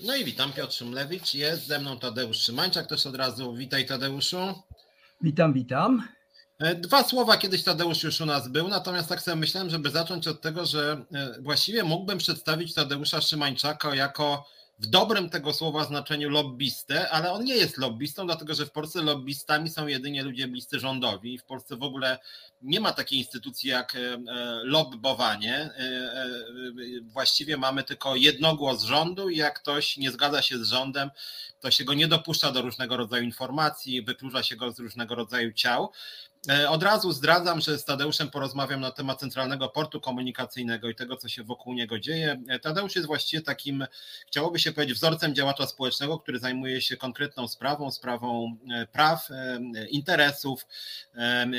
No i witam, Piotr Szymlewicz. Jest ze mną Tadeusz Szymańczak też od razu. Witaj Tadeuszu. Witam, witam. E, dwa słowa, kiedyś Tadeusz już u nas był, natomiast tak sobie myślałem, żeby zacząć od tego, że e, właściwie mógłbym przedstawić Tadeusza Szymańczaka jako w dobrym tego słowa znaczeniu lobbystę, ale on nie jest lobbystą, dlatego że w Polsce lobbystami są jedynie ludzie bliscy rządowi. W Polsce w ogóle nie ma takiej instytucji jak e, e, lobbowanie. E, właściwie mamy tylko jednogłos rządu i jak ktoś nie zgadza się z rządem, to się go nie dopuszcza do różnego rodzaju informacji, wyklucza się go z różnego rodzaju ciał. E, od razu zdradzam, że z Tadeuszem porozmawiam na temat Centralnego Portu Komunikacyjnego i tego, co się wokół niego dzieje. E, Tadeusz jest właściwie takim, chciałoby się powiedzieć, wzorcem działacza społecznego, który zajmuje się konkretną sprawą, sprawą e, praw, interesów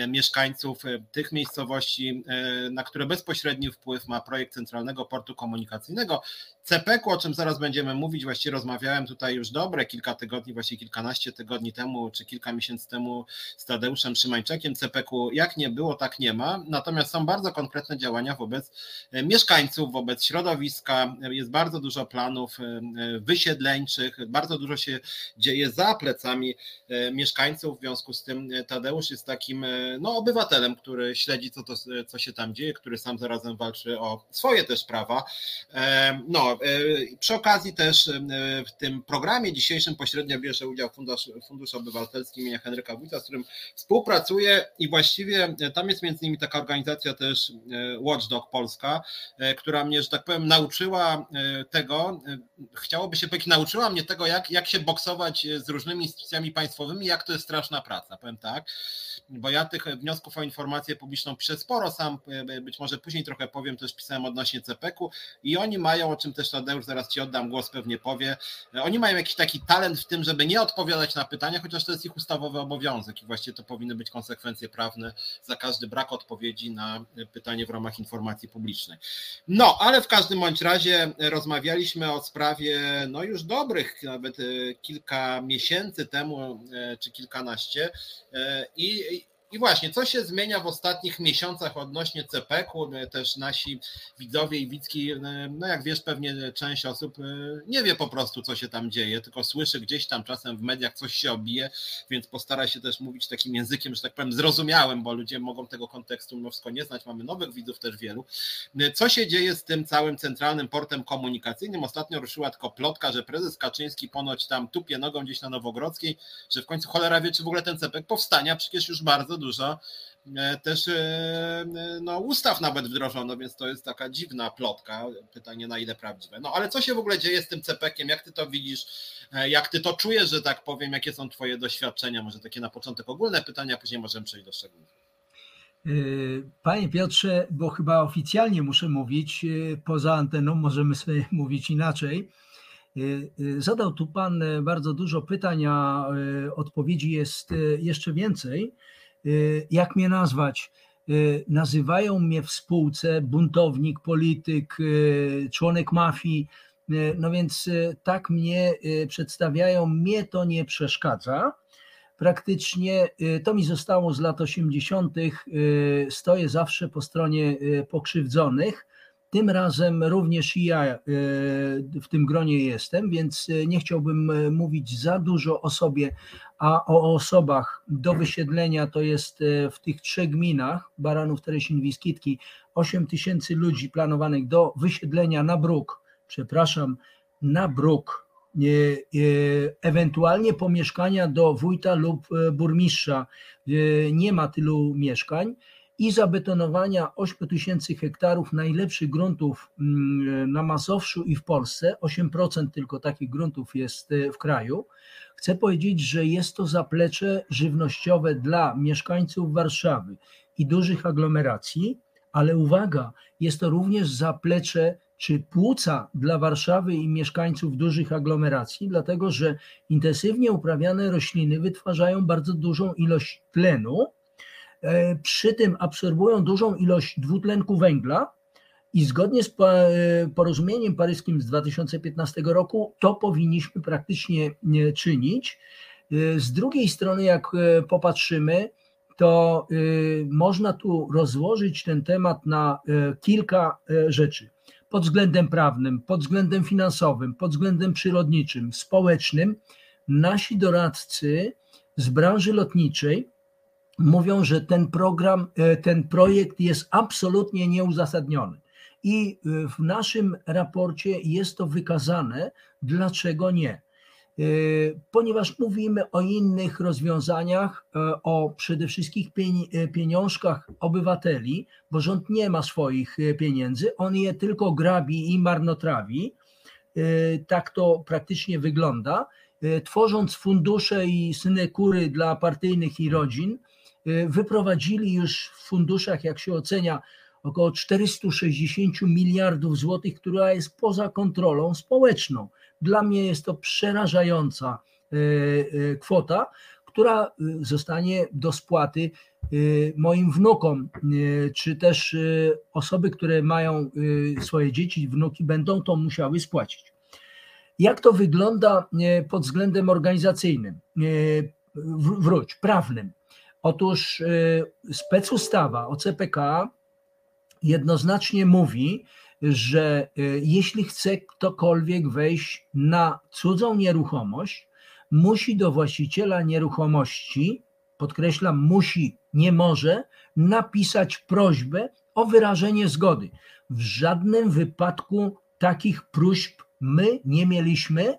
mieszkańców tych miejscowości, na które bezpośredni wpływ ma projekt Centralnego Portu Komunikacyjnego. CPK, o czym zaraz będziemy mówić, właściwie rozmawiałem tutaj już dobre kilka tygodni, właściwie kilkanaście tygodni temu, czy kilka miesięcy temu z Tadeuszem Szymańczakiem. CPK jak nie było, tak nie ma. Natomiast są bardzo konkretne działania wobec e, mieszkańców, wobec środowiska. Jest bardzo dużo planów e, wysiedleńczych, bardzo dużo się dzieje za plecami e, mieszkańców. W związku z tym Tadeusz jest takim no, obywatelem, który śledzi, co, to, co się tam dzieje, który sam zarazem walczy o swoje też prawa. No, E, przy okazji też e, w tym programie dzisiejszym pośrednio bierze udział Fundusz, Fundusz Obywatelski imienia Henryka Wójta, z którym współpracuję i właściwie e, tam jest między innymi taka organizacja też Watchdog Polska, która mnie, że tak powiem, nauczyła tego, chciałoby się powiedzieć, nauczyła mnie tego, jak, jak się boksować z różnymi instytucjami państwowymi, jak to jest straszna praca, powiem tak bo ja tych wniosków o informację publiczną piszę sporo, sam być może później trochę powiem, też pisałem odnośnie CPK-u i oni mają, o czym też Tadeusz zaraz Ci oddam głos, pewnie powie, oni mają jakiś taki talent w tym, żeby nie odpowiadać na pytania, chociaż to jest ich ustawowy obowiązek i właściwie to powinny być konsekwencje prawne za każdy brak odpowiedzi na pytanie w ramach informacji publicznej. No, ale w każdym bądź razie rozmawialiśmy o sprawie, no już dobrych, nawet e, kilka miesięcy temu, e, czy kilkanaście e, i i właśnie, co się zmienia w ostatnich miesiącach odnośnie CPK-u? Też nasi widzowie i widzki, no jak wiesz, pewnie część osób e, nie wie po prostu, co się tam dzieje, tylko słyszy gdzieś tam czasem w mediach coś się obije, więc postara się też mówić takim językiem, że tak powiem, zrozumiałym, bo ludzie mogą tego kontekstu wszystko nie znać. Mamy nowych widzów też wielu. E, co się dzieje z tym całym centralnym portem komunikacyjnym? Ostatnio ruszyła tylko plotka, że prezes Kaczyński ponoć tam tupie nogą gdzieś na Nowogrodzkiej, że w końcu cholera wie, czy w ogóle ten CPK powstania, przecież już bardzo dużo e, też e, no, ustaw nawet wdrożono, więc to jest taka dziwna plotka. Pytanie na ile prawdziwe. No ale co się w ogóle dzieje z tym CPK-iem? Jak ty to widzisz? E, jak ty to czujesz, że tak powiem? Jakie są twoje doświadczenia? Może takie na początek ogólne pytania, później możemy przejść do szczegółów. Panie Piotrze, bo chyba oficjalnie muszę mówić, poza anteną możemy sobie mówić inaczej. Zadał tu Pan bardzo dużo pytań, a odpowiedzi jest jeszcze więcej. Y, jak mnie nazwać? Y, nazywają mnie w spółce buntownik, polityk, y, członek mafii. No więc tak mnie przedstawiają, mnie to nie przeszkadza. Praktycznie to mi zostało z lat 80. Stoję zawsze po stronie pokrzywdzonych tym razem również i ja w tym gronie jestem, więc nie chciałbym mówić za dużo o sobie, a o osobach do wysiedlenia to jest w tych trzech gminach, Baranów, Teresin, Wiskitki, 8 tysięcy ludzi planowanych do wysiedlenia na bruk, przepraszam, na bruk, ewentualnie pomieszkania do wójta lub burmistrza. Nie ma tylu mieszkań i zabetonowania 8 tysięcy hektarów najlepszych gruntów mm, na Mazowszu i w Polsce. 8% tylko takich gruntów jest e, w kraju. Chcę powiedzieć, że jest to zaplecze żywnościowe dla mieszkańców Warszawy i dużych aglomeracji, ale uwaga, jest to również zaplecze czy płuca dla Warszawy i mieszkańców dużych aglomeracji, dlatego że intensywnie uprawiane rośliny wytwarzają bardzo dużą ilość tlenu, przy tym absorbują dużą ilość dwutlenku węgla i zgodnie z porozumieniem paryskim z 2015 roku to powinniśmy praktycznie czynić. E, z drugiej strony, jak e, popatrzymy, to można tu rozłożyć ten temat na kilka rzeczy. pod względem prawnym, pod względem finansowym, pod względem przyrodniczym, społecznym, nasi doradcy z branży lotniczej mówią, że ten program, e, ten projekt jest absolutnie nieuzasadniony. I e, w naszym raporcie jest to wykazane, dlaczego nie. E, ponieważ mówimy o innych rozwiązaniach, o przede wszystkim pieniążkach obywateli, bo rząd nie ma swoich pieniędzy, on je tylko grabi i marnotrawi. Tak to praktycznie wygląda. Tworząc fundusze i synekury dla partyjnych i rodzin, wyprowadzili już w funduszach, jak się ocenia, około 460 miliardów złotych, która jest poza kontrolą społeczną. Dla mnie jest to przerażająca y, y, kwota, która zostanie do spłaty moim wnukom, czy też osoby, które mają swoje dzieci, wnuki, będą to musiały spłacić. Jak to wygląda pod względem organizacyjnym? Wróć, prawnym. Otóż y, specustawa o CPK jednoznacznie mówi, że y, jeśli chce ktokolwiek wejść na cudzą nieruchomość, musi do właściciela nieruchomości, podkreślam, musi, nie może, napisać prośbę o wyrażenie zgody. W żadnym wypadku takich próśb my nie mieliśmy,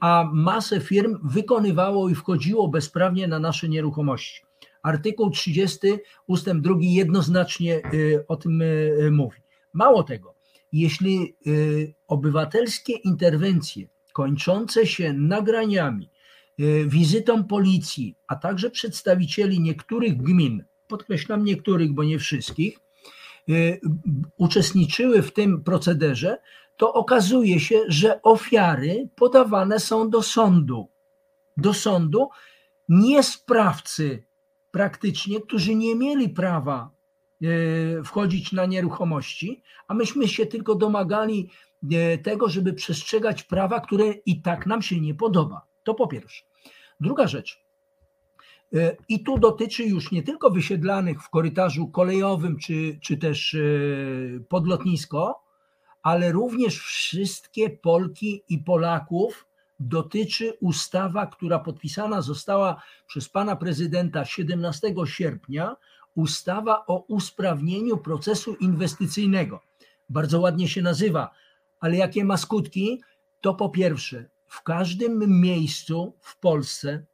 a masę firm wykonywało i wchodziło bezprawnie na nasze nieruchomości. Artykuł 30 ustęp 2 jednoznacznie y, o tym y, mówi. Mało tego, jeśli y, obywatelskie interwencje kończące się nagraniami, wizytą policji, a także przedstawicieli niektórych gmin, podkreślam niektórych, bo nie wszystkich, uczestniczyły w tym procederze, to okazuje się, że ofiary podawane są do sądu. Do sądu nie sprawcy praktycznie, którzy nie mieli prawa e, wchodzić na nieruchomości, a myśmy się tylko domagali e, tego, żeby przestrzegać prawa, które i tak nam się nie podoba. To po pierwsze. Druga rzecz. E, I tu dotyczy już nie tylko wysiedlanych w korytarzu kolejowym czy, czy też pod lotnisko, ale również wszystkie Polki i Polaków, dotyczy ustawa, która podpisana została przez pana prezydenta 17 sierpnia, ustawa o usprawnieniu procesu inwestycyjnego. Bardzo ładnie się nazywa, ale jakie ma skutki? To po pierwsze, w każdym miejscu w Polsce e,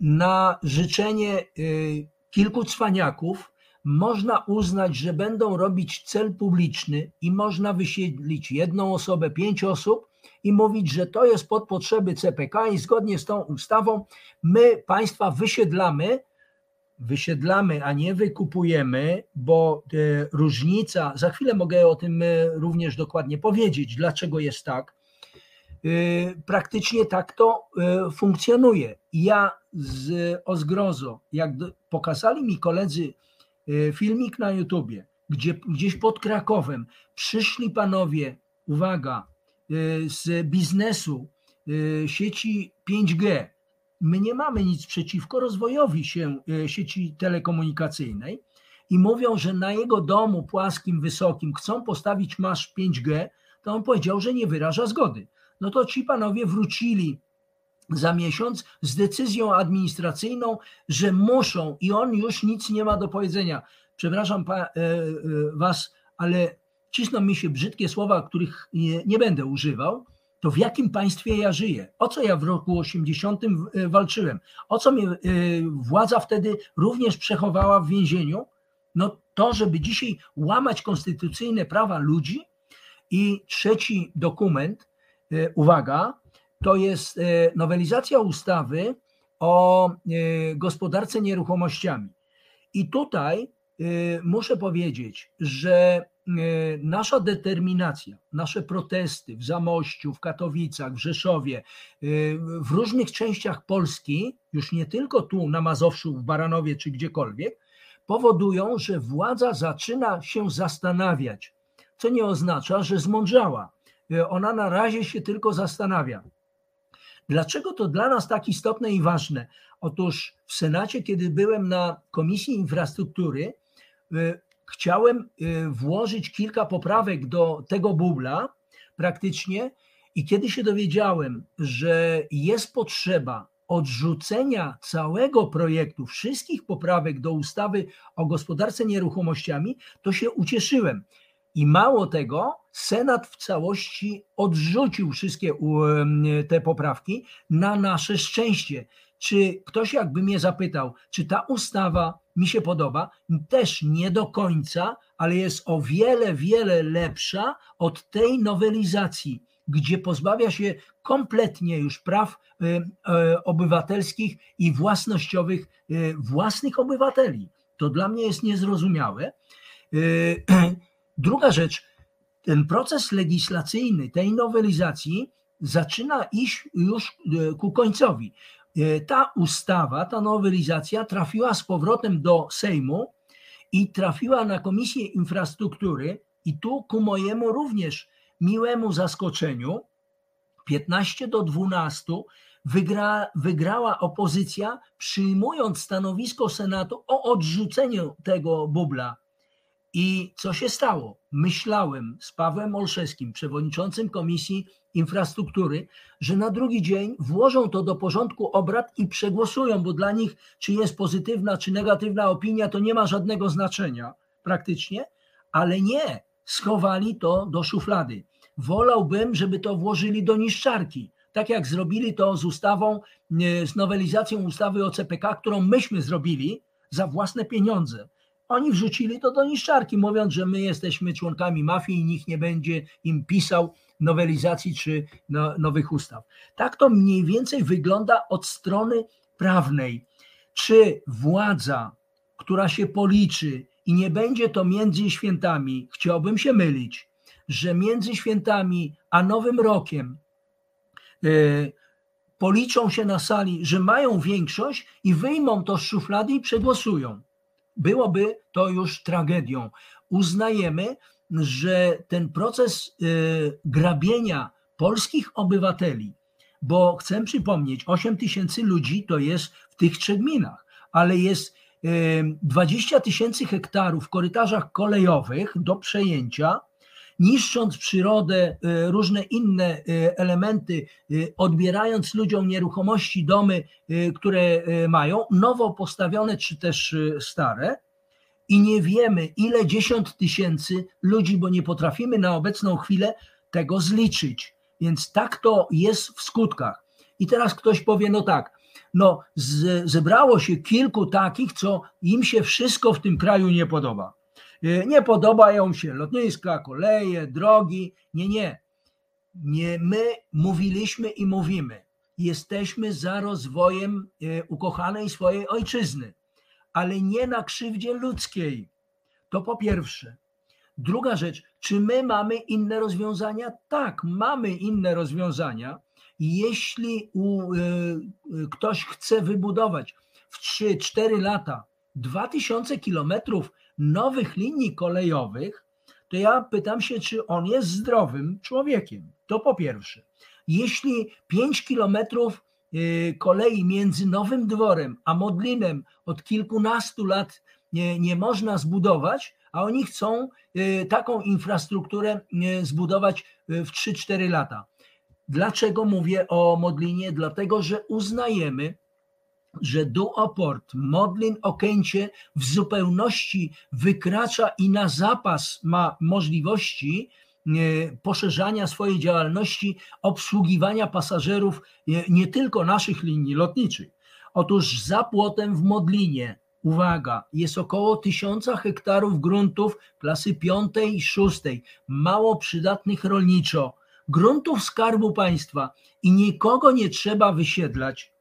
na życzenie e, kilku cwaniaków można uznać, że będą robić cel publiczny i można wysiedlić jedną osobę, pięć osób i mówić, że to jest pod potrzeby CPK i zgodnie z tą ustawą my państwa wysiedlamy, wysiedlamy, a nie wykupujemy, bo e, różnica, za chwilę mogę o tym e, również dokładnie powiedzieć, dlaczego jest tak. E, praktycznie tak to funkcjonuje. Ja z o zgrozo, jak pokazali mi koledzy filmik na YouTubie, gdzie gdzieś pod Krakowem przyszli panowie, uwaga, z biznesu y, sieci 5G. My nie mamy nic przeciwko rozwojowi się y, sieci telekomunikacyjnej i mówią, że na jego domu płaskim, wysokim chcą postawić masz 5G, to on powiedział, że nie wyraża zgody. No to ci panowie wrócili za miesiąc z decyzją administracyjną, że muszą i on już nic nie ma do powiedzenia. Przepraszam pa, e, e, was, ale cisną mi się brzydkie słowa, których nie, nie będę używał, to w jakim państwie ja żyję? O co ja w roku 80 e, walczyłem? O co mnie e, władza wtedy również przechowała w więzieniu? No to, żeby dzisiaj łamać konstytucyjne prawa ludzi. I trzeci dokument, e, uwaga, to jest nowelizacja ustawy o gospodarce nieruchomościami. I tutaj muszę powiedzieć, że nasza determinacja, nasze protesty w Zamościu, w Katowicach, w Rzeszowie, e, w różnych częściach Polski, już nie tylko tu na Mazowszu, w Baranowie czy gdziekolwiek, powodują, że władza zaczyna się zastanawiać, co nie oznacza, że zmądrzała. E, ona na razie się tylko zastanawia. Dlaczego to dla nas tak istotne i ważne? Otóż w Senacie, kiedy byłem na Komisji Infrastruktury, chciałem włożyć kilka poprawek do tego bubla praktycznie i kiedy się dowiedziałem, że jest potrzeba odrzucenia całego projektu, wszystkich poprawek do ustawy o gospodarce nieruchomościami, to się ucieszyłem. I mało tego, Senat w całości odrzucił wszystkie te poprawki na nasze szczęście. Czy ktoś jakby mnie zapytał, czy ta ustawa mi się podoba? Też nie do końca, ale jest o wiele, wiele lepsza od tej nowelizacji, gdzie pozbawia się kompletnie już praw y, y, obywatelskich i własnościowych y, własnych obywateli. To dla mnie jest niezrozumiałe. Druga rzecz, ten proces legislacyjny tej nowelizacji zaczyna iść już ku końcowi. Ta ustawa, ta nowelizacja trafiła z powrotem do Sejmu i trafiła na Komisję Infrastruktury, i tu ku mojemu również miłemu zaskoczeniu 15 do 12 wygra, wygrała opozycja, przyjmując stanowisko Senatu o odrzuceniu tego bubla. I co się stało? Myślałem z Pawłem Olszewskim, przewodniczącym Komisji Infrastruktury, że na drugi dzień włożą to do porządku obrad i przegłosują, bo dla nich, czy jest pozytywna, czy negatywna opinia, to nie ma żadnego znaczenia praktycznie, ale nie, schowali to do szuflady. Wolałbym, żeby to włożyli do niszczarki. Tak jak zrobili to z ustawą, e, z nowelizacją ustawy o CPK, którą myśmy zrobili za własne pieniądze. Oni wrzucili to do niszczarki, mówiąc, że my jesteśmy członkami mafii i nikt nie będzie im pisał nowelizacji czy no, nowych ustaw. Tak to mniej więcej wygląda od strony prawnej. Czy władza, która się policzy i nie będzie to między świętami, chciałbym się mylić, że między świętami a Nowym Rokiem yy, policzą się na sali, że mają większość i wyjmą to z szuflady i przegłosują. Byłoby to już tragedią. Uznajemy, że ten proces yy, grabienia polskich obywateli, bo chcę przypomnieć, 8 tysięcy ludzi to jest w tych trzech gminach, ale jest 20 yy, tysięcy hektarów w korytarzach kolejowych do przejęcia, niszcząc przyrodę, y, różne inne y, elementy, y, odbierając ludziom nieruchomości, domy, które mają, nowo postawione czy też stare. I nie wiemy, ile dziesiąt tysięcy ludzi, bo nie potrafimy na obecną chwilę tego zliczyć. Więc tak to jest w skutkach. I teraz ktoś powie, no tak, no zebrało się kilku takich, co im się wszystko w tym kraju nie podoba. Y, nie podobają się lotniska, koleje, drogi. Nie, nie. Nie my mówiliśmy i mówimy. Jesteśmy za rozwojem y, ukochanej swojej ojczyzny, ale nie na krzywdzie ludzkiej. To po pierwsze. Druga rzecz, czy my mamy inne rozwiązania? Tak, mamy inne rozwiązania. Jeśli u, y, ktoś chce wybudować w 3-4 lata 2000 kilometrów nowych linii kolejowych, to ja pytam się, czy on jest zdrowym człowiekiem. To po pierwsze. Jeśli 5 kilometrów y, kolei między Nowym Dworem a Modlinem od kilkunastu lat nie, nie można zbudować, a oni chcą y, taką infrastrukturę y, zbudować w 3-4 lata. Dlaczego mówię o Modlinie? Dlatego, że uznajemy, że duoport Modlin Okęcie w zupełności wykracza i na zapas ma możliwości e, poszerzania swojej działalności, obsługiwania pasażerów e, nie tylko naszych linii lotniczych. Otóż za płotem w Modlinie, uwaga, jest około tysiąca hektarów gruntów klasy piątej i szóstej, mało przydatnych rolniczo, gruntów Skarbu Państwa i nikogo nie trzeba wysiedlać,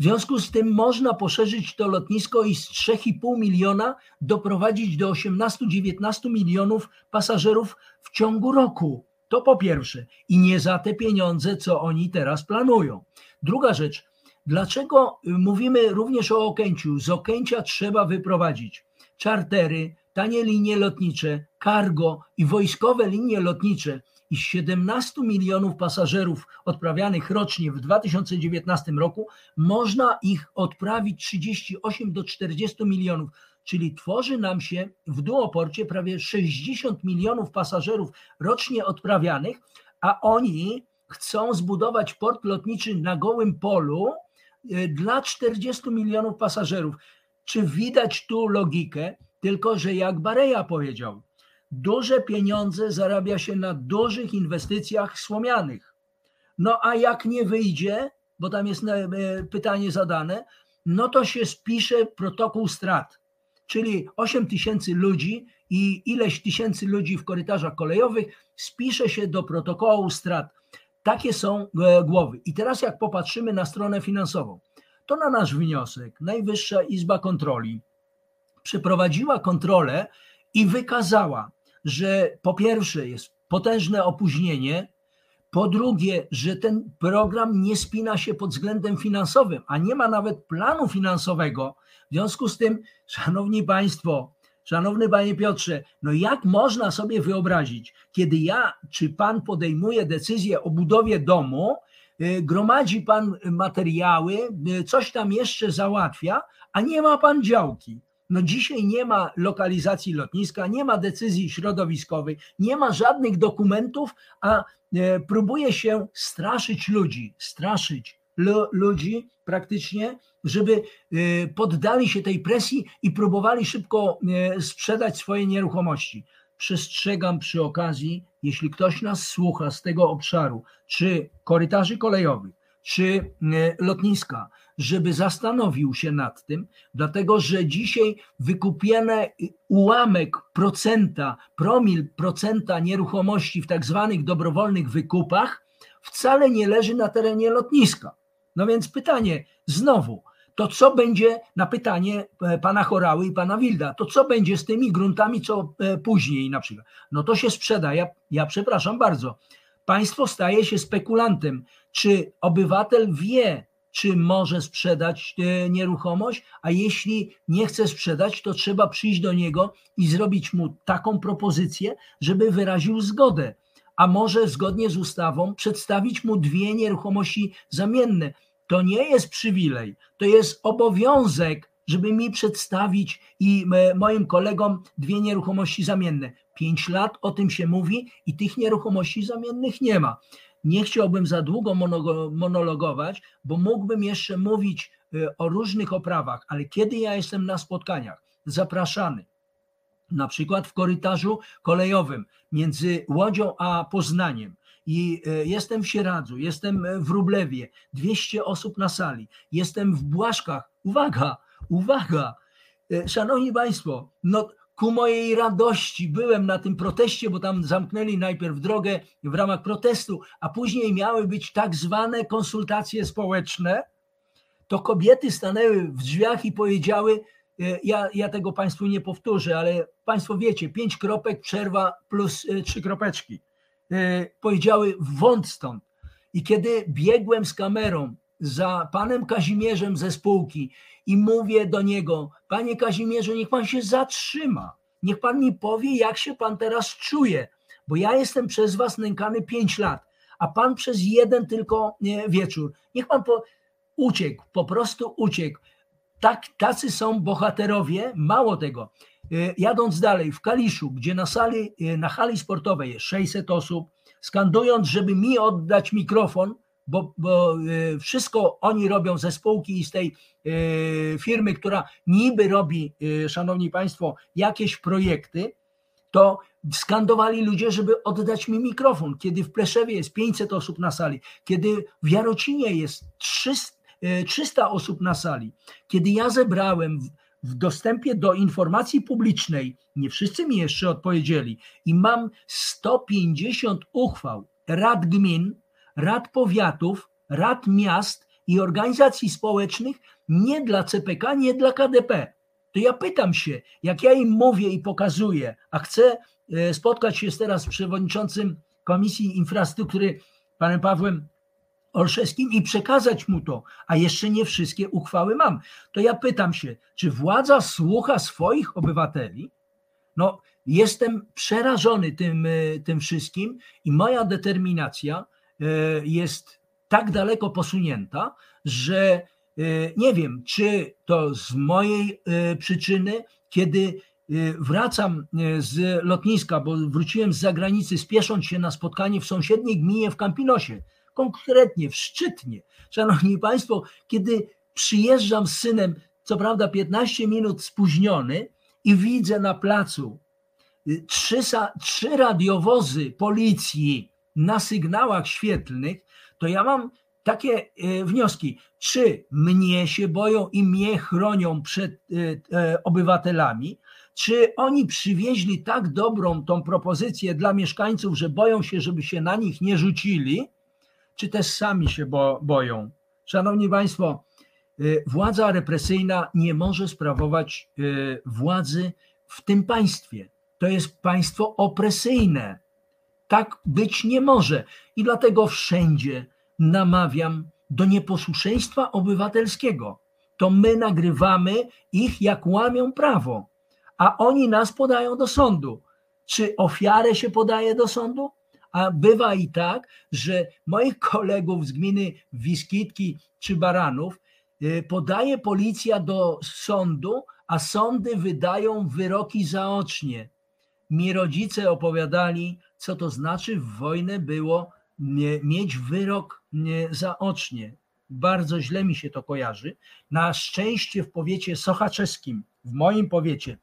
w związku z tym można poszerzyć to lotnisko i z 3,5 miliona doprowadzić do 18-19 milionów pasażerów w ciągu roku. To po pierwsze. I nie za te pieniądze, co oni teraz planują. Druga rzecz. Dlaczego mówimy również o Okęciu? Z Okęcia trzeba wyprowadzić czartery, tanie linie lotnicze, cargo i wojskowe linie lotnicze i 17 milionów pasażerów odprawianych rocznie w 2019 roku, można ich odprawić 38 do 40 milionów. czyli tworzy nam się w duoporcie prawie 60 milionów pasażerów rocznie odprawianych, a oni chcą zbudować port lotniczy na gołym polu y, dla 40 milionów pasażerów. Czy widać tu logikę? Tylko, że jak Bareja powiedział, duże pieniądze zarabia się na dużych inwestycjach słomianych. No a jak nie wyjdzie, bo tam jest e, pytanie zadane, no to się spisze protokół strat, czyli 8 tysięcy ludzi i ileś tysięcy ludzi w korytarzach kolejowych spisze się do protokołu strat. Takie są e, głowy. I teraz jak popatrzymy na stronę finansową, to na nasz wniosek Najwyższa Izba Kontroli przeprowadziła kontrolę i wykazała, że po pierwsze jest potężne opóźnienie, po drugie, że ten program nie spina się pod względem finansowym, a nie ma nawet planu finansowego. W związku z tym, szanowni państwo, szanowny panie Piotrze, no jak można sobie wyobrazić, kiedy ja czy pan podejmuje decyzję o budowie domu, y, gromadzi pan materiały, y, coś tam jeszcze załatwia, a nie ma pan działki. No dzisiaj nie ma lokalizacji lotniska, nie ma decyzji środowiskowej, nie ma żadnych dokumentów, a e, próbuje się straszyć ludzi, straszyć ludzi praktycznie, żeby e, poddali się tej presji i próbowali szybko e, sprzedać swoje nieruchomości. Przestrzegam przy okazji, jeśli ktoś nas słucha z tego obszaru, czy korytarzy kolejowych, czy lotniska, żeby zastanowił się nad tym, dlatego że dzisiaj wykupione ułamek procenta, promil procenta nieruchomości w tak zwanych dobrowolnych wykupach wcale nie leży na terenie lotniska. No więc pytanie znowu, to co będzie na pytanie e, pana Chorały i pana Wilda, to co będzie z tymi gruntami, co e, później na przykład? No to się sprzeda. Ja, ja przepraszam bardzo. Państwo staje się spekulantem. Czy obywatel wie, czy może sprzedać e, nieruchomość, a jeśli nie chce sprzedać, to trzeba przyjść do niego i zrobić mu taką propozycję, żeby wyraził zgodę. A może zgodnie z ustawą przedstawić mu dwie nieruchomości zamienne. To nie jest przywilej, to jest obowiązek, żeby mi przedstawić i e, moim kolegom dwie nieruchomości zamienne. Pięć lat o tym się mówi i tych nieruchomości zamiennych nie ma. Nie chciałbym za długo monologować, bo mógłbym jeszcze mówić y, o różnych oprawach, ale kiedy ja jestem na spotkaniach zapraszany, na przykład w korytarzu kolejowym między Łodzią a Poznaniem, i y, jestem w Sieradzu, jestem w Rublewie, 200 osób na sali, jestem w Błaszkach. Uwaga, uwaga, szanowni państwo, no ku mojej radości byłem na tym proteście, bo tam zamknęli najpierw drogę w ramach protestu, a później miały być tak zwane konsultacje społeczne. To kobiety stanęły w drzwiach i powiedziały: e, Ja, ja tego Państwu nie powtórzę, ale Państwo wiecie, pięć kropek, przerwa plus e, trzy kropeczki. E, powiedziały: Wąt stąd. I kiedy biegłem z kamerą za panem Kazimierzem ze spółki i mówię do niego: Panie Kazimierzu, niech pan się zatrzyma. Niech pan mi powie, jak się pan teraz czuje, bo ja jestem przez was nękany pięć lat, a pan przez jeden tylko wieczór. Niech pan po, uciekł, po prostu uciekł. Tak, tacy są bohaterowie, mało tego. E, jadąc dalej, w Kaliszu, gdzie na sali, e, na hali sportowej jest 600 osób, skandując, żeby mi oddać mikrofon, bo, bo e, wszystko oni robią ze spółki i z tej e, firmy, która niby robi, e, szanowni państwo, jakieś projekty, to skandowali ludzie, żeby oddać mi mikrofon. Kiedy w Pleszewie jest 500 osób na sali, kiedy w Jarocinie jest 300, 300 osób na sali, kiedy ja zebrałem w, w dostępie do informacji publicznej, nie wszyscy mi jeszcze odpowiedzieli, i mam 150 uchwał rad gmin, rad powiatów, rad miast i organizacji społecznych nie dla CPK, nie dla KDP. To ja pytam się, jak ja im mówię i pokazuję, a chcę e, spotkać się teraz z przewodniczącym Komisji Infrastruktury, panem Pawłem Olszewskim i przekazać mu to, a jeszcze nie wszystkie uchwały mam. To ja pytam się, czy władza słucha swoich obywateli? No, jestem przerażony tym, e, tym wszystkim i moja determinacja jest tak daleko posunięta, że e, nie wiem, czy to z mojej e, przyczyny, kiedy wracam z lotniska, bo wróciłem z zagranicy, spiesząc się na spotkanie w sąsiedniej gminie w Kampinosie, konkretnie w Szczytnie. Szanowni Państwo, kiedy przyjeżdżam z synem, co prawda 15 minut spóźniony, i widzę na placu y, trzy, trzy radiowozy policji na sygnałach świetlnych, to ja mam takie y, wnioski. Czy mnie się boją i mnie chronią przed y, obywatelami? Czy oni przywieźli tak dobrą tą propozycję dla mieszkańców, że boją się, żeby się na nich nie rzucili? Czy też sami się bo, boją? Szanowni Państwo, władza represyjna nie może sprawować władzy w tym państwie. To jest państwo opresyjne. Tak być nie może. I dlatego wszędzie namawiam do nieposłuszeństwa obywatelskiego. To my nagrywamy ich, jak łamią prawo, a oni nas podają do sądu. Czy ofiarę się podaje do sądu? A bywa i tak, że moich kolegów z gminy Wiskitki czy Baranów Y, podaje policja do sądu, a sądy wydają wyroki zaocznie. Mi rodzice opowiadali, co to znaczy w wojnę było mieć wyrok zaocznie. Bardzo źle mi się to kojarzy. Na szczęście w powiecie sochaczewskim, w moim powiecie,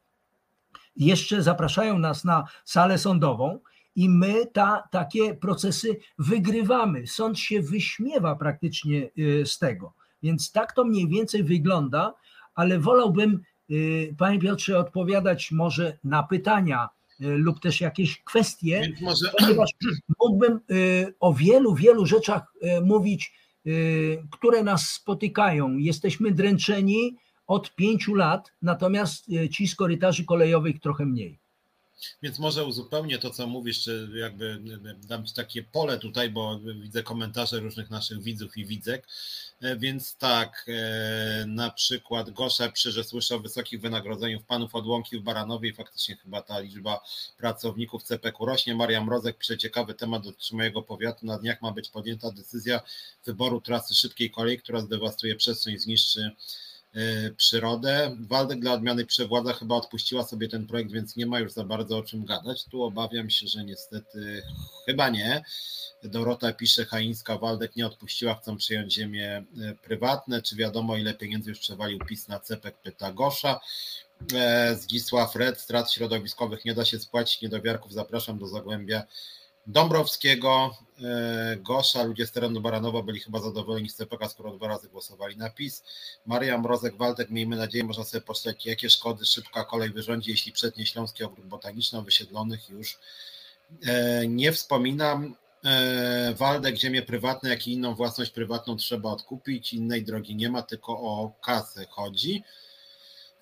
jeszcze zapraszają nas na salę sądową i my ta, takie procesy wygrywamy. Sąd się wyśmiewa praktycznie y, z tego. Więc tak to mniej więcej wygląda, ale wolałbym, y, panie Piotrze, odpowiadać może na pytania lub też jakieś kwestie, może... ponieważ mógłbym y, o wielu, wielu rzeczach mówić, które nas spotykają. Jesteśmy dręczeni od pięciu lat, natomiast ci z korytarzy kolejowych trochę mniej. Więc może uzupełnię to, co mówisz, czy jakby dam Ci takie pole tutaj, bo widzę komentarze różnych naszych widzów i widzek. E, więc tak, e, na przykład Gosza pisze, że słyszę o wysokich wynagrodzeniach panów Odłąki w Baranowie faktycznie chyba ta liczba pracowników CPK rośnie. Maria Mrozek pisze ciekawy temat dotyczy mojego powiatu. Na dniach ma być podjęta decyzja wyboru trasy szybkiej kolei, która zdewastuje przestrzeń, zniszczy przyrodę. Waldek dla odmiany przewładza chyba odpuściła sobie ten projekt, więc nie ma już za bardzo o czym gadać. Tu obawiam się, że niestety chyba nie. Dorota pisze, Haińska, Waldek nie odpuściła, chcą przyjąć ziemie e, prywatne. Czy wiadomo, ile pieniędzy już przewalił PiS na cepek, pyta Gosza. E, Zgisław Red, strat środowiskowych nie da się spłacić, niedowiarków zapraszam do Zagłębia Dąbrowskiego, e, Gosza, ludzie z terenu Baranowa byli chyba zadowoleni z CPK, skoro dwa razy głosowali na PiS. Maria Mrozek, Waldek, miejmy nadzieję, można sobie poczytać, jakie szkody szybka kolej wyrządzi, jeśli przednie Śląski Ogród Botaniczny, wysiedlonych już e, nie wspominam. E, Waldek, ziemię prywatne, jak i inną własność prywatną trzeba odkupić, innej drogi nie ma, tylko o kasę chodzi.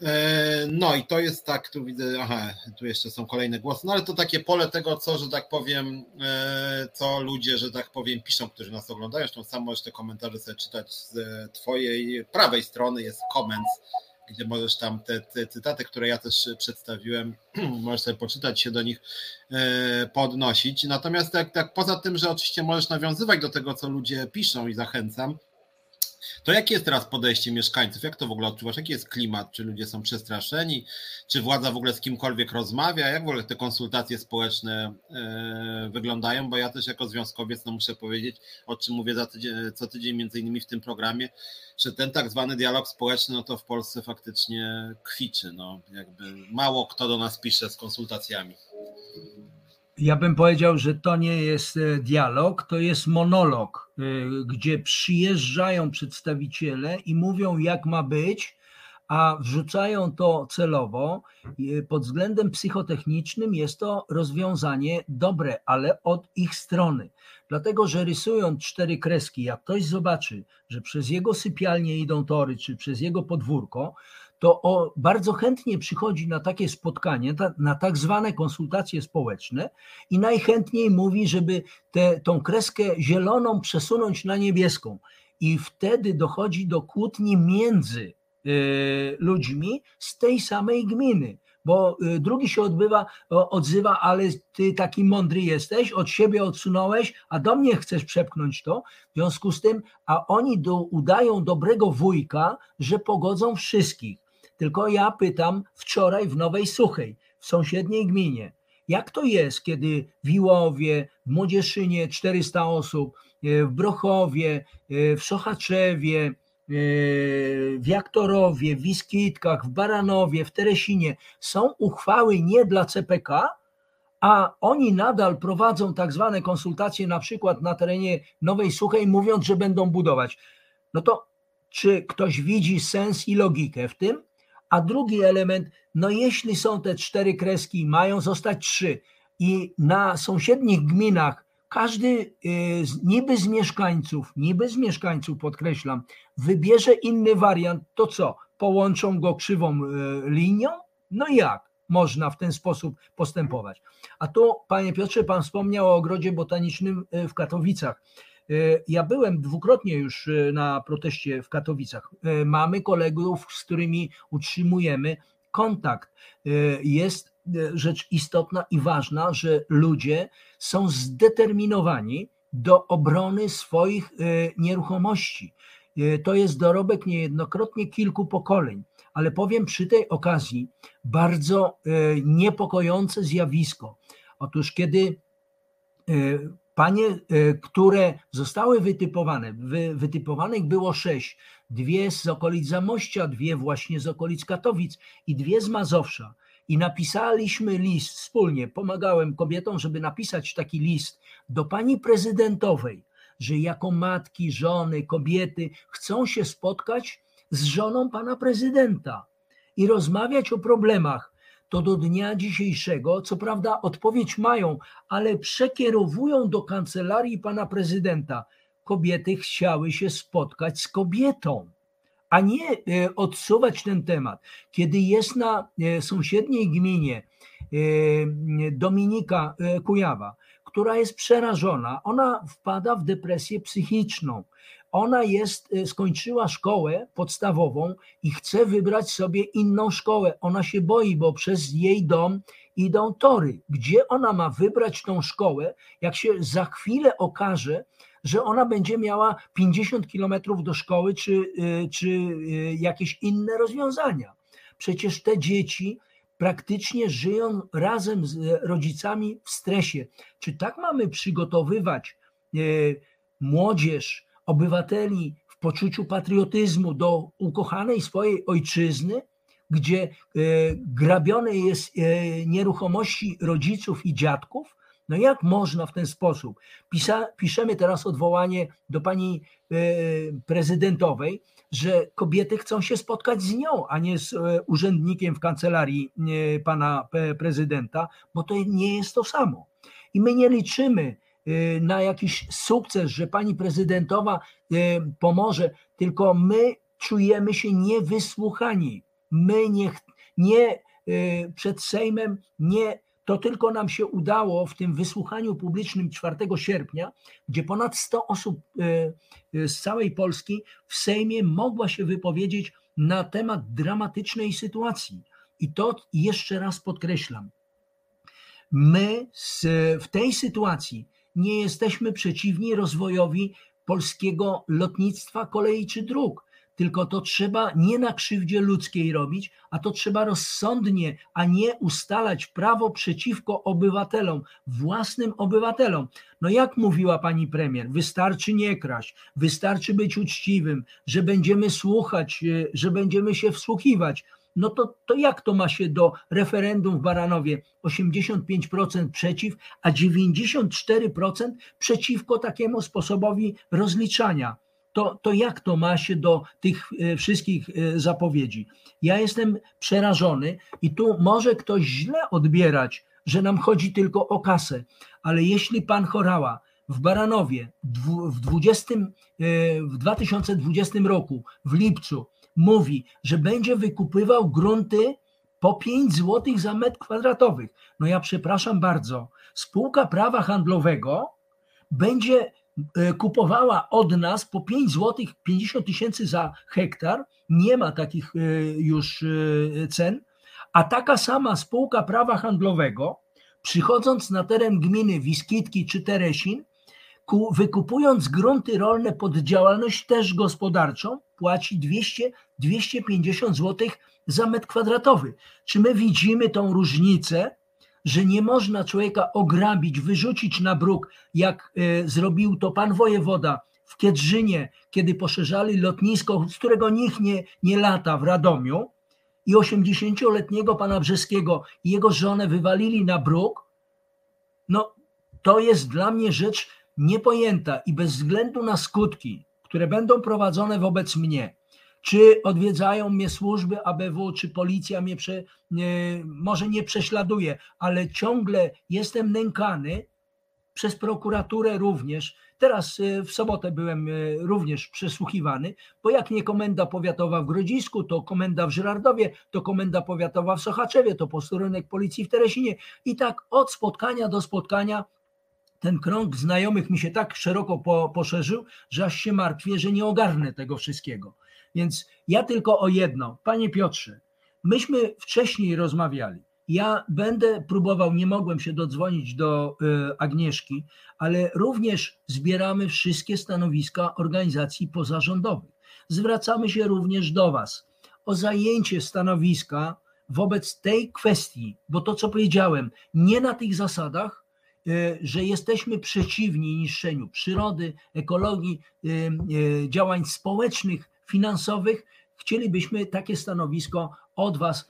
E, no i to jest tak, tu widzę, aha, tu jeszcze są kolejne głosy, no ale to takie pole tego, co, że tak powiem, e, co ludzie, że tak powiem, piszą, którzy nas oglądają. Zresztą sam możesz te komentarze sobie czytać z twojej prawej strony, jest comments, gdzie możesz tam te, te cytaty, które ja też przedstawiłem, możesz sobie poczytać, się do nich e, podnosić. Natomiast tak, tak poza tym, że oczywiście możesz nawiązywać do tego, co ludzie piszą i zachęcam, to jakie jest teraz podejście mieszkańców? Jak to w ogóle odczuwasz? Jaki jest klimat? Czy ludzie są przestraszeni? Czy władza w ogóle z kimkolwiek rozmawia? Jak w ogóle te konsultacje społeczne e, wyglądają? Bo ja też jako związkowiec no muszę powiedzieć, o czym mówię tydzień, co tydzień między innymi w tym programie, że ten tak zwany dialog społeczny no to w Polsce faktycznie kwiczy. No, jakby mało kto do nas pisze z konsultacjami. Ja bym powiedział, że to nie jest e, dialog, to jest monolog, e, gdzie przyjeżdżają przedstawiciele i mówią, jak ma być, a wrzucają to celowo. E, pod względem psychotechnicznym jest to rozwiązanie dobre, ale od ich strony. Dlatego, że rysując cztery kreski, jak ktoś zobaczy, że przez jego sypialnię idą tory, czy przez jego podwórko, to o, bardzo chętnie przychodzi na takie spotkanie, ta, na tak zwane konsultacje społeczne i najchętniej mówi, żeby tę tą kreskę zieloną przesunąć na niebieską. I wtedy dochodzi do kłótni między y, ludźmi z tej samej gminy bo y, drugi się odbywa, odzywa, ale ty taki mądry jesteś, od siebie odsunąłeś, a do mnie chcesz przepchnąć to. W związku z tym, a oni do, udają dobrego wujka, że pogodzą wszystkich. Tylko ja pytam wczoraj w Nowej Suchej, w sąsiedniej gminie, jak to jest, kiedy w Iłowie, w Młodzieszynie 400 osób, e, w Brochowie, e, w Sochaczewie, e, w Jaktorowie, w Wiskitkach, w Baranowie, w Teresinie są uchwały nie dla CPK, a oni nadal prowadzą tak zwane konsultacje, na przykład na terenie Nowej Suchej, mówiąc, że będą budować. No to czy ktoś widzi sens i logikę w tym? A drugi element, no jeśli są te cztery kreski, mają zostać trzy i na sąsiednich gminach każdy y, niby z mieszkańców, niby z mieszkańców podkreślam, wybierze inny wariant, to co? Połączą go krzywą y, linią? No jak można w ten sposób postępować? A tu, panie Piotrze, pan wspomniał o ogrodzie botanicznym y, w Katowicach. E, ja byłem dwukrotnie już e, na proteście w Katowicach. E, mamy kolegów, z którymi utrzymujemy kontakt. Jest rzecz istotna i ważna, że ludzie są zdeterminowani do obrony swoich nieruchomości. To jest dorobek niejednokrotnie kilku pokoleń, ale powiem przy tej okazji bardzo niepokojące zjawisko. Otóż, kiedy Panie, e, które zostały wytypowane, wy, wytypowanych było sześć, dwie z okolic Zamościa, dwie właśnie z okolic Katowic i dwie z Mazowsza. I napisaliśmy list wspólnie, pomagałem kobietom, żeby napisać taki list do pani prezydentowej, że jako matki, żony, kobiety chcą się spotkać z żoną pana prezydenta i rozmawiać o problemach, to do dnia dzisiejszego, co prawda odpowiedź mają, ale przekierowują do kancelarii pana prezydenta. Kobiety chciały się spotkać z kobietą, a nie e, odsuwać ten temat. Kiedy jest na e, sąsiedniej gminie e, Dominika Kujawa, która jest przerażona, ona wpada w depresję psychiczną ona jest, y, skończyła szkołę podstawową i chce wybrać sobie inną szkołę. Ona się boi, bo przez jej dom idą tory. Gdzie ona ma wybrać tą szkołę, jak się za chwilę okaże, że ona będzie miała 50 kilometrów do szkoły, czy, y, czy y, jakieś inne rozwiązania. Przecież te dzieci praktycznie żyją razem z rodzicami w stresie. Czy tak mamy przygotowywać młodzież, obywateli w poczuciu patriotyzmu do ukochanej swojej ojczyzny, gdzie e, grabione jest e, nieruchomości rodziców i dziadków, no jak można w ten sposób? Pisa, piszemy teraz odwołanie do pani e, prezydentowej, że kobiety chcą się spotkać z nią, a nie z urzędnikiem w kancelarii pana prezydenta, bo to nie jest to samo. I my nie liczymy na jakiś sukces, że pani prezydentowa y, pomoże, tylko my czujemy się niewysłuchani. My nie, nie y, przed Sejmem, nie to tylko nam się udało w tym wysłuchaniu publicznym 4 sierpnia, gdzie ponad 100 osób z całej Polski w Sejmie mogła się wypowiedzieć na temat dramatycznej sytuacji. I to jeszcze raz podkreślam. My w tej sytuacji nie jesteśmy przeciwni rozwojowi polskiego lotnictwa, kolei czy dróg. Tylko to trzeba nie na krzywdzie ludzkiej robić, a to trzeba rozsądnie, a nie ustalać prawo przeciwko obywatelom, własnym obywatelom. No jak mówiła pani premier, wystarczy nie kraść, wystarczy być uczciwym, że będziemy słuchać, e, że będziemy się wsłuchiwać no to, to jak to ma się do referendum w Baranowie? 85% przeciw, a 94% przeciwko takiemu sposobowi rozliczania. To, to jak to ma się do tych e, wszystkich e, zapowiedzi? Ja jestem przerażony i tu może ktoś źle odbierać, że nam chodzi tylko o kasę, ale jeśli pan Chorała w Baranowie w, 20, e, w 2020 roku, w lipcu, mówi, że będzie wykupywał grunty po 5 zł za metr kwadratowy. No ja przepraszam bardzo, spółka prawa handlowego będzie e, kupowała od nas po 5 zł 50 tysięcy za hektar, nie ma takich e, już e, cen, a taka sama spółka prawa handlowego, przychodząc na teren gminy Wiskitki czy Teresin, wykupując grunty rolne pod działalność też gospodarczą, płaci 200-250 zł za metr kwadratowy. Czy my widzimy tą różnicę, że nie można człowieka ograbić, wyrzucić na bruk, jak e, zrobił to pan wojewoda w Kiedrzynie, kiedy poszerzali lotnisko, z którego nikt nie, nie lata w Radomiu i 80-letniego pana Brzeskiego i jego żonę wywalili na bruk, no to jest dla mnie rzecz niepojęta i bez względu na skutki, które będą prowadzone wobec mnie, czy odwiedzają mnie służby ABW, czy policja mnie prze, nie, może nie prześladuje, ale ciągle jestem nękany przez prokuraturę również. Teraz e, w sobotę byłem e, również przesłuchiwany, bo jak nie komenda powiatowa w Grodzisku, to komenda w Żyrardowie, to komenda powiatowa w Sochaczewie, to posterunek policji w Teresinie. I tak od spotkania do spotkania ten krąg znajomych mi się tak szeroko po, poszerzył, że aż się martwię, że nie ogarnę tego wszystkiego. Więc ja tylko o jedno. Panie Piotrze, myśmy wcześniej rozmawiali. Ja będę próbował, nie mogłem się dodzwonić do y, Agnieszki, ale również zbieramy wszystkie stanowiska organizacji pozarządowych. Zwracamy się również do Was o zajęcie stanowiska wobec tej kwestii, bo to, co powiedziałem, nie na tych zasadach, że jesteśmy przeciwni niszczeniu przyrody, ekologii, y, działań społecznych, finansowych. Chcielibyśmy takie stanowisko od Was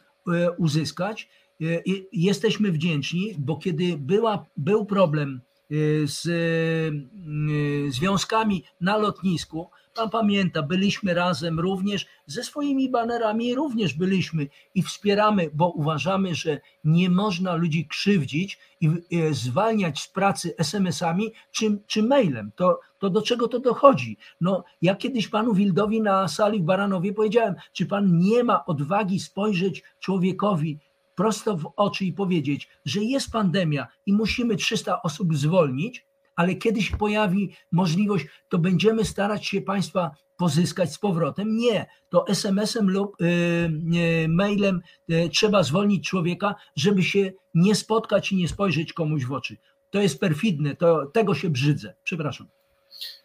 uzyskać E, jesteśmy wdzięczni, bo kiedy była, był problem e, z e, związkami na lotnisku, Pan pamięta, byliśmy razem również ze swoimi banerami, również byliśmy i wspieramy, bo uważamy, że nie można ludzi krzywdzić i zwalniać z pracy SMS-ami czy, czy mailem. To, to do czego to dochodzi? No, ja kiedyś panu Wildowi na sali w Baranowie powiedziałem, czy pan nie ma odwagi spojrzeć człowiekowi prosto w oczy i powiedzieć, że jest pandemia i musimy 300 osób zwolnić, ale kiedy się pojawi możliwość, to będziemy starać się Państwa pozyskać z powrotem. Nie, to SMS-em lub yy, mailem yy, trzeba zwolnić człowieka, żeby się nie spotkać i nie spojrzeć komuś w oczy. To jest perfidne, to, tego się brzydzę. Przepraszam.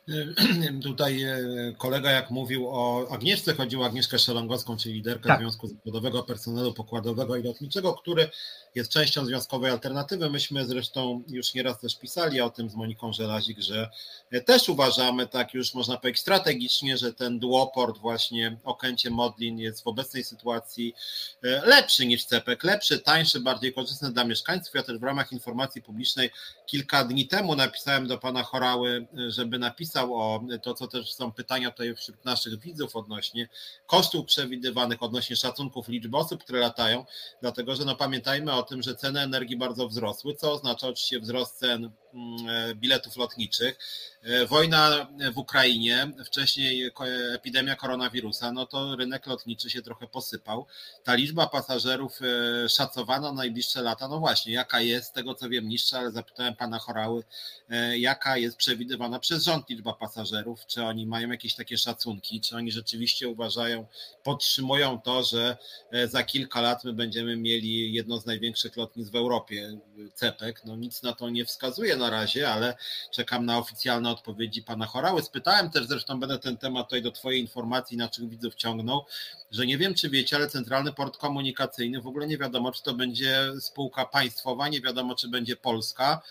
Tutaj e, kolega, jak mówił o Agnieszce, chodziło o Agnieszkę Szelongowską, czyli liderkę tak. Związku Zawodowego Personelu Pokładowego i Lotniczego, który jest częścią Związkowej Alternatywy. Myśmy zresztą już nieraz też pisali o tym z Moniką Żelazik, że też uważamy, tak już można powiedzieć strategicznie, że ten duoport właśnie Okęcie Modlin jest w obecnej sytuacji e, lepszy niż CEPEK, lepszy, tańszy, bardziej korzystny dla mieszkańców. Ja też w ramach informacji publicznej kilka dni temu napisałem do pana Chorały, żeby napisał o to, co też są pytania tutaj wśród naszych widzów odnośnie kosztów przewidywanych, odnośnie szacunków liczby osób, które latają, dlatego że no pamiętajmy o tym, że ceny energii bardzo wzrosły, co oznacza oczywiście wzrost cen biletów lotniczych. E, wojna w Ukrainie, wcześniej epidemia koronawirusa, no to rynek lotniczy się trochę posypał. Ta liczba pasażerów e, szacowana na najbliższe lata, no właśnie, jaka jest, z tego co wiem niższa, ale zapytałem pana Chorały, jaka jest przewidywana przez rząd liczba pasażerów, czy oni mają jakieś takie szacunki, czy oni rzeczywiście uważają, podtrzymują to, że za kilka lat my będziemy mieli jedno z największych lotnisk w Europie, CEPEK. No nic na to nie wskazuje na razie, ale czekam na oficjalne odpowiedzi pana Chorały. Spytałem też, zresztą będę ten temat tutaj do twojej informacji naszych widzów ciągnął, że nie wiem, czy wiecie, ale Centralny Port Komunikacyjny w ogóle nie wiadomo, czy to będzie spółka państwowa, nie wiadomo, czy będzie polska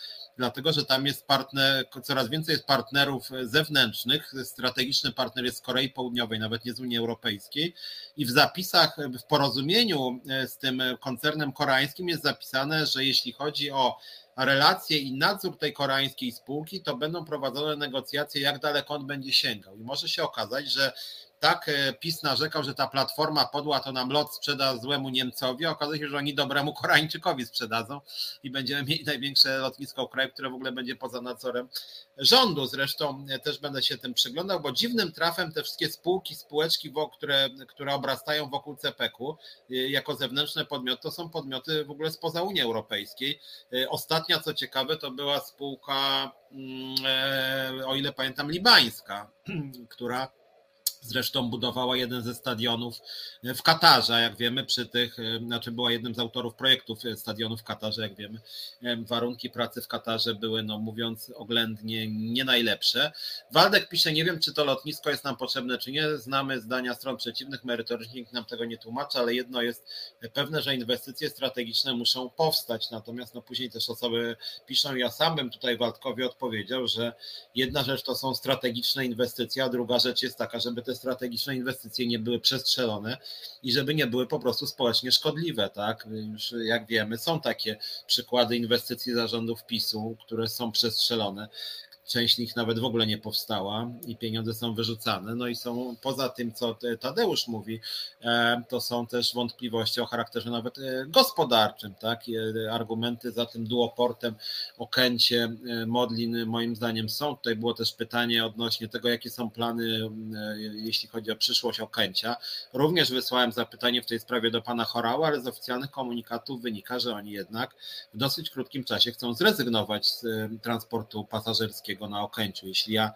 dlatego że tam jest partner, coraz więcej jest partnerów zewnętrznych. Strategiczny partner jest z Korei Południowej, nawet nie z Unii Europejskiej. I w zapisach, w porozumieniu e, z tym koncernem koreańskim jest zapisane, że jeśli chodzi o relacje i nadzór tej koreańskiej spółki, to będą prowadzone negocjacje, jak daleko on będzie sięgał. I może się okazać, że tak e, PiS narzekał, że ta platforma podła to nam lot sprzeda złemu Niemcowi, okazuje się, że oni dobremu Koreańczykowi sprzedadzą i będziemy mieli największe lotnisko w kraju, które w ogóle będzie poza nadzorem rządu. Zresztą e, też będę się tym przyglądał, bo dziwnym trafem te wszystkie spółki, spółeczki, które, które obrastają wokół CPK-u e, jako zewnętrzne podmioty, to są podmioty w ogóle spoza Unii Europejskiej. Ostatnia, co ciekawe, to była spółka, mm, o ile pamiętam, libańska, która Zresztą budowała jeden ze stadionów w Katarze, jak wiemy, przy tych, e, znaczy była jednym z autorów projektów e, stadionów w Katarze, jak wiemy. E, warunki pracy w Katarze były, no mówiąc oględnie, nie najlepsze. Waldek pisze, nie wiem, czy to lotnisko jest nam potrzebne, czy nie. Znamy zdania stron przeciwnych, merytorycznie nikt nam tego nie tłumaczy, ale jedno jest pewne, że inwestycje strategiczne muszą powstać. Natomiast no później też osoby piszą, ja sam bym tutaj Waldkowi odpowiedział, że jedna rzecz to są strategiczne inwestycje, a druga rzecz jest taka, żeby te strategiczne inwestycje nie były przestrzelone i żeby nie były po prostu społecznie szkodliwe, tak? Już jak wiemy, są takie przykłady inwestycji zarządów PiSu, które są przestrzelone część z nich nawet w ogóle nie powstała i pieniądze są wyrzucane. No i są poza tym, co Tadeusz mówi, e, to są też wątpliwości o charakterze nawet e, gospodarczym, tak? E, argumenty za tym duoportem Okęcie, Modlin moim zdaniem są. Tutaj było też pytanie odnośnie tego, jakie są plany, jeśli chodzi o przyszłość Okęcia. Również wysłałem zapytanie w tej sprawie do pana Chorała, ale z oficjalnych komunikatów wynika, że oni jednak w dosyć krótkim czasie chcą zrezygnować z transportu pasażerskiego na Okęciu. Jeśli ja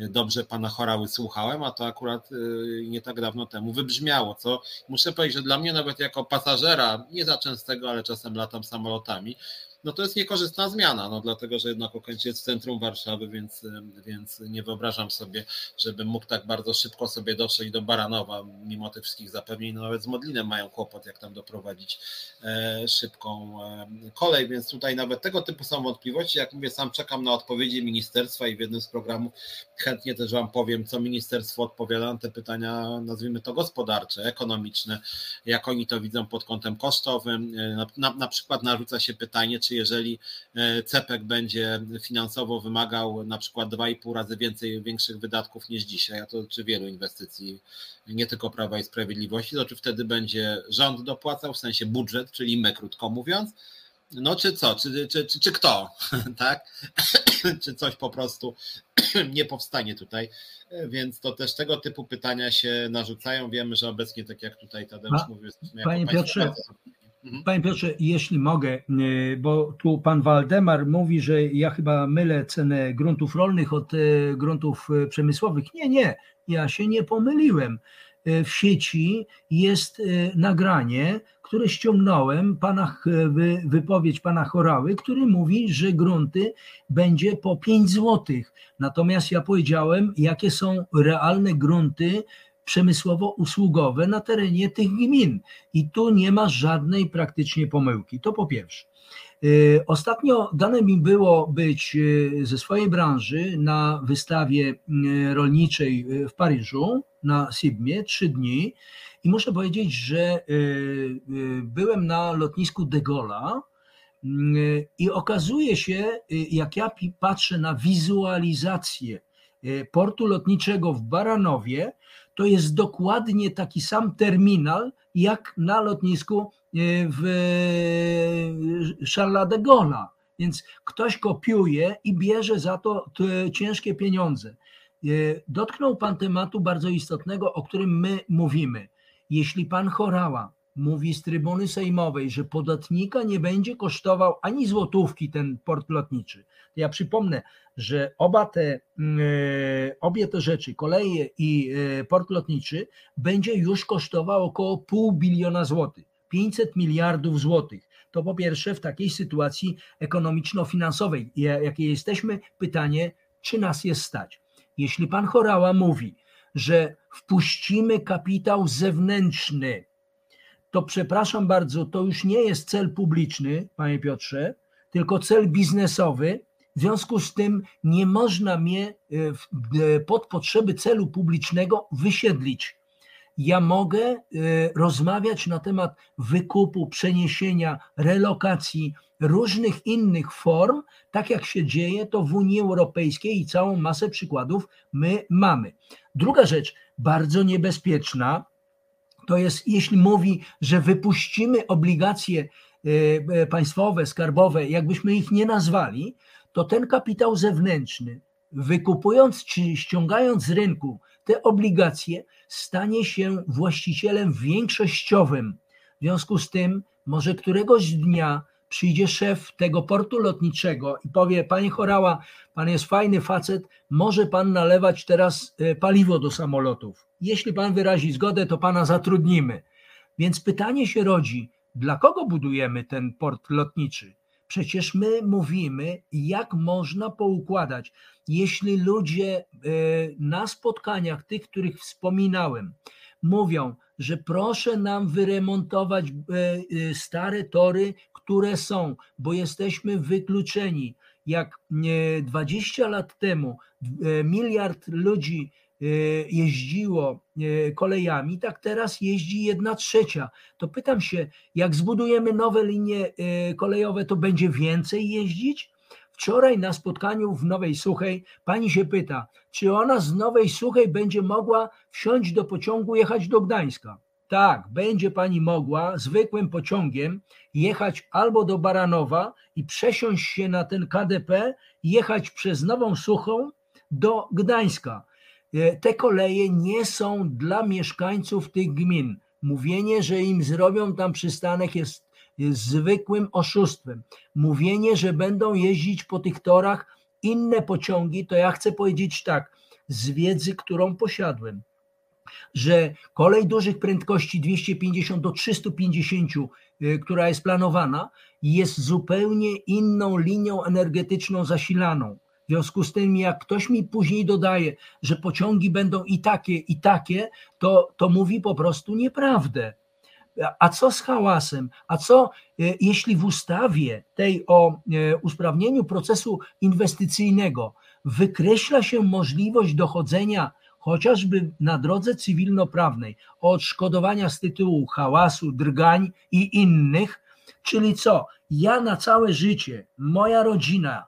y, dobrze pana chorały słuchałem, a to akurat y, nie tak dawno temu wybrzmiało, co muszę powiedzieć, że dla mnie nawet jako pasażera, nie za częstego, ale czasem latam samolotami, no to jest niekorzystna zmiana, no dlatego, że jednak Okęcie jest w centrum Warszawy, więc, więc nie wyobrażam sobie, żebym mógł tak bardzo szybko sobie dotrzeć do Baranowa, mimo tych wszystkich zapewnień, no nawet z Modlinem mają kłopot, jak tam doprowadzić e, szybką e, kolej, więc tutaj nawet tego typu są wątpliwości, jak mówię, sam czekam na odpowiedzi ministerstwa i w jednym z programów chętnie też Wam powiem, co ministerstwo odpowiada na te pytania, nazwijmy to gospodarcze, ekonomiczne, jak oni to widzą pod kątem kosztowym, e, na, na, na przykład narzuca się pytanie, czy jeżeli e, CEPEK będzie finansowo wymagał na przykład 2,5 razy więcej, większych wydatków niż dzisiaj, a to czy wielu inwestycji, nie tylko Prawa i Sprawiedliwości, to czy wtedy będzie rząd dopłacał, w sensie budżet, czyli my, krótko mówiąc, no czy co, czy, czy, czy, czy kto, tak? czy coś po prostu nie powstanie tutaj. Więc to też tego typu pytania się narzucają. Wiemy, że obecnie, tak jak tutaj Tadeusz mówił, jesteśmy Panie Piotrze. Panie Piotrze, jeśli mogę, y, bo tu pan Waldemar mówi, że ja chyba mylę cenę gruntów rolnych od y, gruntów y, przemysłowych. Nie, nie, ja się nie pomyliłem. W sieci jest nagranie, które ściągnąłem, pana, wypowiedź pana Chorały, który mówi, że grunty będzie po 5 zł. Natomiast ja powiedziałem, jakie są realne grunty przemysłowo-usługowe na terenie tych gmin. I tu nie ma żadnej praktycznie pomyłki. To po pierwsze. Y, ostatnio dane mi było być y, ze swojej branży na wystawie y, rolniczej w Paryżu, na Sibmie, trzy dni. I muszę powiedzieć, że byłem na lotnisku de Gaulle'a i okazuje się, jak ja patrzę na wizualizację portu lotniczego w Baranowie, to jest dokładnie taki sam terminal, jak na lotnisku e, w Charles de Gaulle. Więc ktoś kopiuje i bierze za to ciężkie pieniądze. E, dotknął Pan tematu bardzo istotnego, o którym my mówimy. Jeśli Pan Chorała mówi z trybuny sejmowej, że podatnika nie będzie kosztował ani złotówki ten port lotniczy, ja przypomnę, że oba te, mm, e, obie te rzeczy, koleje i e, port lotniczy, będzie już kosztował około pół biliona złotych, 500 miliardów złotych. To po pierwsze w takiej sytuacji ekonomiczno-finansowej, jakiej jesteśmy, pytanie, czy nas jest stać. Jeśli pan Chorała mówi, że wpuścimy kapitał zewnętrzny, to przepraszam bardzo, to już nie jest cel publiczny, panie Piotrze, tylko cel biznesowy, w związku z tym nie można mnie e, e, pod potrzeby celu publicznego wysiedlić. Ja mogę e, rozmawiać na temat wykupu, przeniesienia, relokacji, różnych innych form, tak jak się dzieje to w Unii Europejskiej i całą masę przykładów my mamy. Druga rzecz, bardzo niebezpieczna, to jest, jeśli mówi, że wypuścimy obligacje państwowe, skarbowe, jakbyśmy ich nie nazwali, to ten kapitał zewnętrzny, wykupując czy ściągając z rynku te obligacje, stanie się właścicielem większościowym. W związku z tym, może któregoś dnia przyjdzie szef tego portu lotniczego i powie: Panie Chorała, pan jest fajny facet, może pan nalewać teraz e, paliwo do samolotów. Jeśli pan wyrazi zgodę, to pana zatrudnimy. Więc pytanie się rodzi: dla kogo budujemy ten port lotniczy? Przecież my mówimy, jak można poukładać. Jeśli ludzie e, na spotkaniach, tych, których wspominałem, mówią, że proszę nam wyremontować e, e, stare tory, które są, bo jesteśmy wykluczeni. Jak 20 lat temu miliard ludzi jeździło kolejami, tak teraz jeździ jedna trzecia. To pytam się, jak zbudujemy nowe linie kolejowe, to będzie więcej jeździć? Wczoraj na spotkaniu w Nowej Suchej pani się pyta, czy ona z Nowej Suchej będzie mogła wsiąść do pociągu, jechać do Gdańska. Tak, będzie pani mogła zwykłym pociągiem jechać albo do Baranowa i przesiąść się na ten KDP, jechać przez Nową Suchą do Gdańska. E, te koleje nie są dla mieszkańców tych gmin. Mówienie, że im zrobią tam przystanek jest jest zwykłym oszustwem. Mówienie, że będą jeździć po tych torach inne pociągi, to ja chcę powiedzieć tak, z wiedzy, którą posiadłem, że kolej dużych prędkości 250 do 350, y, która jest planowana, jest zupełnie inną linią energetyczną zasilaną. W związku z tym, jak ktoś mi później dodaje, że pociągi będą i takie, i takie, to, to mówi po prostu nieprawdę. A co z hałasem? A co e, jeśli w ustawie tej o e, usprawnieniu procesu inwestycyjnego wykreśla się możliwość dochodzenia chociażby na drodze cywilnoprawnej odszkodowania z tytułu hałasu, drgań i innych, czyli co? Ja na całe życie, moja rodzina,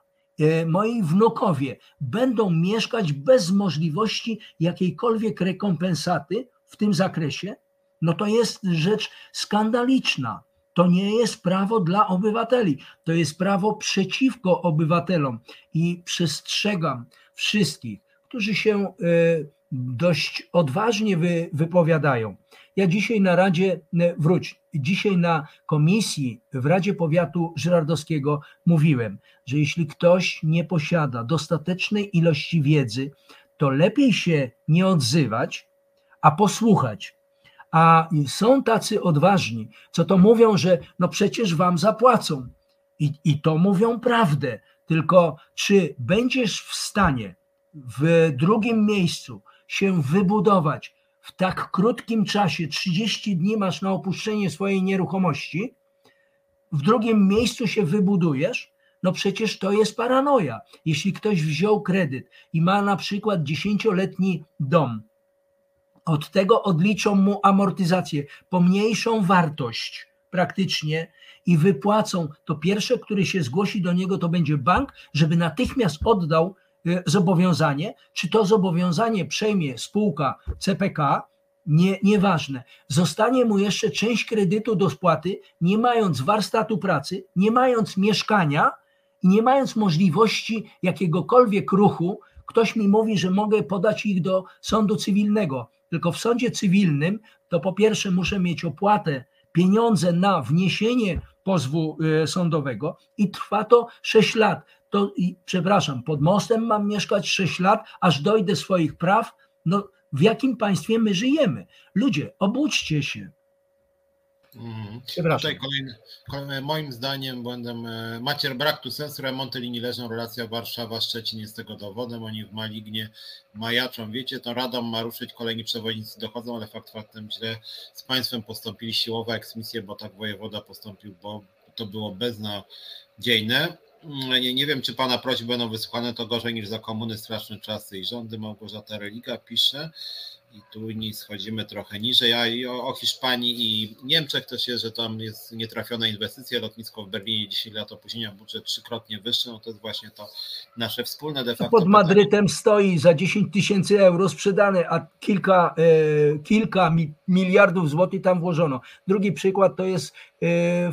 moi wnukowie będą mieszkać bez możliwości jakiejkolwiek rekompensaty w tym zakresie? no to jest rzecz skandaliczna. To nie jest prawo dla obywateli, to jest prawo przeciwko obywatelom. I przestrzegam wszystkich, którzy się e, dość odważnie wy, wypowiadają. Ja dzisiaj na Radzie, e, wróć, dzisiaj na komisji w Radzie Powiatu Żyrardowskiego mówiłem, że jeśli ktoś nie posiada dostatecznej ilości wiedzy, to lepiej się nie odzywać, a posłuchać a są tacy odważni, co to mówią, że no przecież wam zapłacą. I, I to mówią prawdę. Tylko czy będziesz w stanie w drugim miejscu się wybudować w tak krótkim czasie, 30 dni masz na opuszczenie swojej nieruchomości, w drugim miejscu się wybudujesz, no przecież to jest paranoja. Jeśli ktoś wziął kredyt i ma na przykład dziesięcioletni dom, od tego odliczą mu amortyzację, pomniejszą wartość praktycznie i wypłacą. To pierwsze, który się zgłosi do niego, to będzie bank, żeby natychmiast oddał zobowiązanie. Czy to zobowiązanie przejmie spółka CPK, nie, nieważne. Zostanie mu jeszcze część kredytu do spłaty, nie mając warsztatu pracy, nie mając mieszkania i nie mając możliwości jakiegokolwiek ruchu. Ktoś mi mówi, że mogę podać ich do sądu cywilnego. Tylko w sądzie cywilnym to po pierwsze muszę mieć opłatę, pieniądze na wniesienie pozwu y, sądowego i trwa to 6 lat. To, i, przepraszam, pod mostem mam mieszkać 6 lat, aż dojdę swoich praw. No, w jakim państwie my żyjemy? Ludzie, obudźcie się. Mhm. Tutaj kolejny, kolejny, moim zdaniem błędem Macier brak tu sensu, remonty linii leżą, relacja Warszawa-Szczecin jest tego dowodem, oni w Malignie majaczą, wiecie, to Radom ma ruszyć, kolejni przewodnicy dochodzą, ale fakt faktem źle z państwem postąpili siłowa eksmisję, bo tak wojewoda postąpił, bo to było beznadziejne. Mm, nie, nie wiem, czy pana prośby będą wysłuchane, to gorzej niż za komuny straszne czasy i rządy. Małgorzata Religa pisze i tu nie schodzimy trochę niżej, a i o, o, Hiszpanii i Niemczech też jest, że tam jest nietrafiona inwestycja, lotnisko w Berlinie 10 lat opóźnienia, budżet trzykrotnie wyższy, no to jest właśnie to nasze wspólne de facto. Pod Madrytem stoi za 10 tysięcy euro sprzedane, a kilka, e, kilka miliardów złotych tam włożono. Drugi przykład to jest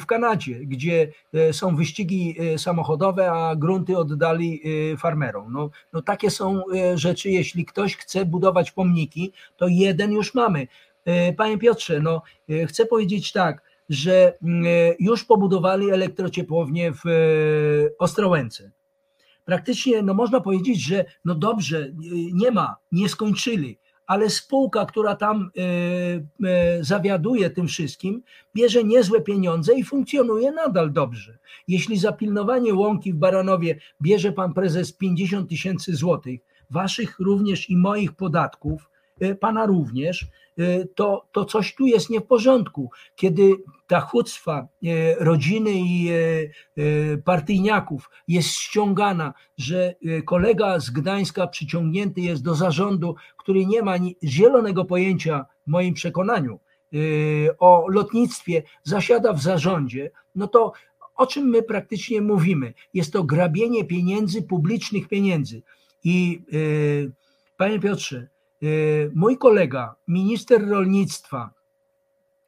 w Kanadzie, gdzie e, są wyścigi e, samochodowe, a grunty oddali e, farmerom. No, no takie są e, rzeczy, jeśli ktoś chce budować pomniki, to jeden już mamy. E, panie Piotrze, no, e, chcę powiedzieć tak, że mm, już pobudowali elektrociepłownię w Ostrołęce. Praktycznie no można powiedzieć, że no dobrze, nie ma, nie skończyli, ale spółka, która tam e, e, zawiaduje tym wszystkim, bierze niezłe pieniądze i funkcjonuje nadal dobrze. Jeśli za pilnowanie łąki w Baranowie bierze pan prezes 50 tysięcy złotych, waszych również i moich podatków, e, pana również, to, to coś tu jest nie w porządku. Kiedy ta chucwa rodziny i partyjniaków jest ściągana, że kolega z Gdańska przyciągnięty jest do zarządu, który nie ma zielonego pojęcia, w moim przekonaniu, o lotnictwie, zasiada w zarządzie, no to o czym my praktycznie mówimy? Jest to grabienie pieniędzy, publicznych pieniędzy. I panie Piotrze, mój kolega, minister rolnictwa,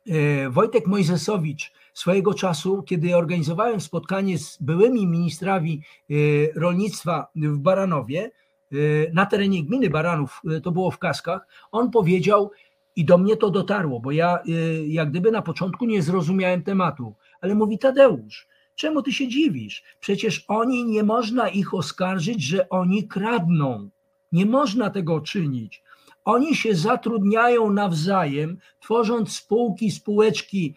e, Wojtek Mojzesowicz, swojego czasu, kiedy organizowałem spotkanie z byłymi ministrami e, rolnictwa w Baranowie, na terenie gminy Baranów, to było w Kaskach, on powiedział, i do mnie to dotarło, bo ja jak gdyby na początku nie zrozumiałem tematu, ale mówi Tadeusz, czemu ty się dziwisz? Przecież oni nie można ich oskarżyć, że oni kradną. Nie można tego czynić. Oni się zatrudniają nawzajem, tworząc spółki, spółeczki,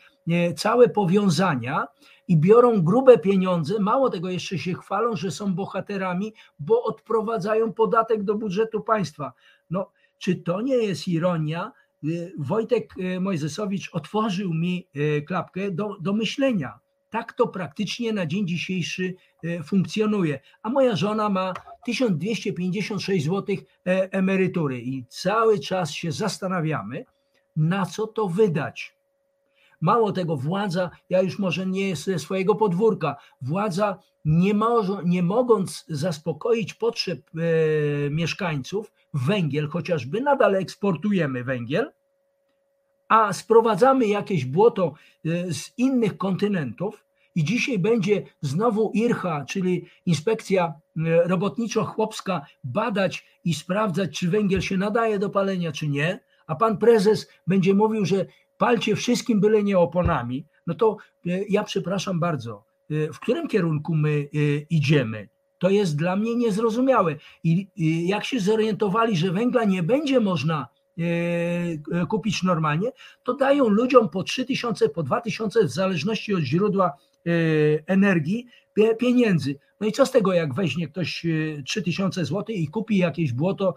całe powiązania i biorą grube pieniądze. Mało tego, jeszcze się chwalą, że są bohaterami, bo odprowadzają podatek do budżetu państwa. No, czy to nie jest ironia? Wojtek Mojzesowicz otworzył mi e, klapkę do, do myślenia. Tak to praktycznie na dzień dzisiejszy e, funkcjonuje. A moja żona ma 1256 zł e, emerytury i cały czas się zastanawiamy, na co to wydać. Mało tego, władza, ja już może nie jest ze swojego podwórka, władza nie, może, nie mogąc zaspokoić potrzeb e, mieszkańców, węgiel chociażby, nadal eksportujemy węgiel, a sprowadzamy jakieś błoto e, z innych kontynentów i dzisiaj będzie znowu IRHA, czyli Inspekcja e, Robotniczo-Chłopska, badać i sprawdzać, czy węgiel się nadaje do palenia, czy nie, a pan prezes będzie mówił, że palcie wszystkim, byle nie oponami, no to e, ja przepraszam bardzo, w którym kierunku my idziemy? To jest dla mnie niezrozumiałe. I jak się zorientowali, że węgla nie będzie można kupić normalnie, to dają ludziom po 3000, po 2000 w zależności od źródła e, energii pieniędzy. No i co z tego, jak weźmie ktoś 3000 zł i kupi jakieś błoto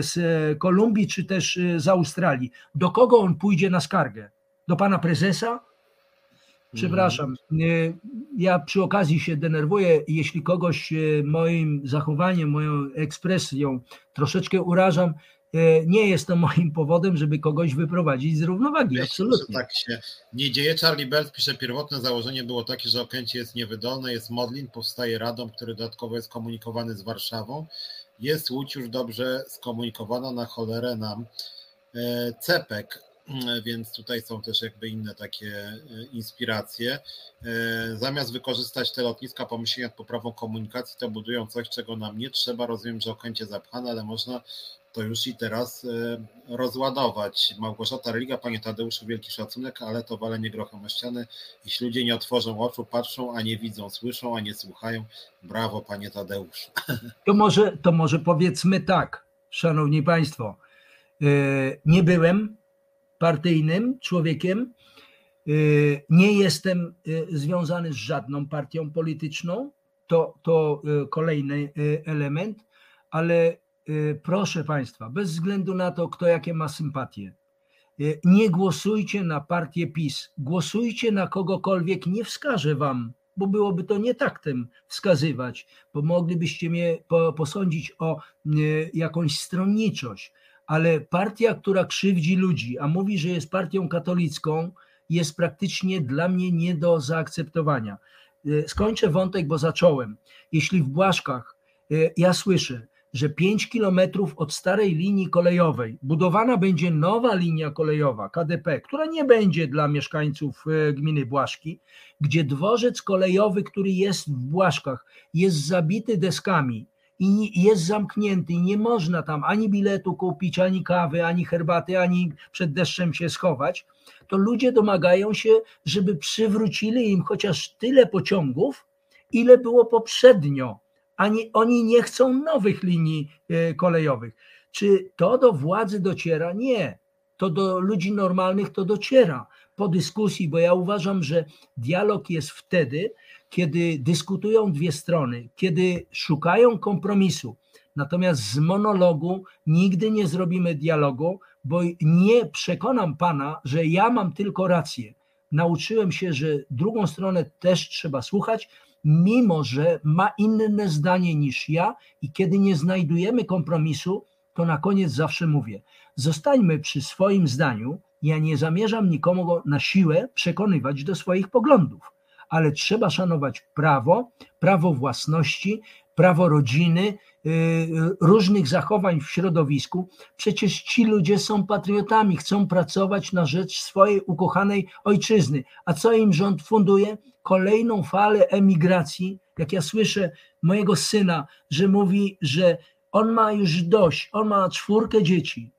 z Kolumbii czy też z Australii? Do kogo on pójdzie na skargę? Do pana prezesa? Przepraszam, ja przy okazji się denerwuję, jeśli kogoś moim zachowaniem, moją ekspresją troszeczkę urażam, E, nie jest to moim powodem, żeby kogoś wyprowadzić z równowagi. Absolutnie. tak się nie dzieje. Charlie Bell pisze, pierwotne założenie było takie, że Okęcie jest niewydolne, jest Modlin, powstaje Radom, który dodatkowo jest komunikowany z Warszawą. Jest Łódź już dobrze skomunikowana na cholerę nam. E, Cepek, mm, więc tutaj są też jakby inne takie e, inspiracje. Zamiast wykorzystać te lotniska, pomyśleć nad poprawą komunikacji, to budują coś, czego nam nie trzeba. Rozumiem, że Okęcie zapchane, ale można to już i teraz e, rozładować. Małgorzata Religa, panie Tadeuszu, wielki szacunek, ale to walenie grochem o ściany. Jeśli ludzie nie otworzą oczu, patrzą, a nie widzą, słyszą, a nie słuchają, brawo, panie Tadeuszu. To może, to może powiedzmy tak, szanowni państwo, e, nie byłem partyjnym człowiekiem, e, nie jestem związany z żadną partią polityczną, to, to kolejny element, ale proszę Państwa, bez względu na to, kto jakie ma sympatie, y, nie głosujcie na partię PiS, głosujcie na kogokolwiek, nie wskażę Wam, bo byłoby to nie taktem wskazywać, bo moglibyście mnie posądzić o y, jakąś stronniczość, ale partia, która krzywdzi ludzi, a mówi, że jest partią katolicką, jest praktycznie dla mnie nie do zaakceptowania. Skończę wątek, bo zacząłem. Jeśli w Błaszkach ja słyszę, że 5 kilometrów od starej linii kolejowej budowana będzie nowa linia kolejowa KDP, która nie będzie dla mieszkańców e, gminy Błaszki, gdzie dworzec kolejowy, który jest w Błaszkach, jest zabity deskami i jest zamknięty i nie można tam ani biletu kupić, ani kawy, ani herbaty, ani przed deszczem się schować, to ludzie domagają się, żeby przywrócili im chociaż tyle pociągów, ile było poprzednio. Ani oni nie chcą nowych linii e, kolejowych. Czy to do władzy dociera? Nie. To do ludzi normalnych to dociera po dyskusji, bo ja uważam, że dialog jest wtedy, kiedy dyskutują dwie strony, kiedy szukają kompromisu. Natomiast z monologu nigdy nie zrobimy dialogu, bo nie przekonam pana, że ja mam tylko rację. Nauczyłem się, że drugą stronę też trzeba słuchać, mimo że ma inne zdanie niż ja, i kiedy nie znajdujemy kompromisu, to na koniec zawsze mówię: zostańmy przy swoim zdaniu. Ja nie zamierzam nikomu na siłę przekonywać do swoich poglądów ale trzeba szanować prawo, prawo własności, prawo rodziny, y, różnych zachowań w środowisku. Przecież ci ludzie są patriotami, chcą pracować na rzecz swojej ukochanej ojczyzny. A co im rząd funduje? Kolejną falę emigracji. Jak ja słyszę mojego syna, że mówi, że on ma już dość, on ma czwórkę dzieci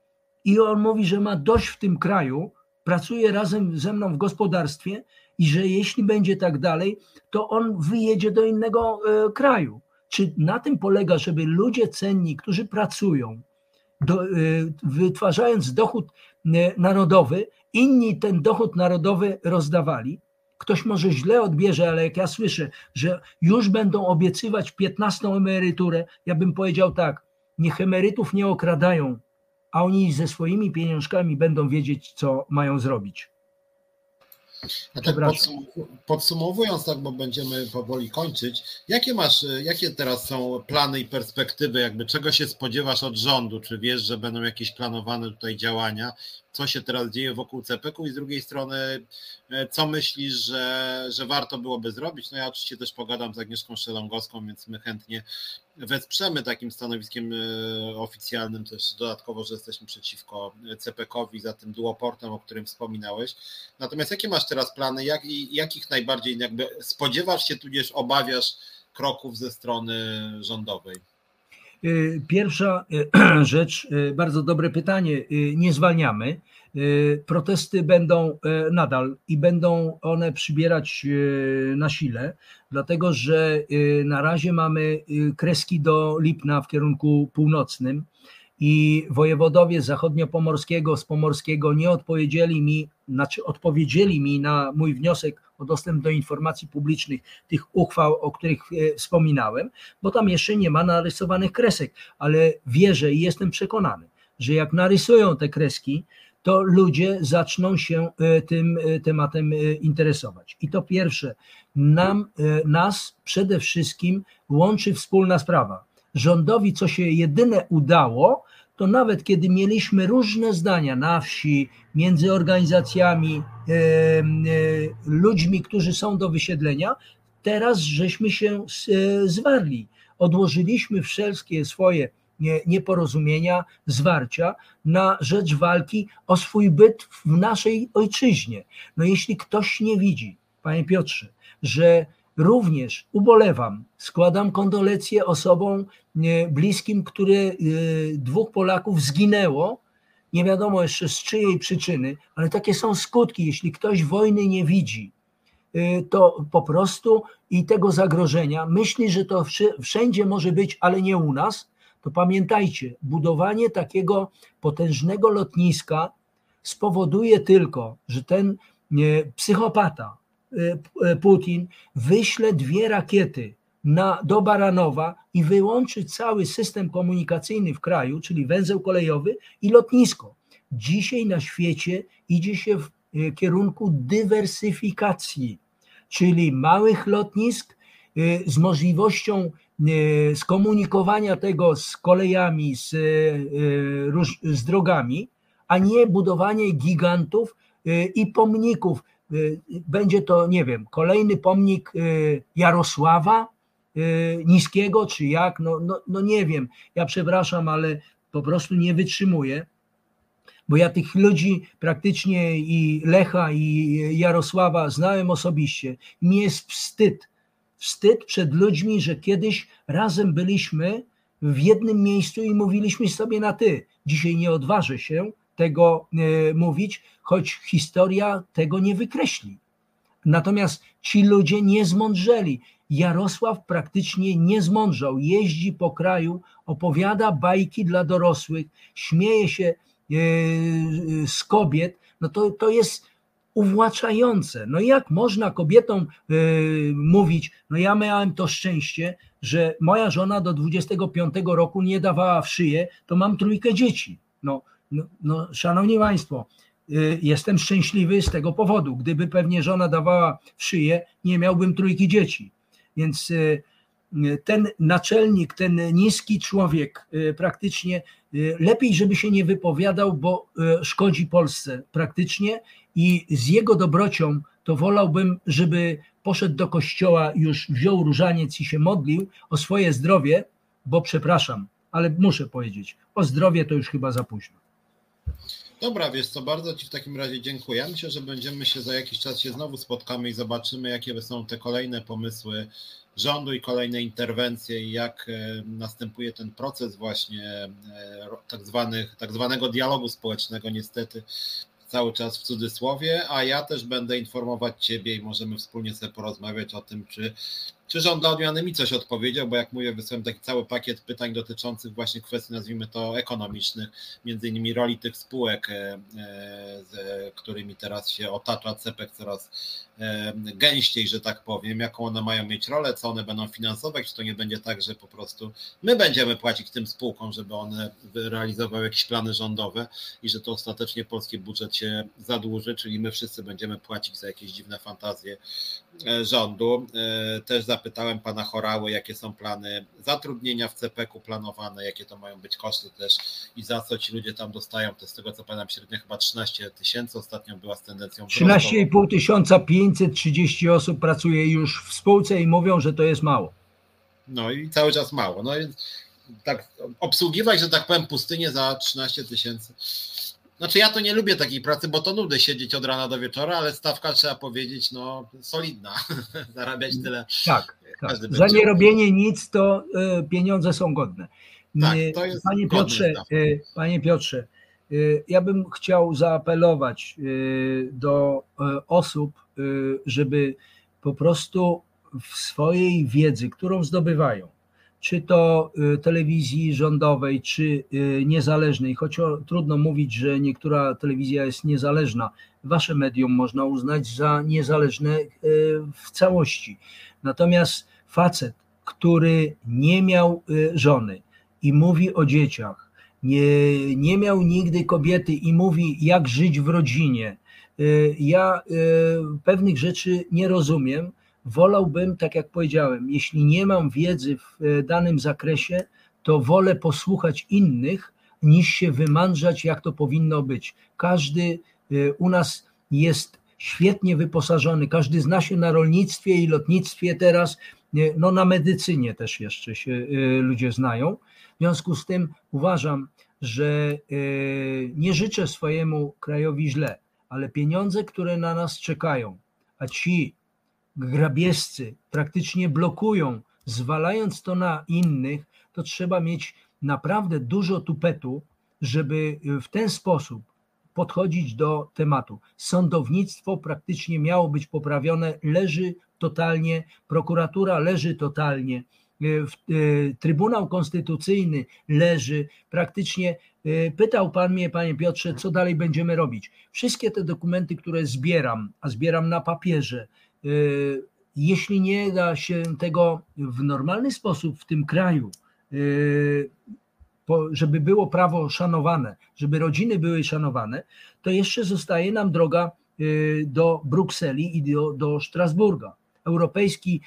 i on mówi, że ma dość w tym kraju, pracuje razem ze mną w gospodarstwie, i że jeśli będzie tak dalej, to on wyjedzie do innego e, kraju. Czy na tym polega, żeby ludzie cenni, którzy pracują, do, e, wytwarzając dochód e, narodowy, inni ten dochód narodowy rozdawali? Ktoś może źle odbierze, ale jak ja słyszę, że już będą obiecywać 15 emeryturę, ja bym powiedział tak, niech emerytów nie okradają, a oni ze swoimi pieniążkami będą wiedzieć, co mają zrobić. A tak podsumowując, tak, bo będziemy powoli kończyć, jakie masz, jakie teraz są plany i perspektywy, jakby czego się spodziewasz od rządu? Czy wiesz, że będą jakieś planowane tutaj działania? Co się teraz dzieje wokół CPK i z drugiej strony, e, co myślisz, że, że warto byłoby zrobić? No ja oczywiście też pogadam z Agnieszką Szelongowską, więc my chętnie wesprzemy takim stanowiskiem e, oficjalnym też dodatkowo, że jesteśmy przeciwko CPK-owi za tym duoportem, o którym wspominałeś. Natomiast jakie masz teraz plany, jak, jakich najbardziej jakby spodziewasz się, tudzież obawiasz kroków ze strony rządowej? E, pierwsza e, rzecz, bardzo dobre pytanie. Nie zwalniamy. Protesty będą nadal i będą one przybierać na sile dlatego że na razie mamy kreski do Lipna w kierunku północnym i wojewodowie zachodniopomorskiego, z pomorskiego nie odpowiedzieli mi, znaczy odpowiedzieli mi na mój wniosek o dostęp do informacji publicznych, tych uchwał, o których y, wspominałem, bo tam jeszcze nie ma narysowanych kresek, ale wierzę i jestem przekonany, że jak narysują te kreski, to ludzie zaczną się e, tym e, tematem e, interesować. I to pierwsze, nam, nas przede wszystkim łączy wspólna sprawa. Rządowi, co się jedyne udało, to nawet kiedy mieliśmy różne zdania na wsi, między organizacjami, ludźmi, którzy są do wysiedlenia, teraz żeśmy się zwarli. Odłożyliśmy wszelkie swoje nieporozumienia, zwarcia na rzecz walki o swój byt w naszej ojczyźnie. No jeśli ktoś nie widzi, panie Piotrze, że również ubolewam, składam kondolencje osobom bliskim, które dwóch Polaków zginęło, nie wiadomo jeszcze z czyjej przyczyny, ale takie są skutki, jeśli ktoś wojny nie widzi, to po prostu i tego zagrożenia myśli, że to wszędzie może być, ale nie u nas, to pamiętajcie, budowanie takiego potężnego lotniska spowoduje tylko, że ten psychopata e, e, Putin wyśle dwie rakiety na, do Baranowa i wyłączy cały system komunikacyjny w kraju, czyli węzeł kolejowy i lotnisko. Dzisiaj na świecie idzie się w e, kierunku dywersyfikacji, czyli małych lotnisk z możliwością E, skomunikowania tego z kolejami, z, e, z drogami, a nie budowanie gigantów e, i pomników. Będzie to, nie wiem, kolejny pomnik Jarosława Niskiego, czy jak, no, no, no nie wiem. Ja przepraszam, ale po prostu nie wytrzymuję, bo ja tych ludzi praktycznie i Lecha, i Jarosława znałem osobiście. Mi jest wstyd wstyd przed ludźmi, że kiedyś razem byliśmy w jednym miejscu i mówiliśmy sobie na ty. Dzisiaj nie odważę się tego e, mówić, choć historia tego nie wykreśli. Natomiast ci ludzie nie zmądrzeli. Jarosław praktycznie nie zmądrzał. Jeździ po kraju, opowiada bajki dla dorosłych, śmieje się e, z kobiet. No to, to jest uwłaczające. No jak można kobietom y, mówić, no ja miałem to szczęście, że moja żona do 25 roku nie dawała w szyję, to mam trójkę dzieci. No, no, no szanowni państwo, jestem szczęśliwy z tego powodu. Gdyby pewnie żona dawała w szyję, nie miałbym trójki dzieci. Więc y, ten naczelnik, ten niski człowiek praktycznie lepiej, żeby się nie wypowiadał, bo szkodzi Polsce praktycznie i z jego dobrocią to wolałbym, żeby poszedł do kościoła, już wziął różaniec i się modlił o swoje zdrowie, bo przepraszam, ale muszę powiedzieć, o zdrowie to już chyba za późno. Dobra, wiesz co, bardzo Ci w takim razie dziękuję. Myślę, że będziemy się za jakiś czas się znowu spotkamy i zobaczymy, jakie są te kolejne pomysły rządu i kolejne interwencje i jak e, następuje ten proces właśnie e, tak, zwanych, tak zwanego dialogu społecznego niestety cały czas w cudzysłowie, a ja też będę informować Ciebie i możemy wspólnie sobie porozmawiać o tym, czy czy rząd dla odmiany mi coś odpowiedział, bo jak mówię, wysłałem taki cały pakiet pytań dotyczących właśnie kwestii, nazwijmy to ekonomicznych, między innymi roli tych spółek, e, e, z którymi teraz się otacza CEPEK coraz e, gęściej, że tak powiem, jaką one mają mieć rolę, co one będą finansować, czy to nie będzie tak, że po prostu my będziemy płacić tym spółkom, żeby one realizowały jakieś plany rządowe i że to ostatecznie polski budżet się zadłuży, czyli my wszyscy będziemy płacić za jakieś dziwne fantazje rządu. Też za zapytałem pana Chorały, jakie są plany zatrudnienia w CPK-u planowane, jakie to mają być koszty też i za co ci ludzie tam dostają. To z tego co pamiętam średnio chyba 13 tysięcy, ostatnio była z tendencją 13,5 tysiąca 530 osób pracuje już w spółce i mówią, że to jest mało. No i cały czas mało. No więc tak obsługiwać, że tak powiem, pustynię za 13 tysięcy znaczy ja to nie lubię takiej pracy, bo to nudy siedzieć od rana do wieczora, ale stawka trzeba powiedzieć, no solidna, zarabiać tyle. Tak, tak. za nie robienie nic to y, pieniądze są godne. Tak, to jest panie Piotrze, y, panie Piotrze, ja bym chciał zaapelować do osób, żeby po prostu w swojej wiedzy, którą zdobywają, czy to y, telewizji rządowej, czy y, niezależnej, choć trudno mówić, że niektóra telewizja jest niezależna. Wasze medium można uznać za niezależne y, w całości. Natomiast facet, który nie miał żony i mówi o dzieciach, nie, nie miał nigdy kobiety i mówi, jak żyć w rodzinie. Ja pewnych rzeczy nie rozumiem wolałbym, tak jak powiedziałem, jeśli nie mam wiedzy w e, danym zakresie, to wolę posłuchać innych, niż się wymądrzać, jak to powinno być. Każdy e, u nas jest świetnie wyposażony, każdy zna się na rolnictwie i lotnictwie teraz, e, no na medycynie też jeszcze się ludzie znają. W związku z tym uważam, że nie życzę swojemu krajowi źle, ale pieniądze, które na nas czekają, a ci grabieżcy praktycznie blokują, zwalając to na innych, to trzeba mieć naprawdę dużo tupetu, żeby w ten sposób podchodzić do tematu. Sądownictwo praktycznie miało być poprawione, leży totalnie, prokuratura leży totalnie, e, Trybunał Konstytucyjny leży, praktycznie pytał Pan mnie, Panie Piotrze, co dalej będziemy robić. Wszystkie te dokumenty, które zbieram, a zbieram na papierze, Y, jeśli nie da się tego w normalny sposób w tym kraju, y, żeby było prawo szanowane, żeby rodziny były szanowane, to jeszcze zostaje nam droga y, do Brukseli i do, do Strasburga. Europejski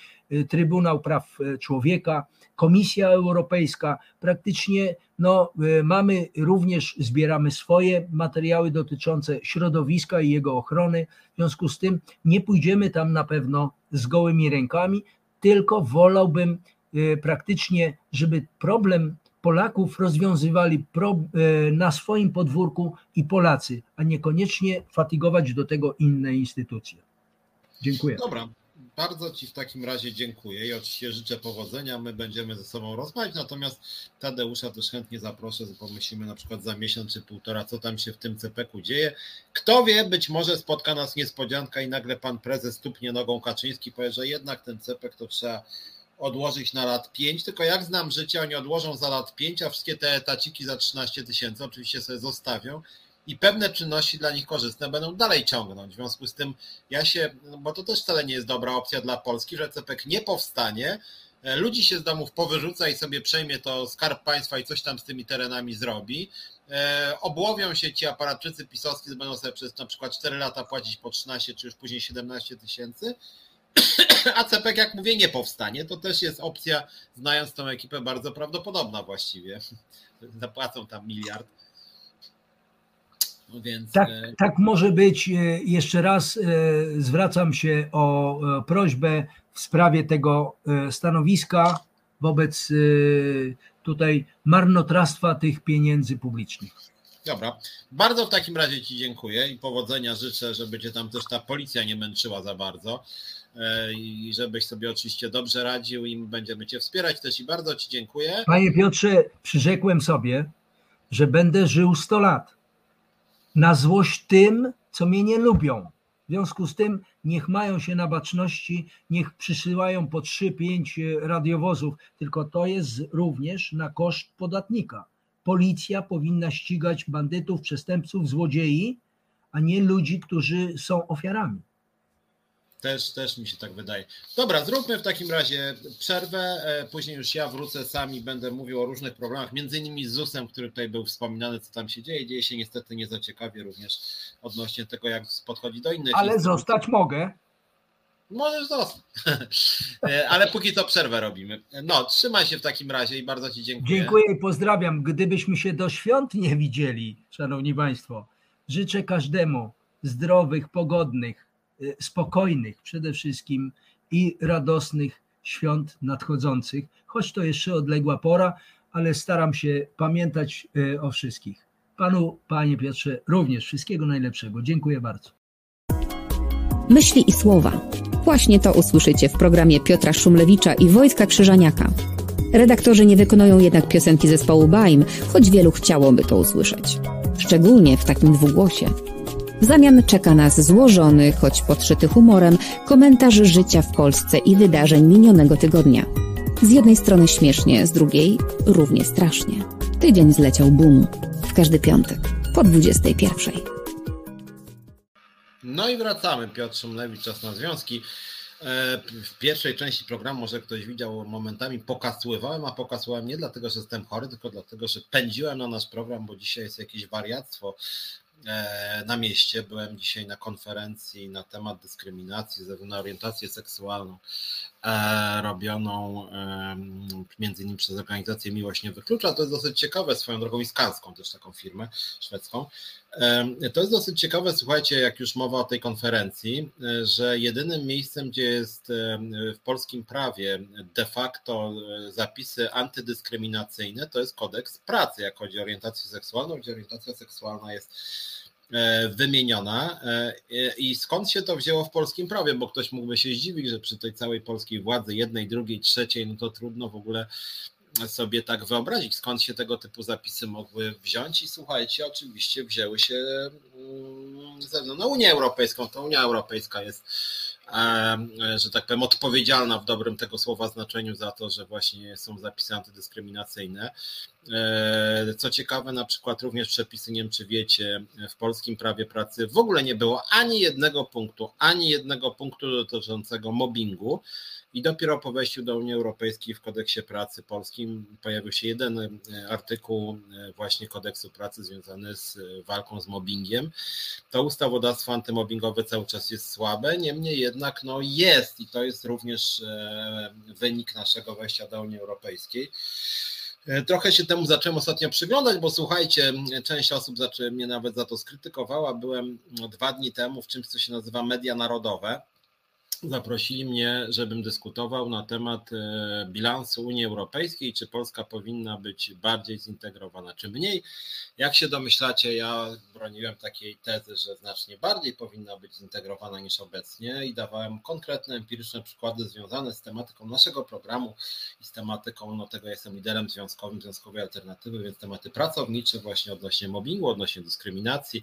Trybunał Praw Człowieka, Komisja Europejska, praktycznie no, mamy również, zbieramy swoje materiały dotyczące środowiska i jego ochrony. W związku z tym nie pójdziemy tam na pewno z gołymi rękami, tylko wolałbym e, praktycznie, żeby problem Polaków rozwiązywali e, na swoim podwórku i Polacy, a niekoniecznie fatygować do tego inne instytucje. Dziękuję. Dobra, bardzo Ci w takim razie dziękuję i oczywiście życzę powodzenia. My będziemy ze sobą rozmawiać, natomiast Tadeusza też chętnie zaproszę, pomyślimy na przykład za miesiąc czy półtora, co tam się w tym CPK dzieje. Kto wie, być może spotka nas niespodzianka i nagle pan prezes tupnie nogą Kaczyński, powie, że jednak ten CPK to trzeba odłożyć na lat 5, tylko jak znam życie, oni odłożą za lat 5, a wszystkie te etaciki za 13 tysięcy oczywiście sobie zostawią i pewne czynności dla nich korzystne będą dalej ciągnąć. W związku z tym ja się, no bo to też wcale nie jest dobra opcja dla Polski, że CPK nie powstanie, e, ludzi się z domów powyrzuca i sobie przejmie to skarb państwa i coś tam z tymi terenami zrobi. E, obłowią się ci aparatczycy pisowscy, będą sobie przez na przykład 4 lata płacić po 13 czy już później 17 tysięcy, a CPK, jak mówię, nie powstanie. To też jest opcja, znając tą ekipę, bardzo prawdopodobna właściwie. Zapłacą tam miliard. Więc... tak, e, tak może być. E, jeszcze raz e, zwracam się o prośbę w sprawie tego stanowiska wobec tutaj marnotrawstwa tych pieniędzy publicznych. Dobra, bardzo w takim razie Ci dziękuję i powodzenia życzę, żeby Cię tam też ta policja nie męczyła za bardzo i żebyś sobie oczywiście dobrze radził i będziemy Cię wspierać też i bardzo Ci dziękuję. Panie Piotrze, przyrzekłem sobie, że będę żył 100 lat na złość tym, co mnie nie lubią. W związku z tym niech mają się na baczności, niech przysyłają po 3-5 radiowozów, tylko to jest również na koszt podatnika. Policja powinna ścigać bandytów, przestępców, złodziei, a nie ludzi, którzy są ofiarami. Też, też mi się tak wydaje. Dobra, zróbmy w takim razie przerwę. E, później już ja wrócę sam i będę mówił o różnych problemach, między innymi z ZUS-em, który tutaj był wspominany, co tam się dzieje. Dzieje się niestety nie za ciekawie również odnośnie tego, jak podchodzi do innych. Ale zostać mogę. Możesz zostać. E, ale póki co przerwę robimy. No, trzymaj się w takim razie i bardzo Ci dziękuję. Dziękuję i pozdrawiam. Gdybyśmy się do świąt nie widzieli, Szanowni Państwo, życzę każdemu zdrowych, pogodnych, spokojnych przede wszystkim i radosnych świąt nadchodzących, choć to jeszcze odległa pora, ale staram się pamiętać y, o wszystkich. Panu, panie Piotrze, również wszystkiego najlepszego. Dziękuję bardzo. Myśli i słowa. Właśnie to usłyszycie w programie Piotra Szumlewicza i Wojtka Krzyżaniaka. Redaktorzy nie wykonują jednak piosenki zespołu Baim, choć wielu chciałoby to usłyszeć. Szczególnie w takim dwugłosie. W zamian czeka nas złożony, choć podszyty humorem, komentarz życia w Polsce i wydarzeń minionego tygodnia. Z jednej strony śmiesznie, z drugiej równie strasznie. Tydzień zleciał boom. W każdy piątek po 21. No i wracamy. Piotr Szumlewicz, czas na związki. E, w pierwszej części programu może ktoś widział momentami pokasływałem, a pokasływałem nie dlatego, że jestem chory, tylko dlatego, że pędziłem na nasz program, bo dzisiaj jest jakieś wariactwo na mieście. Byłem dzisiaj na konferencji na temat dyskryminacji ze względu na orientację seksualną, e, robioną między innymi przez organizację Miłość Nie Wyklucza. To jest dosyć ciekawe, swoją drogą i skanską też taką firmę szwedzką. To jest dosyć ciekawe, słuchajcie, jak już mowa o tej konferencji, e, że jedynym miejscem, gdzie jest w polskim prawie de facto zapisy antydyskryminacyjne, to jest kodeks pracy, jak chodzi o orientację seksualną, gdzie orientacja seksualna jest E, wymieniona. E, I skąd się to wzięło w polskim prawie? Bo ktoś mógłby się zdziwić, że przy tej całej polskiej władzy, jednej, drugiej, trzeciej, no to trudno w ogóle sobie tak wyobrazić, skąd się tego typu zapisy mogły wziąć. I słuchajcie, oczywiście wzięły się mm, ze na Unię Europejską. To Unia Europejska jest że tak powiem, odpowiedzialna w dobrym tego słowa znaczeniu za to, że właśnie są zapisy antydyskryminacyjne. E, co ciekawe, na przykład również przepisy, nie wiem czy wiecie, w polskim prawie pracy w ogóle nie było ani jednego punktu, ani jednego punktu dotyczącego mobbingu. I dopiero po wejściu do Unii Europejskiej w kodeksie pracy polskim pojawił się jeden e, artykuł e, właśnie kodeksu pracy związany z walką z mobbingiem. To ustawodawstwo antymobbingowe cały czas jest słabe, niemniej jednak no jest i to jest również wynik naszego wejścia do Unii Europejskiej. Trochę się temu zacząłem ostatnio przyglądać, bo słuchajcie, część osób mnie nawet za to skrytykowała. Byłem dwa dni temu w czymś, co się nazywa media narodowe zaprosili mnie, żebym dyskutował na temat e, bilansu Unii Europejskiej, czy Polska powinna być bardziej zintegrowana, czy mniej. Jak się domyślacie, ja broniłem takiej tezy, że znacznie bardziej powinna być zintegrowana niż obecnie i dawałem konkretne, empiryczne przykłady związane z tematyką naszego programu i z tematyką, no tego jestem liderem związkowym, związkowej alternatywy, więc tematy pracownicze właśnie odnośnie mobbingu, odnośnie dyskryminacji,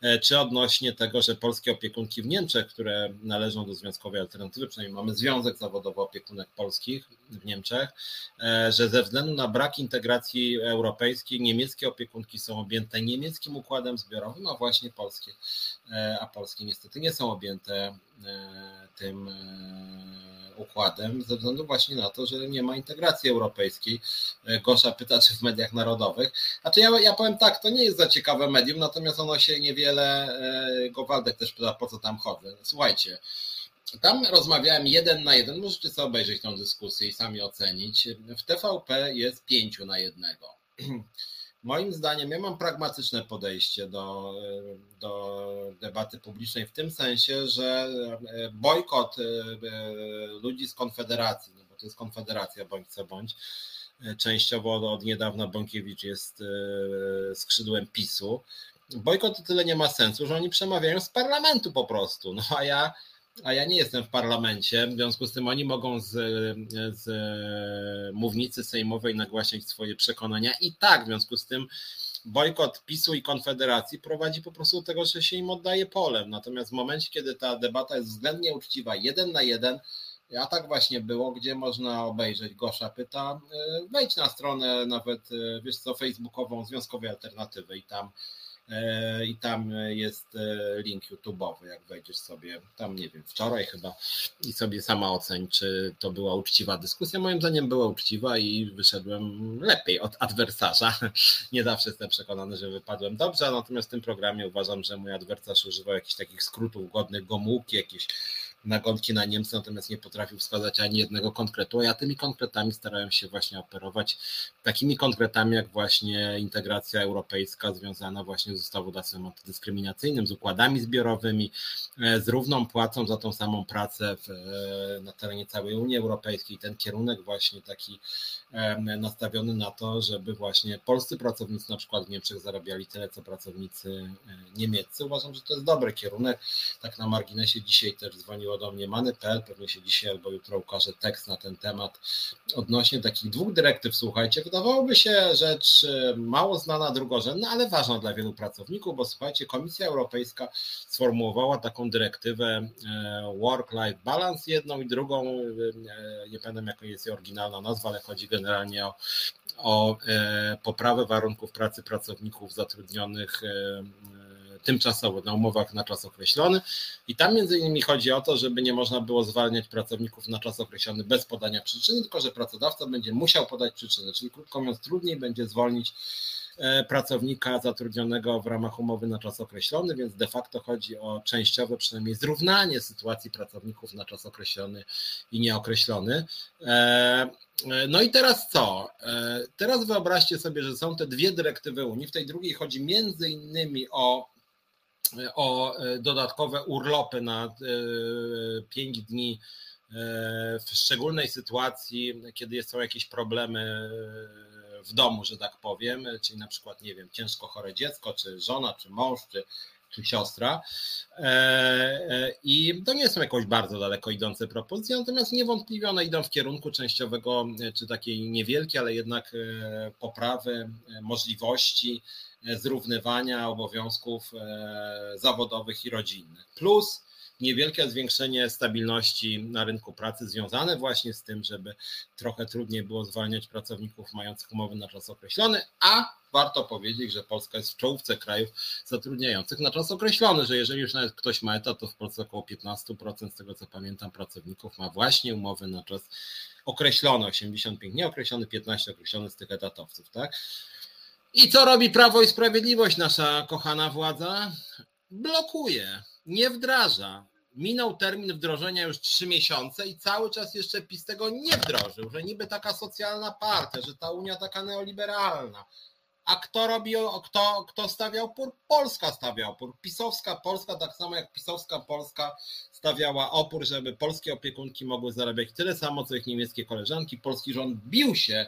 e, czy odnośnie tego, że polskie opiekunki w Niemczech, które należą do związkowej alternatywy, przynajmniej mamy Związek Zawodowy Opiekunek Polskich w Niemczech, e, że ze względu na brak integracji europejskiej niemieckie opiekunki są objęte niemieckim układem zbiorowym, a właśnie polskie, e, a polskie niestety nie są objęte e, tym układem ze względu właśnie na to, że nie ma integracji europejskiej. Gosza pyta, czy w mediach narodowych. Znaczy ja, ja powiem tak, to nie jest za ciekawe medium, natomiast ono się niewiele, Gowaldek też pyta, po co tam chodzę. Słuchajcie, tam rozmawiałem jeden na jeden, możecie sobie obejrzeć tą dyskusję i sami ocenić. W TVP jest pięciu na jednego. Moim zdaniem, ja mam pragmatyczne podejście do, do debaty publicznej w tym sensie, że bojkot e, ludzi z Konfederacji, no bo to jest Konfederacja bądź co bądź, częściowo od niedawna Bąkiewicz jest e, skrzydłem PiSu. Bojkot tyle nie ma sensu, że oni przemawiają z parlamentu po prostu. No a ja a ja nie jestem w parlamencie, w związku z tym oni mogą z, z mównicy sejmowej nagłaśniać swoje przekonania i tak, w związku z tym bojkot PiSu i Konfederacji prowadzi po prostu do tego, że się im oddaje polem. Natomiast w momencie, kiedy ta debata jest względnie uczciwa, jeden na jeden, a tak właśnie było, gdzie można obejrzeć Gosza pyta, e, wejdź na stronę nawet, e, wiesz co, facebookową Związkowej Alternatywy i tam i tam jest e, link YouTube'owy, jak wejdziesz sobie, tam nie wiem, wczoraj chyba i sobie sama oceń, czy to była uczciwa dyskusja. Moim zdaniem była uczciwa i wyszedłem lepiej od adwersarza. Nie zawsze jestem przekonany, że wypadłem dobrze, natomiast w tym programie uważam, że mój adwersarz używał jakichś takich skrótów godnych gomułki, jakieś nagonki na Niemcy, natomiast nie potrafił wskazać ani jednego konkretu, a ja tymi konkretami starałem się właśnie operować, takimi konkretami jak właśnie integracja europejska związana właśnie z ustawodawstwem antydyskryminacyjnym, z układami zbiorowymi, e, z równą płacą za tą samą pracę w, e, na terenie całej Unii Europejskiej, ten kierunek właśnie taki nastawiony na to, żeby właśnie polscy pracownicy na przykład w Niemczech zarabiali tyle, co pracownicy e, niemieccy. Uważam, że to jest dobry kierunek. Tak na marginesie dzisiaj też dzwoniło do mnie Many.pl, pewnie się dzisiaj albo jutro ukaże tekst na ten temat odnośnie takich dwóch dyrektyw. Słuchajcie, wydawałoby się rzecz e, mało znana, drugorzędna, ale ważna dla wielu pracowników, bo słuchajcie, Komisja Europejska sformułowała taką dyrektywę e, Work-Life Balance, jedną i drugą, nie pamiętam jaka jest oryginalna nazwa, ale chodzi generalnie o, o poprawę warunków pracy pracowników zatrudnionych tymczasowo na umowach na czas określony. I tam między innymi chodzi o to, żeby nie można było zwalniać pracowników na czas określony bez podania przyczyny, tylko że pracodawca będzie musiał podać przyczynę, czyli krótko mówiąc trudniej będzie zwolnić pracownika zatrudnionego w ramach umowy na czas określony, więc de facto chodzi o częściowe przynajmniej zrównanie sytuacji pracowników na czas określony i nieokreślony. No i teraz co? E, teraz wyobraźcie sobie, że są te dwie dyrektywy Unii. W tej drugiej chodzi między innymi o, o dodatkowe urlopy na 5 e, dni e, w szczególnej sytuacji, kiedy są jakieś problemy w domu, że tak powiem, czyli na przykład, nie wiem, ciężko chore dziecko, czy żona, czy mąż, czy czy siostra. E, e, I to nie są jakoś bardzo daleko idące propozycje, natomiast niewątpliwie one idą w kierunku częściowego, e, czy takiej niewielkiej, ale jednak poprawy możliwości zrównywania obowiązków zawodowych i rodzinnych. Plus niewielkie zwiększenie stabilności na rynku pracy związane właśnie z tym, żeby trochę trudniej było zwalniać pracowników mających umowy na czas określony, a warto powiedzieć, że Polska jest w czołówce krajów zatrudniających na czas określony, że jeżeli już nawet ktoś ma etat, to w Polsce około 15% z tego co pamiętam pracowników ma właśnie umowy na czas określony, 85 nieokreślony, 15 określony z tych etatowców, tak? I co robi Prawo i Sprawiedliwość, nasza kochana władza? Blokuje nie wdraża. Minął termin wdrożenia już trzy miesiące i cały czas jeszcze PiS tego nie wdrożył, że niby taka socjalna partia, że ta Unia taka neoliberalna. A kto robi, kto, kto stawiał opór? Polska stawiała opór. Pisowska Polska, tak samo jak pisowska Polska stawiała opór, żeby polskie opiekunki mogły zarabiać tyle samo, co ich niemieckie koleżanki. Polski rząd bił się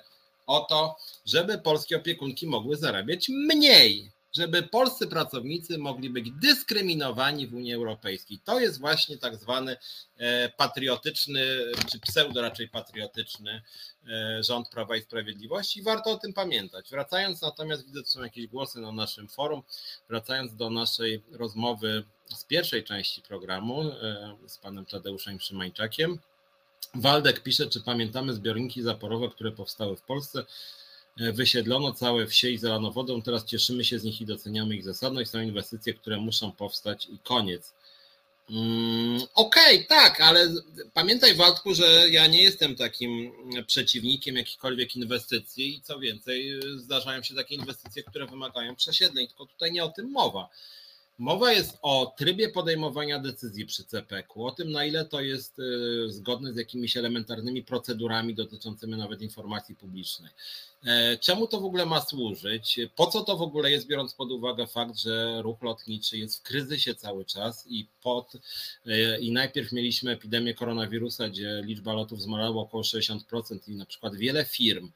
o to, żeby polskie opiekunki mogły zarabiać mniej żeby polscy pracownicy mogli być dyskryminowani w Unii Europejskiej. To jest właśnie tak zwany e, patriotyczny, czy pseudo raczej patriotyczny e, rząd Prawa i Sprawiedliwości. Warto o tym pamiętać. Wracając natomiast, widzę, że są jakieś głosy na naszym forum, wracając do naszej rozmowy z pierwszej części programu e, z panem Tadeuszem Szymańczakiem. Waldek pisze, czy pamiętamy zbiorniki zaporowe, które powstały w Polsce. E, wysiedlono całe wsie i zalano wodą. Teraz cieszymy się z nich i doceniamy ich zasadność. Są inwestycje, które muszą powstać i koniec. Mm, Okej, okay, tak, ale pamiętaj Waldku, że ja nie jestem takim przeciwnikiem jakichkolwiek inwestycji i co więcej, zdarzają się takie inwestycje, które wymagają przesiedleń, tylko tutaj nie o tym mowa. Mowa jest o trybie podejmowania decyzji przy CPK-u, o tym, na ile to jest y, zgodne z jakimiś elementarnymi procedurami dotyczącymi nawet informacji publicznej. E, czemu to w ogóle ma służyć? Po co to w ogóle jest, biorąc pod uwagę fakt, że ruch lotniczy jest w kryzysie cały czas i pod e, i najpierw mieliśmy epidemię koronawirusa, gdzie liczba lotów zmalała około 60% i na przykład wiele firm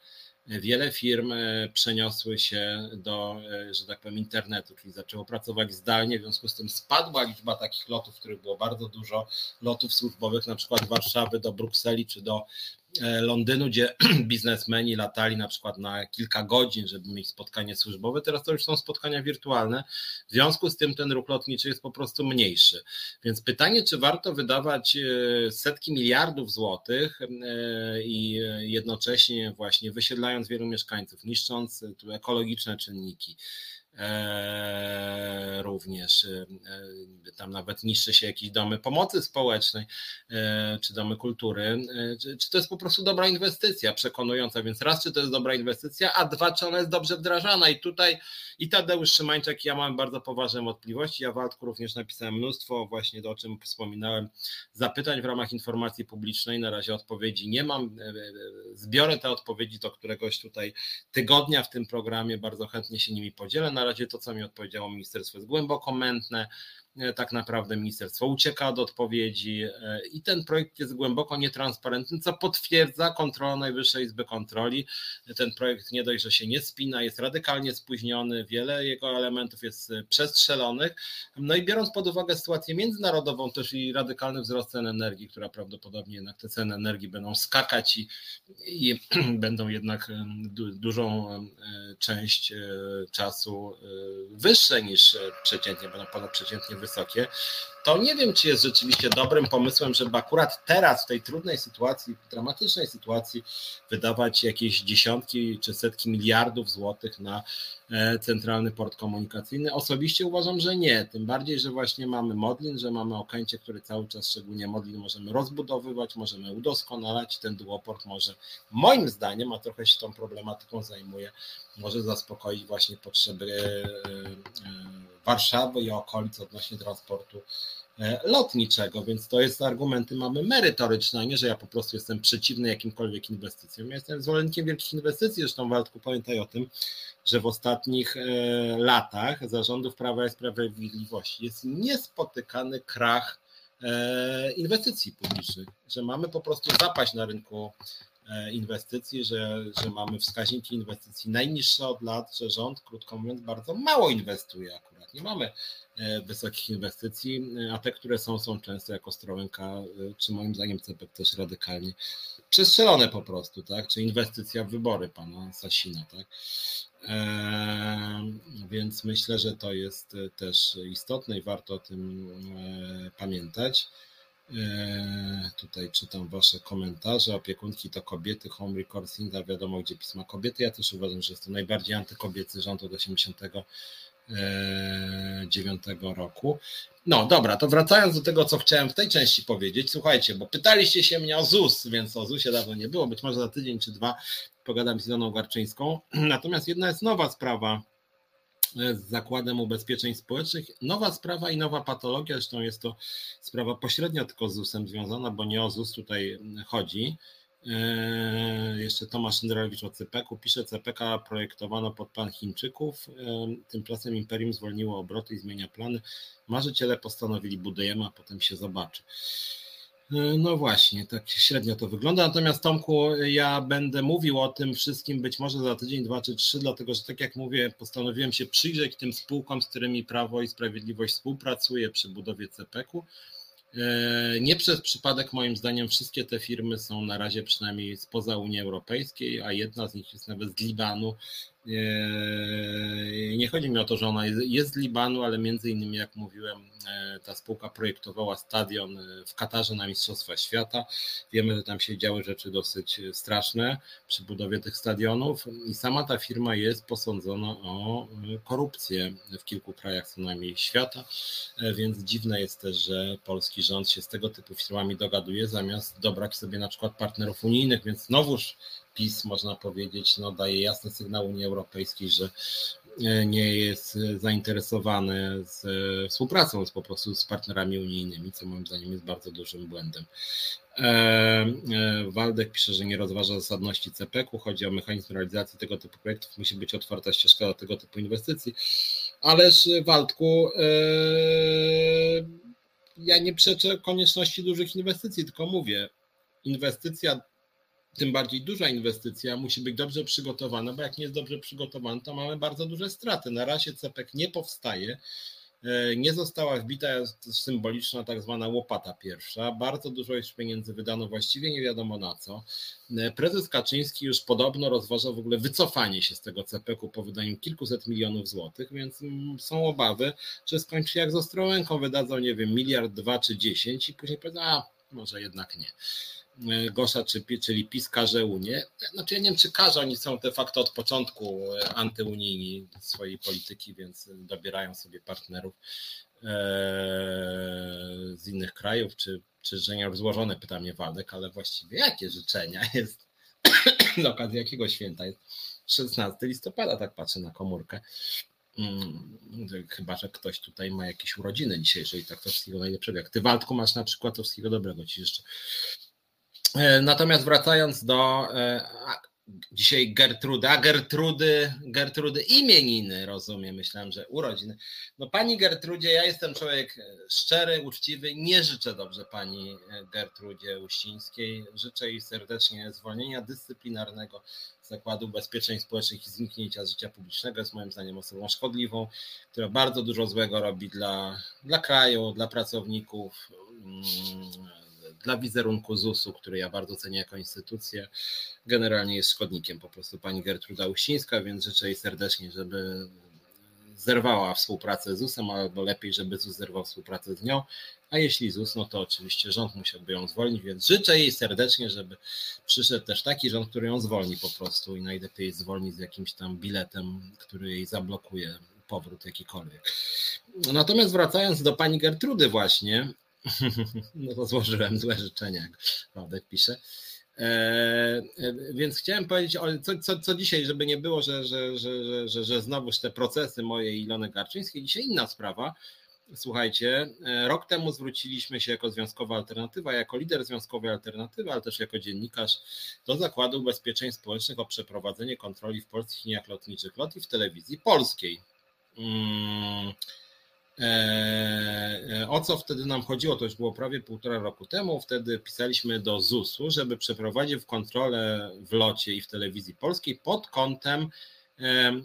wiele firm e, przeniosły się do, że tak powiem, internetu, czyli zaczęło pracować zdalnie, w związku z tym spadła liczba takich lotów, których było bardzo dużo, lotów służbowych, na przykład Warszawy do Brukseli czy do E, Londynu, gdzie biznesmeni latali na przykład na kilka godzin, żeby mieć spotkanie służbowe. Teraz to już są spotkania wirtualne. W związku z tym ten ruch lotniczy jest po prostu mniejszy. Więc pytanie, czy warto wydawać e, setki miliardów złotych e, i jednocześnie właśnie wysiedlając wielu mieszkańców, niszcząc tu ekologiczne czynniki. E, również e, tam nawet niszczy się jakieś domy pomocy społecznej e, czy domy kultury, czy to jest po prostu dobra inwestycja przekonująca, więc raz czy to jest dobra inwestycja, a dwa czy ona jest dobrze wdrażana? I tutaj i Tadeusz Szymańczak ja mam bardzo poważne wątpliwości, ja Waldku również napisałem mnóstwo właśnie o czym wspominałem zapytań w ramach informacji publicznej, na razie odpowiedzi nie mam, zbiorę te odpowiedzi do któregoś tutaj tygodnia w tym programie, bardzo chętnie się nimi podzielę, na razie to, co mi odpowiedziało ministerstwo jest głęboko mętne, tak naprawdę ministerstwo ucieka od odpowiedzi e, i ten projekt jest głęboko nietransparentny, co potwierdza kontrola Najwyższej Izby Kontroli. Ten projekt nie dość, że się nie spina, jest radykalnie spóźniony, wiele jego elementów jest e, przestrzelonych. No i biorąc pod uwagę sytuację międzynarodową też i radykalny wzrost cen energii, która prawdopodobnie jednak te ceny energii będą skakać i, i będą jednak dużą część czasu wyższe niż przeciętnie, będą ponadprzeciętnie wysokie, to nie wiem, czy jest rzeczywiście dobrym pomysłem, żeby akurat teraz, w tej trudnej sytuacji, dramatycznej sytuacji, wydawać jakieś dziesiątki czy setki miliardów złotych na e, centralny port komunikacyjny. Osobiście uważam, że nie. Tym bardziej, że właśnie mamy Modlin, że mamy Okęcie, który cały czas, szczególnie Modlin, możemy rozbudowywać, możemy udoskonalać. Ten duoport może, moim zdaniem, a trochę się tą problematyką zajmuje, może zaspokoić właśnie potrzeby e, e, Warszawy i okolic odnośnie transportu e, lotniczego, więc to jest argumenty mamy merytoryczne, a nie, że ja po prostu jestem przeciwny jakimkolwiek inwestycjom. Ja jestem zwolennikiem wielkich inwestycji, zresztą Waldku pamiętaj o tym, że w ostatnich e, latach zarządów Prawa i Sprawiedliwości jest niespotykany krach e, inwestycji publicznych, że mamy po prostu zapaść na rynku inwestycji, że, że mamy wskaźniki inwestycji najniższe od lat, że rząd, krótko mówiąc, bardzo mało inwestuje akurat nie mamy e, wysokich inwestycji, a te, które są, są często jako Ostrołęka, e, czy moim zdaniem CPK też radykalnie przestrzelone po prostu, tak? Czy inwestycja w wybory pana Sasina, tak? Eee, więc myślę, że to jest też istotne i warto o tym e, pamiętać. Eee, tutaj czytam Wasze komentarze. Opiekunki to kobiety, home recording, wiadomo gdzie pisma kobiety. Ja też uważam, że jest to najbardziej antykobiecy rząd od 80 2009 roku. No dobra, to wracając do tego, co chciałem w tej części powiedzieć, słuchajcie, bo pytaliście się mnie o ZUS, więc o ZUSie dawno nie było, być może za tydzień czy dwa pogadam z Iloną Garczyńską. Natomiast jedna jest nowa sprawa z Zakładem Ubezpieczeń Społecznych. Nowa sprawa i nowa patologia, zresztą jest to sprawa pośrednio tylko z ZUS-em związana, bo nie o ZUS tutaj chodzi. Jeszcze Tomasz Szyndralewicz o CPK-u pisze, CPK projektowano pod plan Chińczyków, tymczasem Imperium zwolniło obroty i zmienia plany. Marzyciele postanowili budujemy, a potem się zobaczy. E, no właśnie, tak średnio to wygląda. Natomiast Tomku, ja będę mówił o tym wszystkim być może za tydzień, dwa czy trzy, dlatego że tak jak mówię, postanowiłem się przyjrzeć tym spółkom, z którymi Prawo i Sprawiedliwość współpracuje przy budowie CPK-u. E, nie przez przypadek, moim zdaniem, wszystkie te firmy są na razie przynajmniej spoza Unii Europejskiej, a jedna z nich jest nawet z Libanu, nie chodzi mi o to, że ona jest z Libanu, ale między innymi, jak mówiłem, e, ta spółka projektowała stadion e, w Katarze na Mistrzostwa Świata. Wiemy, że tam się działy rzeczy dosyć straszne przy budowie tych stadionów i sama ta firma jest posądzona o e, korupcję w kilku krajach co najmniej świata, więc dziwne jest też, że polski rząd się z tego typu firmami dogaduje, zamiast dobrać sobie na przykład partnerów unijnych, więc znowuż PiS, można powiedzieć, no, daje jasny sygnał Unii Europejskiej, że e, nie jest zainteresowany z e, współpracą z, po prostu z partnerami unijnymi, co moim zdaniem jest bardzo dużym błędem. E, Waldek pisze, że nie rozważa zasadności CPK-u, chodzi o mechanizm realizacji tego typu projektów, musi być otwarta ścieżka do tego typu inwestycji. Ależ Waldku, ja nie przeczę konieczności dużych inwestycji, tylko mówię, inwestycja tym bardziej duża inwestycja musi być dobrze przygotowana, bo jak nie jest dobrze przygotowana, to mamy bardzo duże straty. Na razie CPEK nie powstaje, e, nie została wbita symboliczna tak zwana łopata pierwsza. Bardzo dużo już pieniędzy wydano właściwie nie wiadomo na co. E, prezes Kaczyński już podobno rozważa w ogóle wycofanie się z tego CPK-u po wydaniu kilkuset milionów złotych, więc mm, są obawy, że skończy jak z Ostrołęką, wydadzą, nie wiem, miliard, dwa czy dziesięć i później powiedzą, a może jednak nie. Gosza, czyli PiS każe Unię. Znaczy ja nie wiem, czy każe, oni są de facto od początku e, antyunijni swojej polityki, więc dobierają sobie partnerów e, z innych krajów, czy, czy życzenia złożone, pyta mnie Waldek, ale właściwie jakie życzenia jest z okazji jakiego święta jest 16 listopada, tak patrzę na komórkę. Hmm, chyba, że ktoś tutaj ma jakieś urodziny dzisiaj, jeżeli tak to wszystkiego najlepszego. Jak ty Waldku masz na przykład, to wszystkiego dobrego ci jeszcze natomiast wracając do e, dzisiaj Gertruda, Gertrudy, Gertrudy imieniny, rozumiem, myślałem, że urodziny. No pani Gertrudzie, ja jestem człowiek szczery, uczciwy, nie życzę dobrze pani Gertrudzie Uścińskiej, życzę jej serdecznie zwolnienia dyscyplinarnego z Zakładu Ubezpieczeń Społecznych i zniknięcia z życia publicznego, jest moim zdaniem osobą szkodliwą, która bardzo dużo złego robi dla, dla kraju, dla pracowników, mm, dla wizerunku ZUS-u, który ja bardzo cenię jako instytucję, generalnie jest szkodnikiem po prostu pani Gertruda Uścińska, więc życzę jej serdecznie, żeby zerwała współpracę z ZUS-em, albo lepiej, żeby ZUS zerwał współpracę z nią, a jeśli ZUS, no to oczywiście rząd musiałby ją zwolnić, więc życzę jej serdecznie, żeby przyszedł też taki rząd, który ją zwolni po prostu i najlepiej zwolni z jakimś tam biletem, który jej zablokuje powrót jakikolwiek. Natomiast wracając do pani Gertrudy właśnie, no to złożyłem złe życzenia, jak Władek pisze. E, e, więc chciałem powiedzieć, co, co, co dzisiaj, żeby nie było, że, że, że, że, że znowuż te procesy moje i Ilony Garczyńskiej, dzisiaj inna sprawa. Słuchajcie, e, rok temu zwróciliśmy się jako Związkowa Alternatywa, jako lider Związkowej Alternatywy, ale też jako dziennikarz do Zakładu Ubezpieczeń Społecznych o przeprowadzenie kontroli w polskich liniach lotniczych LOT i w telewizji polskiej. Hmm o co wtedy nam chodziło? To już było prawie półtora roku temu. Wtedy pisaliśmy do ZUS-u, żeby przeprowadził kontrolę w locie i w telewizji polskiej pod kątem e,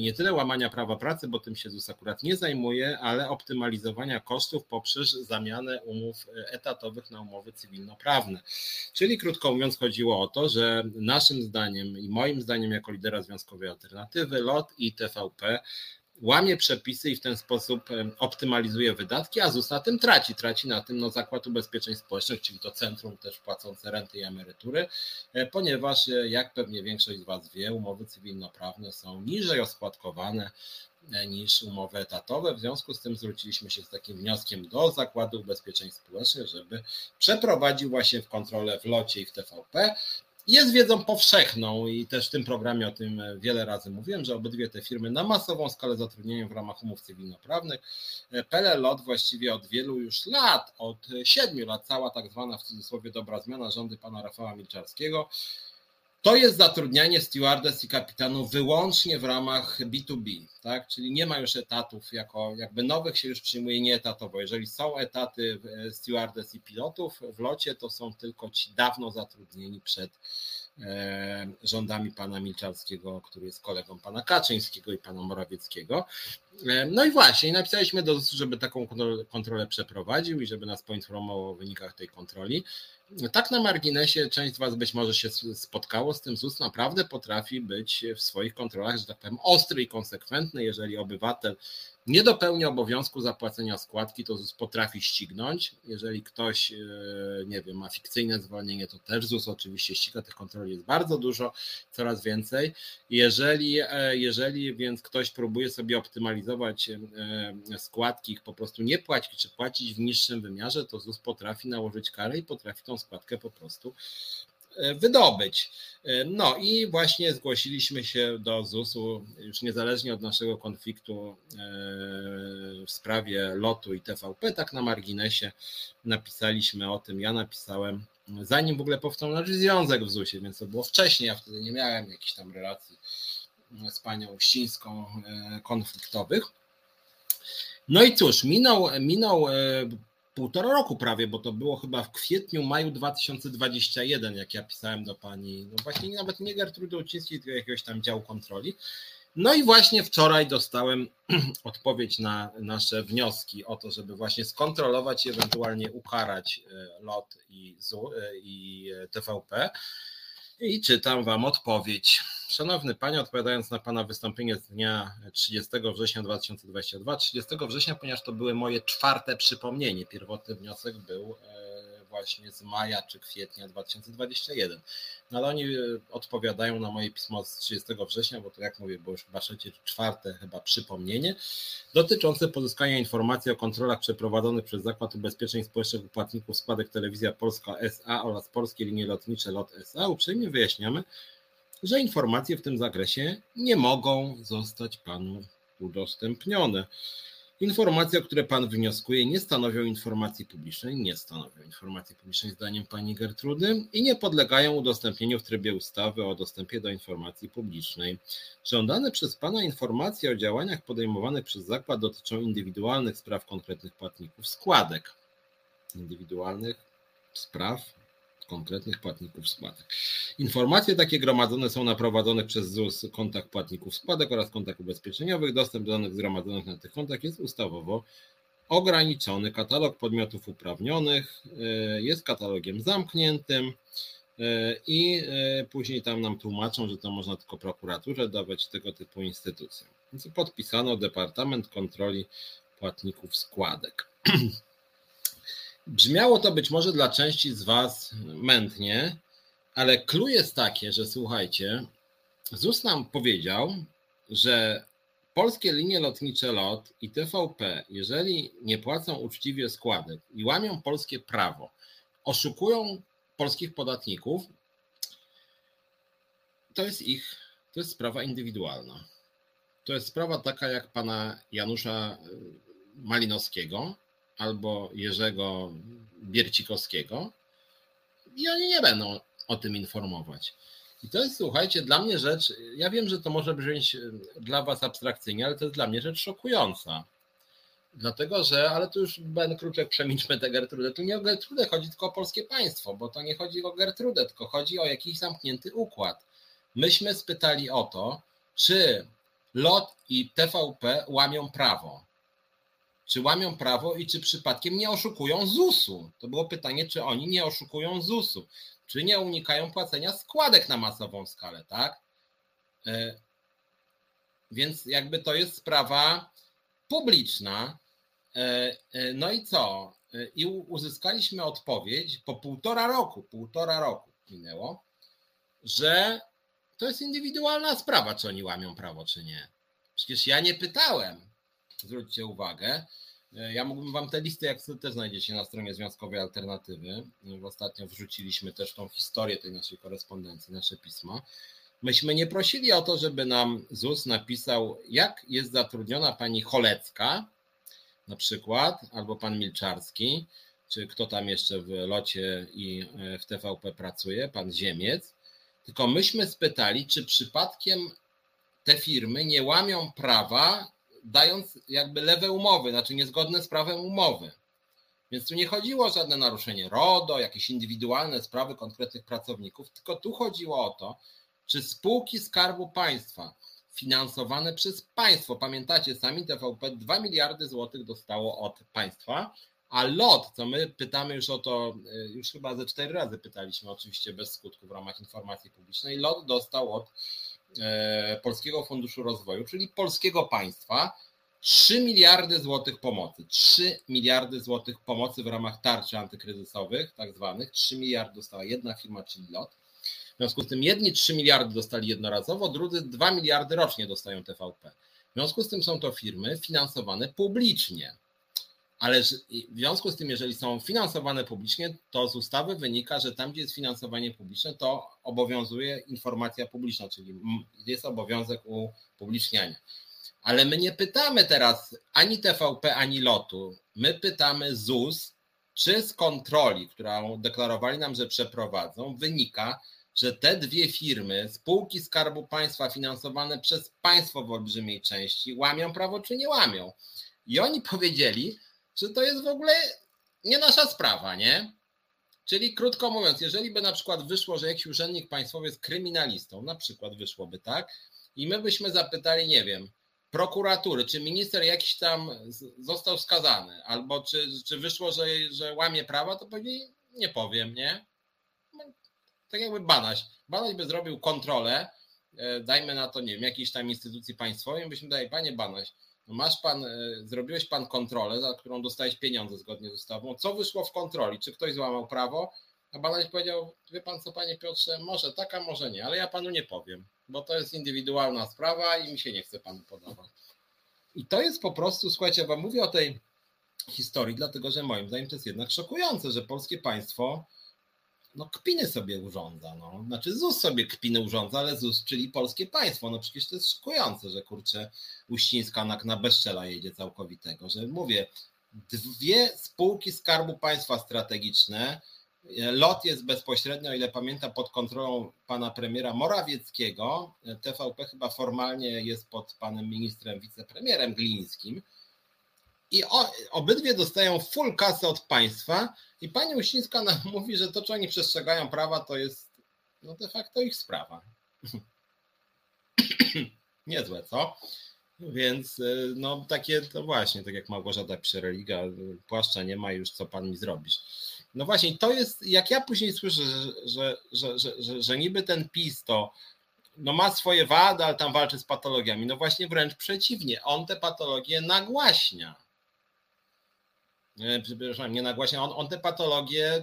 nie tyle łamania prawa pracy, bo tym się ZUS akurat nie zajmuje, ale optymalizowania kosztów poprzez zamianę umów etatowych na umowy cywilnoprawne. Czyli krótko mówiąc, chodziło o to, że naszym zdaniem i moim zdaniem, jako lidera Związkowej Alternatywy, LOT i TVP łamie przepisy i w ten sposób optymalizuje wydatki, a ZUS na tym traci. Traci na tym no, Zakład Ubezpieczeń Społecznych, czyli to centrum też płacące renty i emerytury, e, ponieważ e, jak pewnie większość z Was wie, umowy cywilnoprawne są niżej oskładkowane e, niż umowy etatowe. W związku z tym zwróciliśmy się z takim wnioskiem do Zakładu Ubezpieczeń Społecznych, żeby przeprowadził właśnie kontrolę w locie i w TVP jest wiedzą powszechną i też w tym programie o tym wiele razy mówiłem, że obydwie te firmy na masową skalę zatrudniają w ramach umów cywilnoprawnych. PLLOT właściwie od wielu już lat, od siedmiu lat, cała tak zwana w cudzysłowie dobra zmiana rządy pana Rafała Milczarskiego, to jest zatrudnianie stewardess i kapitanów wyłącznie w ramach B2B, tak? czyli nie ma już etatów, jako jakby nowych się już przyjmuje nieetatowo. Jeżeli są etaty stewardess i pilotów w locie, to są tylko ci dawno zatrudnieni przed e, rządami pana Milczarskiego, który jest kolegą pana Kaczyńskiego i pana Morawieckiego. E, no i właśnie, napisaliśmy do ZUS, żeby taką kontrolę przeprowadził i żeby nas poinformował o wynikach tej kontroli. Tak na marginesie, część z Was być może się spotkało z tym. ZUS naprawdę potrafi być w swoich kontrolach, że tak powiem, ostry i konsekwentny. Jeżeli obywatel nie dopełni obowiązku zapłacenia składki, to ZUS potrafi ścignąć. Jeżeli ktoś, e, nie wiem, ma fikcyjne zwolnienie, to też ZUS oczywiście ściga. Tych kontroli jest bardzo dużo, coraz więcej. Jeżeli, e, jeżeli więc ktoś próbuje sobie optymalizować e, składki, ich po prostu nie płacić, czy płacić w niższym wymiarze, to ZUS potrafi nałożyć karę i potrafi tą składkę po prostu wydobyć. E, no i właśnie zgłosiliśmy się do ZUS-u, już niezależnie od naszego konfliktu e, w sprawie lotu i TVP, tak na marginesie napisaliśmy o tym, ja napisałem, zanim w ogóle powstał nasz związek w ZUS-ie, więc to było wcześniej, ja wtedy nie miałem jakichś tam relacji z panią Ścińską konfliktowych. No i cóż, minął, minął półtora roku prawie, bo to było chyba w kwietniu, maju 2021, jak ja pisałem do pani, no właśnie nawet nie Gertrudy Ucińskiej, tylko jakiegoś tam działu kontroli. No i właśnie wczoraj dostałem odpowiedź na nasze wnioski o to, żeby właśnie skontrolować i ewentualnie ukarać e, LOT i, e, i TVP. I czytam Wam odpowiedź. Szanowny Panie, odpowiadając na Pana wystąpienie z dnia 30 września 2022, 30 września, ponieważ to były moje czwarte przypomnienie, pierwotny wniosek był e, właśnie z maja czy kwietnia 2021. No ale oni e, odpowiadają na moje pismo z 30 września, bo to jak mówię, było już chyba trzecie, czwarte chyba przypomnienie, dotyczące pozyskania informacji o kontrolach przeprowadzonych przez Zakład Ubezpieczeń Społecznych u płatników składek Telewizja Polska SA oraz Polskie Linie Lotnicze LOT SA. Uprzejmie wyjaśniamy, że informacje w tym zakresie nie mogą zostać panu udostępnione. Informacje, o które Pan wnioskuje, nie stanowią informacji publicznej, nie stanowią informacji publicznej zdaniem Pani Gertrudy i nie podlegają udostępnieniu w trybie ustawy o dostępie do informacji publicznej. Żądane przez Pana informacje o działaniach podejmowanych przez zakład dotyczą indywidualnych spraw konkretnych płatników składek. Indywidualnych spraw konkretnych płatników składek. Informacje takie gromadzone są na prowadzonych przez ZUS kontach płatników składek oraz kontach ubezpieczeniowych. Dostęp do danych zgromadzonych na tych kontach jest ustawowo ograniczony. Katalog podmiotów uprawnionych e, jest katalogiem zamkniętym e, i e, później tam nam tłumaczą, że to można tylko prokuraturze dawać tego typu instytucjom. Podpisano Departament Kontroli Płatników Składek. Brzmiało to być może dla części z Was mętnie, ale clue jest takie, że słuchajcie, ZUS nam powiedział, że polskie linie lotnicze LOT i TVP, jeżeli nie płacą uczciwie składek i łamią polskie prawo, oszukują polskich podatników, to jest ich, to jest sprawa indywidualna. To jest sprawa taka jak pana Janusza Malinowskiego, albo Jerzego Biercikowskiego i oni nie będą o tym informować. I to jest, słuchajcie, dla mnie rzecz, ja wiem, że to może brzmieć dla Was abstrakcyjnie, ale to jest dla mnie rzecz szokująca. Dlatego, że, ale tu już Ben Kruczek, przemilczmy tę Gertrudę, tu nie o Gertrudę chodzi, tylko o polskie państwo, bo to nie chodzi o Gertrudę, tylko chodzi o jakiś zamknięty układ. Myśmy spytali o to, czy LOT i TVP łamią prawo czy łamią prawo i czy przypadkiem nie oszukują ZUS-u. To było pytanie, czy oni nie oszukują ZUS-u, czy nie unikają płacenia składek na masową skalę, tak? E, więc jakby to jest sprawa publiczna. E, e, no i co? I uzyskaliśmy odpowiedź po półtora roku, półtora roku minęło, że to jest indywidualna sprawa, czy oni łamią prawo, czy nie. Przecież ja nie pytałem zwróćcie uwagę, Ja mógłbym wam te listy, jak też znajdziecie na stronie Związkowej Alternatywy. Ostatnio wrzuciliśmy też tą historię tej naszej korespondencji, nasze pisma. Myśmy nie prosili o to, żeby nam ZUS napisał, jak jest zatrudniona pani Cholecka, na przykład, albo pan Milczarski, czy kto tam jeszcze w locie i e, w TVP pracuje, pan Ziemiec. Tylko myśmy spytali, czy przypadkiem te firmy nie łamią prawa, dając jakby lewe umowy, znaczy niezgodne z prawem umowy. Więc tu nie chodziło o żadne naruszenie RODO, jakieś indywidualne sprawy konkretnych pracowników, tylko tu chodziło o to, czy spółki Skarbu Państwa finansowane przez państwo, pamiętacie sami, TVP 2 miliardy złotych dostało od państwa, a LOT, co my pytamy już o to, y, już chyba ze cztery razy pytaliśmy, oczywiście bez skutku w ramach informacji publicznej, LOT dostał od Polskiego Funduszu Rozwoju, czyli polskiego państwa, 3 miliardy złotych pomocy. 3 miliardy złotych pomocy w ramach tarczy antykryzysowych, tak zwanych. 3 miliardy dostała jedna firma, czyli LOT. W związku z tym jedni 3 miliardy dostali jednorazowo, drudzy 2 miliardy rocznie dostają TVP. W związku z tym są to firmy finansowane publicznie. Ale w związku z tym, jeżeli są finansowane publicznie, to z ustawy wynika, że tam, gdzie jest finansowanie publiczne, to obowiązuje informacja publiczna, czyli jest obowiązek upubliczniania. Ale my nie pytamy teraz ani TVP, ani lotu. My pytamy ZUS, czy z kontroli, którą deklarowali nam, że przeprowadzą, wynika, że te dwie firmy, spółki Skarbu Państwa finansowane przez państwo w olbrzymiej części, łamią prawo czy nie łamią. I oni powiedzieli, że to jest w ogóle nie nasza sprawa, nie? Czyli krótko mówiąc, jeżeli by na przykład wyszło, że jakiś urzędnik państwowy jest kryminalistą, na przykład wyszłoby tak, i my byśmy zapytali, nie wiem, prokuratury, czy minister jakiś tam został skazany, albo czy, czy wyszło, że, że łamie prawa, to pewnie nie powiem, nie? tak jakby Banaś. Banaś by zrobił kontrolę, e, dajmy na to, nie wiem, jakiejś tam instytucji państwowej, byśmy dali, panie Banaś, no masz pan, e, zrobiłeś pan kontrolę, za którą dostałeś pieniądze zgodnie z ustawą. Co wyszło w kontroli? Czy ktoś złamał prawo? A Banaś powiedział, wie pan co, panie Piotrze, może taka, może nie, ale ja panu nie powiem, bo to jest indywidualna sprawa i mi się nie chce panu podawać. I to jest po prostu, słuchajcie, ja wam mówię o tej historii, dlatego że moim zdaniem to jest jednak szokujące, że polskie państwo no kpiny sobie urządza, no. Znaczy ZUS sobie kpiny urządza, ale ZUS, czyli polskie państwo, no przecież to jest szokujące, że kurczę Uścińska na, na bezczela jedzie całkowitego, że mówię, dwie spółki Skarbu Państwa strategiczne, LOT jest bezpośrednio, o ile pamiętam, pod kontrolą pana premiera Morawieckiego. TVP chyba formalnie jest pod panem ministrem, wicepremierem Glińskim. I o, obydwie dostają full kasę od państwa, i pani Uścińska nam mówi, że to, czy oni przestrzegają prawa, to jest no de facto ich sprawa. Niezłe, co? Więc y, no takie to właśnie, tak jak Małgorzata pisze religia, płaszcza nie ma już, co pan mi zrobisz. No właśnie, to jest, jak ja później słyszę, że, że, że, że, że niby ten PiS to no ma swoje wady, ale tam walczy z patologiami. No właśnie wręcz przeciwnie, on te patologie nagłaśnia przepraszam, nie nagłaśnia, on, on te patologie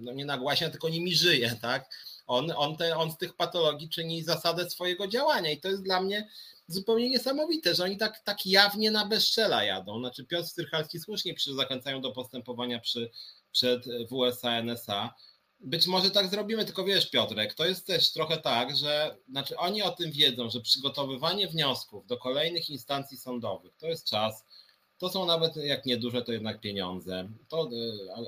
no nie nagłaśnia, tylko nimi żyje, tak? On, on, te, on z tych patologii czyni zasadę swojego działania i to jest dla mnie zupełnie niesamowite, że oni tak, tak jawnie na bezczela jadą. Znaczy Piotr Strychalski słusznie zachęcają do postępowania przy, przed WSA, NSA. Być może tak zrobimy, tylko wiesz Piotrek, to jest też trochę tak, że znaczy oni o tym wiedzą, że przygotowywanie wniosków do kolejnych instancji sądowych to jest czas, to są nawet, jak nie duże, to jednak pieniądze. To,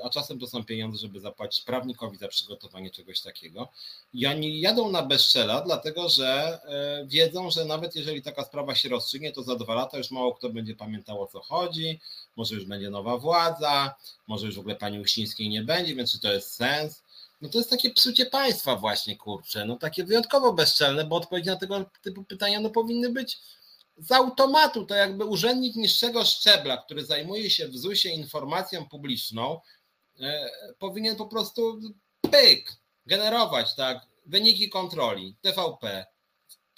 e, a czasem to są pieniądze, żeby zapłacić prawnikowi za przygotowanie czegoś takiego. I oni jadą na bezczela, dlatego że e, wiedzą, że nawet jeżeli taka sprawa się rozstrzygnie, to za dwa lata już mało kto będzie pamiętał o co chodzi, może już będzie nowa władza, może już w ogóle pani Uścińskiej nie będzie, więc czy to jest sens? No to jest takie psucie państwa właśnie, kurczę, no takie wyjątkowo bezczelne, bo odpowiedzi na tego typu pytania no powinny być z automatu to jakby urzędnik niższego szczebla, który zajmuje się w ZUS-ie informacją publiczną, e, powinien po prostu pyk, generować tak, wyniki kontroli, TVP,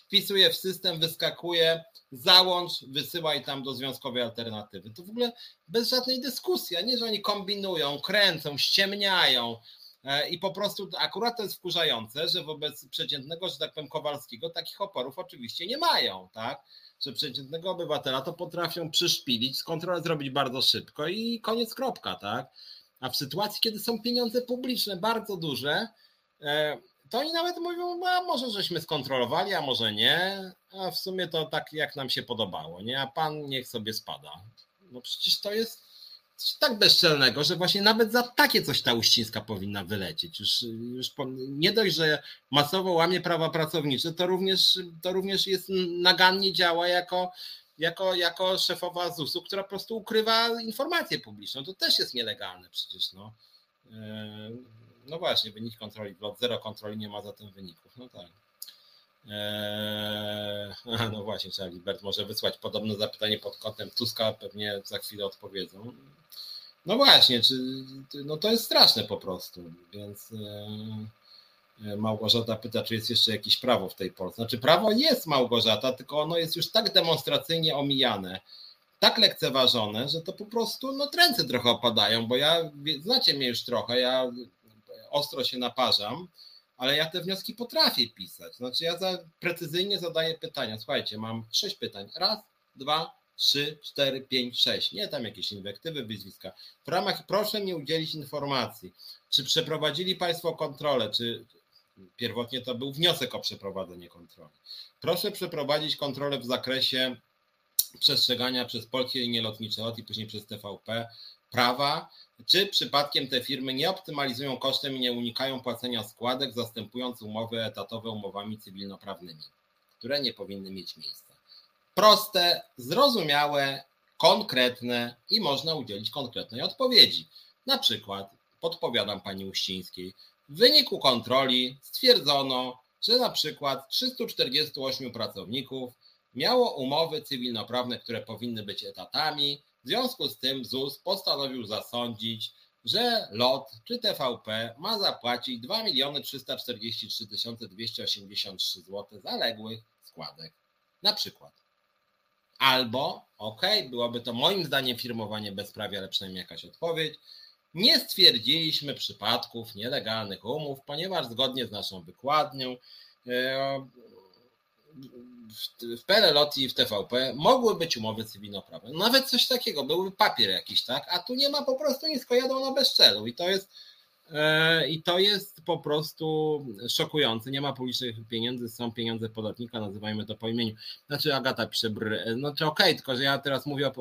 wpisuje w system, wyskakuje, załącz, wysyłaj tam do związkowej alternatywy. To w ogóle bez żadnej dyskusji, a nie, że oni kombinują, kręcą, ściemniają, e, i po prostu akurat to jest wkurzające, że wobec przeciętnego, że tak powiem, Kowalskiego takich oporów oczywiście nie mają, tak? Że przeciętnego obywatela to potrafią przyszpilić, kontrolę zrobić bardzo szybko i koniec kropka, tak? A w sytuacji, kiedy są pieniądze publiczne bardzo duże, e, to oni nawet mówią, a może żeśmy skontrolowali, a może nie, a w sumie to tak jak nam się podobało, nie? A pan niech sobie spada. No przecież to jest tak bezczelnego, że właśnie nawet za takie coś ta uściska powinna wylecieć. Już, już nie dość, że masowo łamie prawa pracownicze, to również, to również jest nagannie działa jako, jako, jako szefowa ZUS-u, która po prostu ukrywa informację publiczną. To też jest nielegalne przecież. No. E, no właśnie, wynik kontroli, zero kontroli nie ma za tym wyników. No tak. Eee, no właśnie, trzeba Libert może wysłać podobne zapytanie pod kątem Tuska, pewnie za chwilę odpowiedzą. No właśnie, czy, no to jest straszne po prostu, więc e, Małgorzata pyta, czy jest jeszcze jakieś prawo w tej Polsce. Znaczy prawo jest Małgorzata, tylko ono jest już tak demonstracyjnie omijane, tak lekceważone, że to po prostu no ręce trochę opadają, bo ja, znacie mnie już trochę, ja ostro się naparzam, ale ja te wnioski potrafię pisać. Znaczy ja za, precyzyjnie zadaję pytania. Słuchajcie, mam sześć pytań. Raz, dwa, trzy, cztery, pięć, sześć. Nie tam jakieś inwektywy, wyzwiska. W ramach proszę mi udzielić informacji, czy przeprowadzili Państwo kontrolę, czy pierwotnie to był wniosek o przeprowadzenie kontroli. Proszę przeprowadzić kontrolę w zakresie przestrzegania przez polskie linie lotnicze LOT i później przez TVP prawa, czy przypadkiem te firmy nie optymalizują kosztem i nie unikają płacenia składek, zastępując umowy etatowe umowami cywilnoprawnymi, które nie powinny mieć miejsca. Proste, zrozumiałe, konkretne i można udzielić konkretnej odpowiedzi. Na przykład, podpowiadam pani Uścińskiej, w wyniku kontroli stwierdzono, że na przykład 348 pracowników miało umowy cywilnoprawne, które powinny być etatami, w związku z tym ZUS postanowił zasądzić, że LOT czy TVP ma zapłacić 2 343 283 zł zaległych składek. Na przykład. Albo, ok, byłoby to moim zdaniem firmowanie bezprawia, ale przynajmniej jakaś odpowiedź. Nie stwierdziliśmy przypadków nielegalnych umów, ponieważ zgodnie z naszą wykładnią e, w PLLOT i w TVP mogły być umowy cywilnoprawne. Nawet coś takiego, byłby papier jakiś, tak? A tu nie ma po prostu nic, jadą na bezczelu i to jest e, i to jest po prostu szokujące. Nie ma publicznych pieniędzy, są pieniądze podatnika, nazywajmy to po imieniu. Znaczy Agata pisze, znaczy okej, okay, tylko że ja teraz mówię, e,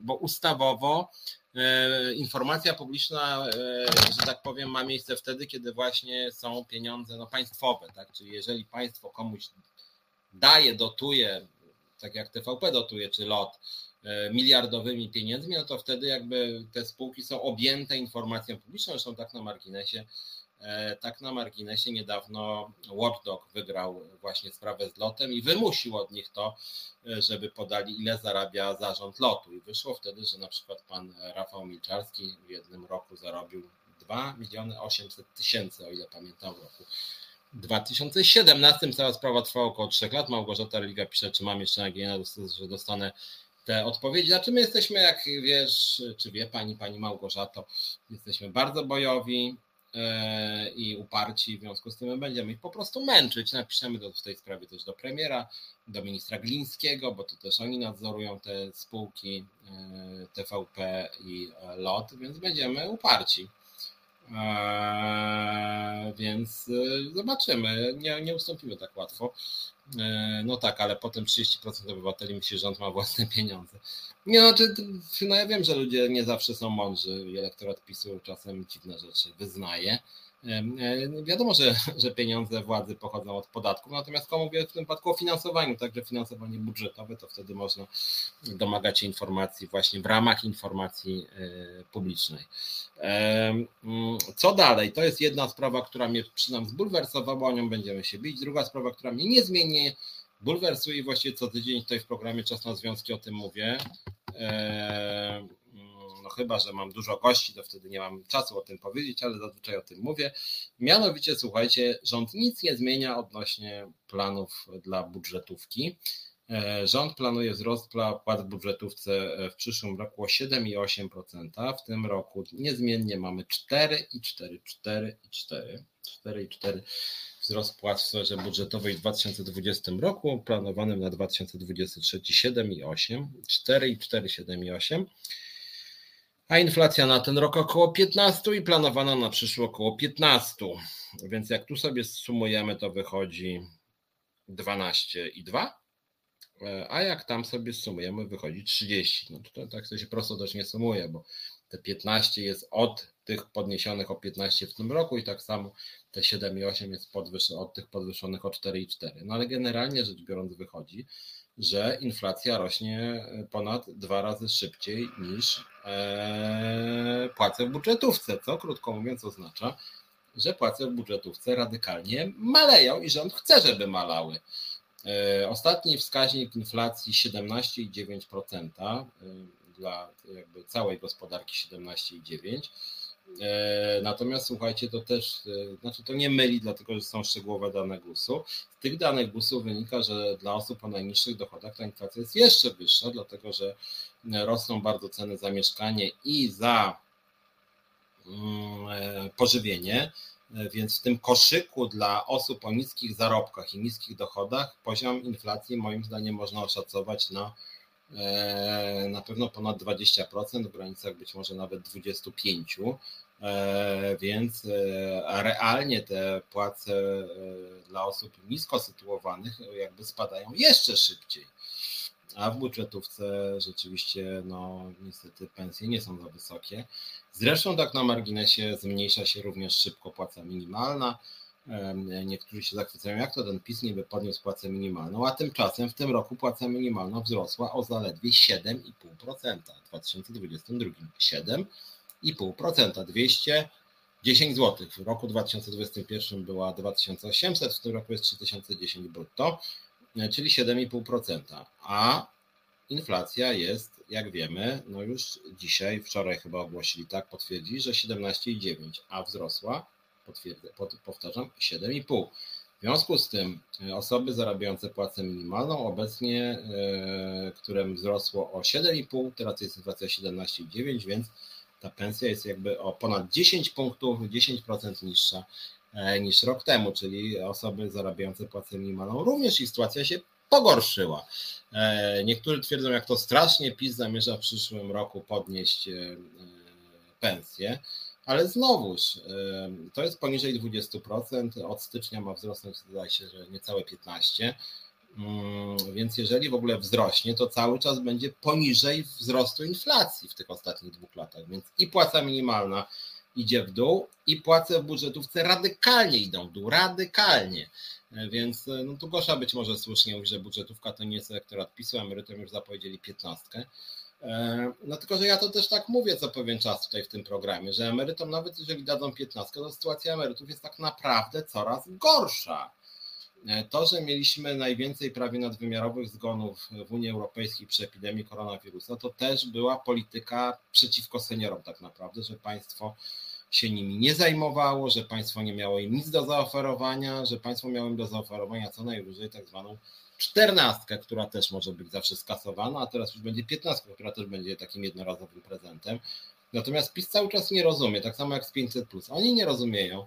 bo ustawowo e, informacja publiczna, że tak powiem, ma miejsce wtedy, kiedy właśnie są pieniądze no, państwowe, tak? Czyli jeżeli państwo komuś daje, dotuje, tak jak TVP dotuje, czy LOT, e, miliardowymi pieniędzmi, no to wtedy jakby te spółki są objęte informacją publiczną, zresztą tak na marginesie, e, tak na marginesie niedawno Watchdog wygrał właśnie sprawę z lotem i wymusił od nich to, e, żeby podali ile zarabia zarząd lotu. I wyszło wtedy, że na przykład pan Rafał Milczarski w jednym roku zarobił 2 miliony 800 tysięcy, o ile pamiętam w roku 2017 cała sprawa trwała około 3 lat. Małgorzata Religa pisze, czy mam jeszcze nadzieję, że dostanę te odpowiedzi. Znaczy my jesteśmy, jak wiesz, czy wie pani, pani Małgorzato, jesteśmy bardzo bojowi e, i uparci, w związku z tym my będziemy ich po prostu męczyć. Napiszemy to w tej sprawie też do premiera, do ministra Glińskiego, bo to też oni nadzorują te spółki e, TVP i LOT, więc będziemy uparci. Eee, więc e, zobaczymy. Nie, nie ustąpimy tak łatwo. Eee, no tak, ale potem 30% obywateli myśli, że rząd ma własne pieniądze. Nie, no, czy, no ja wiem, że ludzie nie zawsze są mądrzy i elektorat PiSu czasem dziwne rzeczy wyznaje. E, wiadomo, że, że pieniądze władzy pochodzą od podatków, natomiast komu mówię w tym przypadku o finansowaniu, także finansowanie budżetowe, to wtedy można domagać się informacji właśnie w ramach informacji e, publicznej. Mm, co dalej? To jest jedna sprawa, która mnie przynajmniej zbulwersowała, o nią będziemy się bić. Druga sprawa, która mnie niezmiennie bulwersuje i właściwie co tydzień tutaj w programie Czas na Związki o tym mówię chyba, że mam dużo gości, to wtedy nie mam czasu o tym powiedzieć, ale zazwyczaj o tym mówię. Mianowicie, słuchajcie, rząd nic nie zmienia odnośnie planów dla budżetówki. E, rząd planuje wzrost płac w budżetówce w przyszłym roku o 7,8%. W tym roku niezmiennie mamy 4,4, 4,4, 4,4 wzrost płac w sferze budżetowej w 2020 roku, planowanym na 2023 7,8, 4,4, 7,8 a inflacja na ten rok około 15 i planowana na przyszły około 15. Więc jak tu sobie sumujemy, to wychodzi 12,2, a jak tam sobie sumujemy, wychodzi 30. No to tak to się prosto też nie sumuje, bo te 15 jest od tych podniesionych o 15 w tym roku i tak samo te 7,8 jest od tych podwyższonych o 4,4. No ale generalnie rzecz biorąc wychodzi, że inflacja rośnie ponad dwa razy szybciej niż e, płace w budżetówce, co krótko mówiąc oznacza, że płace w budżetówce radykalnie maleją i rząd chce, żeby malały. E, ostatni wskaźnik inflacji 17,9% dla całej gospodarki 17,9%. E, natomiast słuchajcie, to też, e, znaczy to nie myli, dlatego że są szczegółowe dane GUS-u. Z tych danych GUS-u wynika, że dla osób o najniższych dochodach ta inflacja jest jeszcze wyższa, dlatego że rosną bardzo ceny za mieszkanie i za mm, e, pożywienie. Więc w tym koszyku dla osób o niskich zarobkach i niskich dochodach poziom inflacji moim zdaniem można oszacować na E, na pewno ponad 20%, w granicach być może nawet 25%, e, więc e, realnie te płace dla osób nisko sytuowanych jakby spadają jeszcze szybciej. A w budżetówce rzeczywiście, no niestety pensje nie są za wysokie. Zresztą tak na marginesie zmniejsza się również szybko płaca minimalna. Niektórzy się zachwycają, jak to ten PiS niby podniósł płacę minimalną, a tymczasem w tym roku płaca minimalna wzrosła o zaledwie 7,5% w 2022. 7,5%, 210 zł. W roku 2021 była 2800, w tym roku jest 3010 brutto, e, czyli 7,5%. A inflacja jest, jak wiemy, no już dzisiaj, wczoraj chyba ogłosili tak, potwierdzi, że 17,9, a wzrosła powtarzam, 7,5. W związku z tym e, osoby zarabiające płacę minimalną obecnie, e, którym wzrosło o 7,5, teraz jest inflacja 17,9, więc ta pensja jest jakby o ponad 10 punktów, 10% niższa e, niż rok temu, czyli osoby zarabiające płacę minimalną również ich sytuacja się pogorszyła. Niektórzy twierdzą, jak to strasznie PiS zamierza w przyszłym roku podnieść pensję ale znowuż to jest poniżej 20%, od stycznia ma wzrosnąć, zdaje się, że niecałe 15%. Mm, więc jeżeli w ogóle wzrośnie, to cały czas będzie poniżej wzrostu inflacji w tych ostatnich dwóch latach. Więc i płaca minimalna idzie w dół, i płace w budżetówce radykalnie idą w dół, radykalnie. Więc no tu Gosza być może słusznie mówi, że budżetówka to nie jest elektorat PiSu, emerytom już zapowiedzieli piętnastkę. E, no tylko, że ja to też tak mówię co pewien czas tutaj w tym programie, że emerytom nawet jeżeli dadzą 15, to sytuacja emerytów jest tak naprawdę coraz gorsza. E, to, że mieliśmy najwięcej prawie nadwymiarowych zgonów w Unii Europejskiej przy epidemii koronawirusa, to też była polityka przeciwko seniorom tak naprawdę, że państwo się nimi nie zajmowało, że państwo nie miało im nic do zaoferowania, że państwo miało im do zaoferowania co najwyżej tak zwaną czternastkę, która też może być zawsze skasowana, a teraz już będzie piętnastka, która też będzie takim jednorazowym prezentem. Natomiast PiS cały czas nie rozumie, tak samo jak z 500. Oni nie rozumieją,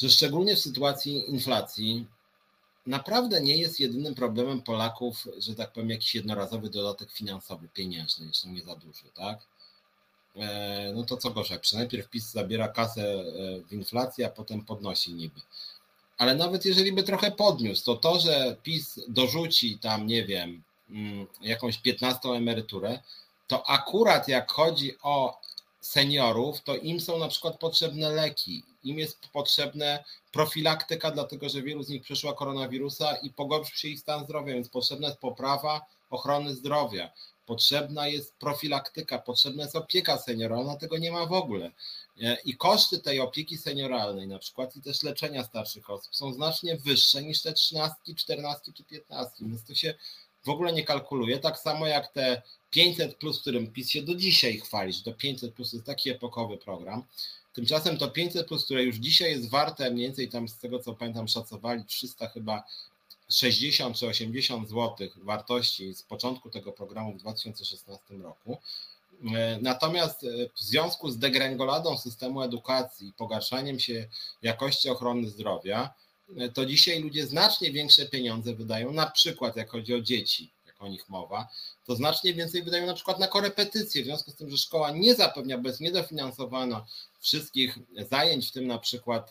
że szczególnie w sytuacji inflacji naprawdę nie jest jedynym problemem Polaków, że tak powiem, jakiś jednorazowy dodatek finansowy, pieniężny, jeszcze nie za duży, tak? E, no to co gorzej, najpierw PiS zabiera kasę e, w inflacji, a potem podnosi niby ale nawet jeżeli by trochę podniósł, to to, że PiS dorzuci tam, nie wiem, mm, jakąś 15 emeryturę, to akurat jak chodzi o seniorów, to im są na przykład potrzebne leki, im jest potrzebna profilaktyka, dlatego że wielu z nich przeszła koronawirusa i pogorszył się ich stan zdrowia, więc potrzebna jest poprawa ochrony zdrowia, potrzebna jest profilaktyka, potrzebna jest opieka senioralna, tego nie ma w ogóle. E, I koszty tej opieki senioralnej, na przykład, i też leczenia starszych osób są znacznie wyższe niż te 13, 14 czy 15, więc to się w ogóle nie kalkuluje. Tak samo jak te 500, plus, którym PiS się do dzisiaj chwali, że to 500 plus jest taki epokowy program. Tymczasem to 500, plus, które już dzisiaj jest warte mniej więcej tam z tego co pamiętam, szacowali 300 chyba 60 czy 80 zł wartości z początku tego programu w 2016 roku. E, natomiast e, w związku z degrengoladą systemu edukacji i pogarszaniem się jakości ochrony zdrowia, e, to dzisiaj ludzie znacznie większe pieniądze wydają, na przykład jak chodzi o dzieci, jak o nich mowa, to znacznie więcej wydają na przykład na korepetycje, w związku z tym, że szkoła nie zapewnia, niedofinansowana wszystkich zajęć, w tym na przykład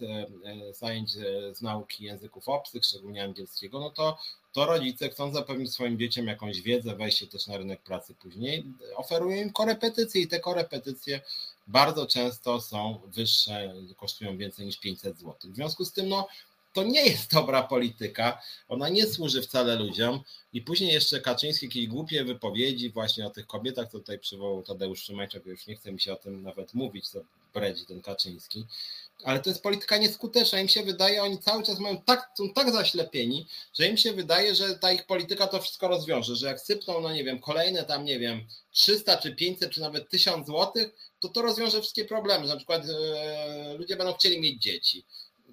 zajęć z nauki języków obcych, szczególnie angielskiego, no to to rodzice chcą zapewnić swoim dzieciom jakąś wiedzę, wejście też na rynek pracy później, oferują im korepetycje i te korepetycje bardzo często są wyższe, kosztują więcej niż 500 zł. W związku z tym, no, to nie jest dobra polityka, ona nie służy wcale ludziom. I później jeszcze Kaczyński jakieś głupie wypowiedzi właśnie o tych kobietach, co tutaj przywołał Tadeusz Szymańczak, już nie chce mi się o tym nawet mówić, co bredzi ten Kaczyński, ale to jest polityka nieskuteczna. Im się wydaje, oni cały czas mają tak, są tak zaślepieni, że im się wydaje, że ta ich polityka to wszystko rozwiąże, że jak sypną, no nie wiem, kolejne tam, nie wiem, 300 czy 500 czy nawet 1000 złotych, to to rozwiąże wszystkie problemy. Na przykład e, ludzie będą chcieli mieć dzieci.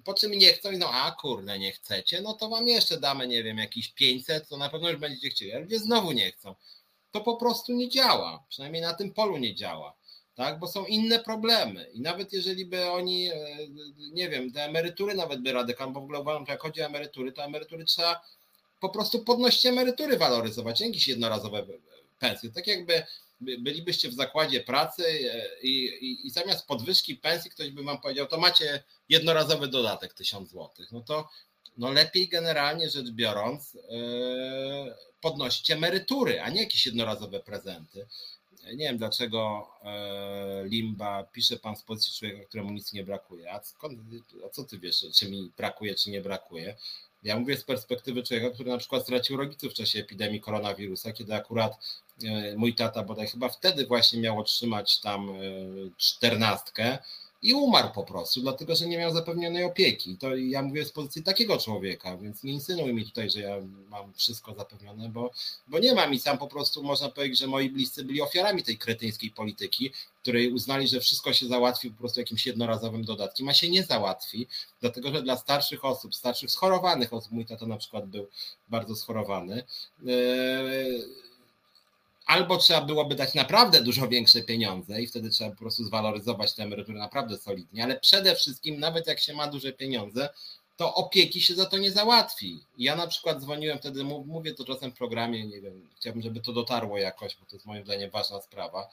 Po czym nie chcą i no a kurde, nie chcecie, no to wam jeszcze damy, nie wiem, jakieś 500, to na pewno już będziecie chcieli, ale ludzie znowu nie chcą. To po prostu nie działa, przynajmniej na tym polu nie działa tak? bo są inne problemy. I nawet jeżeli by oni, e, nie wiem, te emerytury nawet by radykalnie, bo w ogóle uważam, że jak chodzi o emerytury, to emerytury trzeba po prostu podnosić emerytury waloryzować, jakieś jednorazowe pensje. Tak jakby bylibyście w zakładzie pracy e, i, i, i, zamiast podwyżki pensji ktoś by wam powiedział, to macie jednorazowy dodatek 1000 zł. No to no lepiej generalnie rzecz biorąc yy, podnosić emerytury, a nie jakieś jednorazowe prezenty nie wiem dlaczego e, Limba pisze pan z pozycji człowieka, któremu nic nie brakuje. A, skąd, a co ty wiesz, czy mi brakuje, czy nie brakuje? Ja mówię z perspektywy człowieka, który na przykład stracił rodziców w czasie epidemii koronawirusa, kiedy akurat e, mój tata bodaj chyba wtedy właśnie miał otrzymać tam e, czternastkę, i umarł po prostu, dlatego że nie miał zapewnionej opieki. To ja mówię z pozycji takiego człowieka, więc nie insynuj mi tutaj, że ja mam wszystko zapewnione, bo, bo nie mam i sam po prostu można powiedzieć, że moi bliscy byli ofiarami tej kretyńskiej polityki, której uznali, że wszystko się załatwi po prostu jakimś jednorazowym dodatkiem, a się nie załatwi, dlatego że dla starszych osób, starszych schorowanych osób, mój tata na przykład był bardzo schorowany, yy, albo trzeba byłoby dać naprawdę dużo większe pieniądze i wtedy trzeba po prostu zwaloryzować te emerytury naprawdę solidnie, ale przede wszystkim, nawet jak się ma duże pieniądze, to opieki się za to nie załatwi. Ja na przykład dzwoniłem wtedy, mówię to czasem w programie, nie wiem, chciałbym, żeby to dotarło jakoś, bo to jest moim zdaniem ważna sprawa.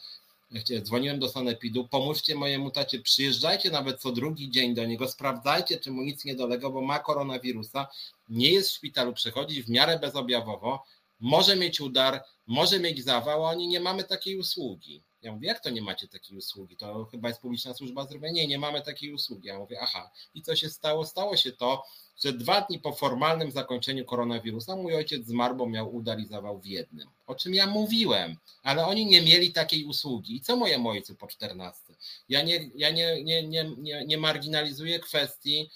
Dzwoniłem do Sanepidu, pomóżcie mojemu tacie, przyjeżdżajcie nawet co drugi dzień do niego, sprawdzajcie, czy mu nic nie dolega, bo ma koronawirusa, nie jest w szpitalu, przechodzi w miarę bezobjawowo, może mieć udar, może mieć zawał, a oni nie mamy takiej usługi. Ja mówię, jak to nie macie takiej usługi? To chyba jest publiczna służba zdrowia. Nie, nie mamy takiej usługi. Ja mówię, aha. I co się stało? Stało się to, że dwa dni po formalnym zakończeniu koronawirusa mój ojciec zmarł, bo miał udar i zawał w jednym. O czym ja mówiłem, ale oni nie mieli takiej usługi. I co mojemu ojcu po 14? Ja nie, ja nie, nie, nie, nie, nie marginalizuję kwestii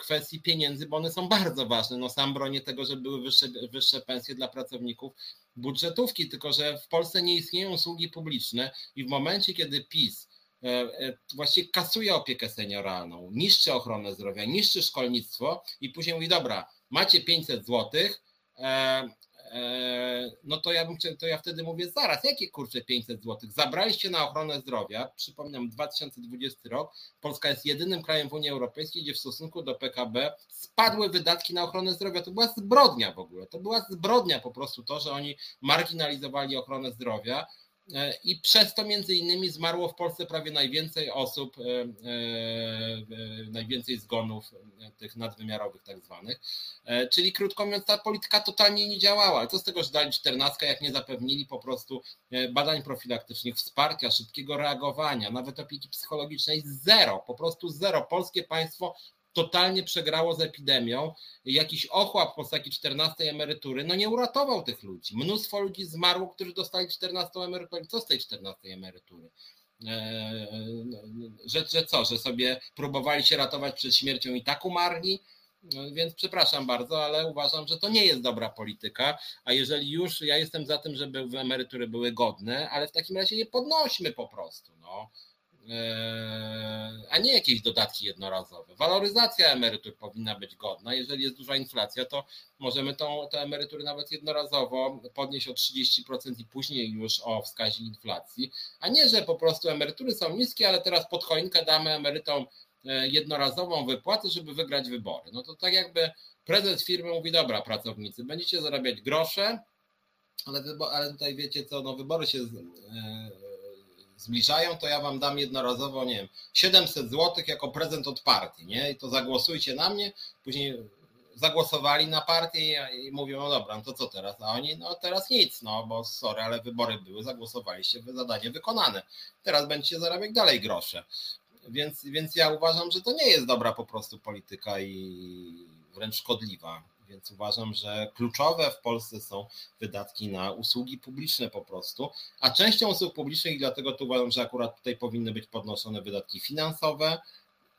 kwestii pieniędzy, bo one są bardzo ważne. No sam bronię tego, że były wyższe, wyższe pensje dla pracowników budżetówki, tylko że w Polsce nie istnieją usługi publiczne i w momencie, kiedy PiS e, e, właściwie kasuje opiekę senioralną, niszczy ochronę zdrowia, niszczy szkolnictwo i później mówi, dobra, macie 500 złotych, E, no to ja bym to ja wtedy mówię, zaraz, jakie kurczę 500 zł? Zabraliście na ochronę zdrowia, przypominam 2020 rok, Polska jest jedynym krajem w Unii Europejskiej, gdzie w stosunku do PKB spadły wydatki na ochronę zdrowia. To była zbrodnia w ogóle, to była zbrodnia po prostu to, że oni marginalizowali ochronę zdrowia, I przez to między innymi zmarło w Polsce prawie najwięcej osób, e, e, najwięcej zgonów tych nadwymiarowych tak zwanych. Czyli krótko mówiąc, ta polityka totalnie nie działała. Ale co z tego, że dali czternastkę, jak nie zapewnili po prostu badań profilaktycznych, wsparcia, szybkiego reagowania, nawet opieki psychologicznej zero, po prostu zero. Polskie państwo totalnie przegrało z epidemią. Jakiś ochłap w postaci 14 emerytury, no nie uratował tych ludzi. Mnóstwo ludzi zmarło, którzy dostali 14 emeryturę. Co z tej 14 emerytury? Eee, że, że co, że sobie próbowali się ratować przed śmiercią i tak umarli? No, więc przepraszam bardzo, ale uważam, że to nie jest dobra polityka. A jeżeli już, ja jestem za tym, żeby emerytury były godne, ale w takim razie je podnośmy po prostu. No. Eee, a nie jakieś dodatki jednorazowe. Waloryzacja emerytur powinna być godna. Jeżeli jest duża inflacja, to możemy tą, te emerytury nawet jednorazowo podnieść o 30% i później już o wskazie inflacji, a nie, że po prostu emerytury są niskie, ale teraz pod choinkę damy emerytom e, jednorazową wypłatę, żeby wygrać wybory. No to tak jakby prezes firmy mówi, dobra pracownicy, będziecie zarabiać grosze, ale, ale tutaj wiecie co, no wybory się e, zbliżają, to ja wam dam jednorazowo, nie wiem, 700 zł jako prezent od partii, nie? I to zagłosujcie na mnie, później zagłosowali na partię i mówią, no dobra, no to co teraz? A oni, no teraz nic, no bo sorry, ale wybory były, zagłosowaliście, zadanie wykonane. Teraz będziecie zarabiać dalej grosze. Więc, więc ja uważam, że to nie jest dobra po prostu polityka i wręcz szkodliwa. Więc uważam, że kluczowe w Polsce są wydatki na usługi publiczne po prostu, a częścią usług publicznych i dlatego tu uważam, że akurat tutaj powinny być podnoszone wydatki finansowe.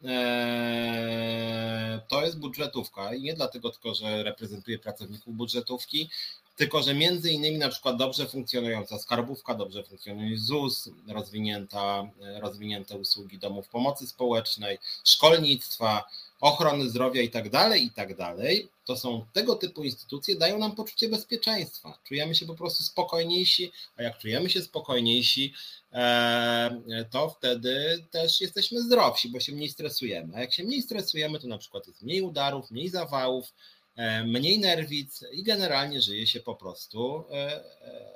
Eee, to jest budżetówka i nie dlatego tylko, że reprezentuję pracowników budżetówki, tylko że między innymi na przykład dobrze funkcjonująca skarbówka, dobrze funkcjonuje ZUS, rozwinięta, rozwinięte usługi domów pomocy społecznej, szkolnictwa, ochrony zdrowia i tak dalej, i tak dalej, to są tego typu instytucje, dają nam poczucie bezpieczeństwa. Czujemy się po prostu spokojniejsi, a jak czujemy się spokojniejsi, e, to wtedy też jesteśmy zdrowsi, bo się mniej stresujemy. A jak się mniej stresujemy, to na przykład jest mniej udarów, mniej zawałów, e, mniej nerwic i generalnie żyje się po prostu e,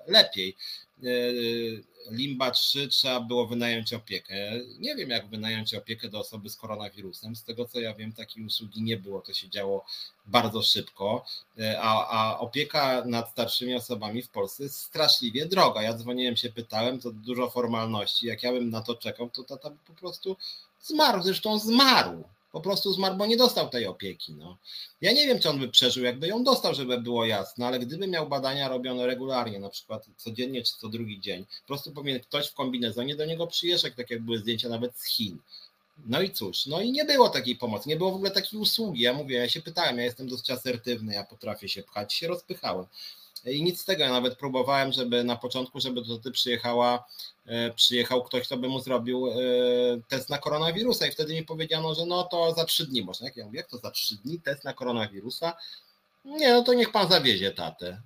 lepiej. Limba 3 trzeba było wynająć opiekę. Nie wiem, jak wynająć opiekę do osoby z koronawirusem. Z tego co ja wiem, takiej usługi nie było. To się działo bardzo szybko. A, a opieka nad starszymi osobami w Polsce jest straszliwie droga. Ja dzwoniłem się, pytałem, to dużo formalności. Jak ja bym na to czekał, to tata po prostu zmarł. Zresztą zmarł po prostu zmarł, bo nie dostał tej opieki. No. Ja nie wiem, czy on by przeżył, jakby ją dostał, żeby było jasne, ale gdyby miał badania robione regularnie, na przykład codziennie czy co drugi dzień, po prostu powinien ktoś w kombinezonie do niego przyjeżdżać, tak jak były zdjęcia nawet z Chin. No i cóż, no i nie było takiej pomocy, nie było w ogóle takiej usługi. Ja mówię, ja się pytałem, ja jestem dość asertywny, ja potrafię się pchać, się rozpychałem. I nic z tego, ja nawet próbowałem, żeby na początku, żeby do ty przyjechała, e, przyjechał ktoś, kto by mu zrobił e, test na koronawirusa i wtedy mi powiedziano, że no to za trzy dni można. Jak ja mówię, jak to za trzy dni test na koronawirusa? Nie, no to niech pan zawiezie tatę.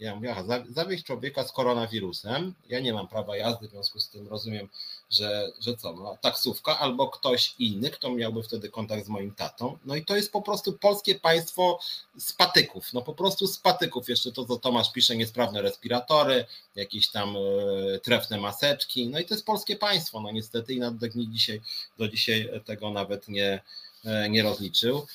Ja mówię, aha, zawieźć człowieka z koronawirusem, ja nie mam prawa jazdy, w związku z tym rozumiem, że, że co, no, taksówka albo ktoś inny, kto miałby wtedy kontakt z moim tatą. No i to jest po prostu polskie państwo z patyków, no po prostu z patyków. Jeszcze to, co Tomasz pisze, niesprawne respiratory, jakieś tam e, trefne maseczki, no i to jest polskie państwo, no niestety i na do dzisiaj, do dzisiaj tego nawet nie, e, nie rozliczył.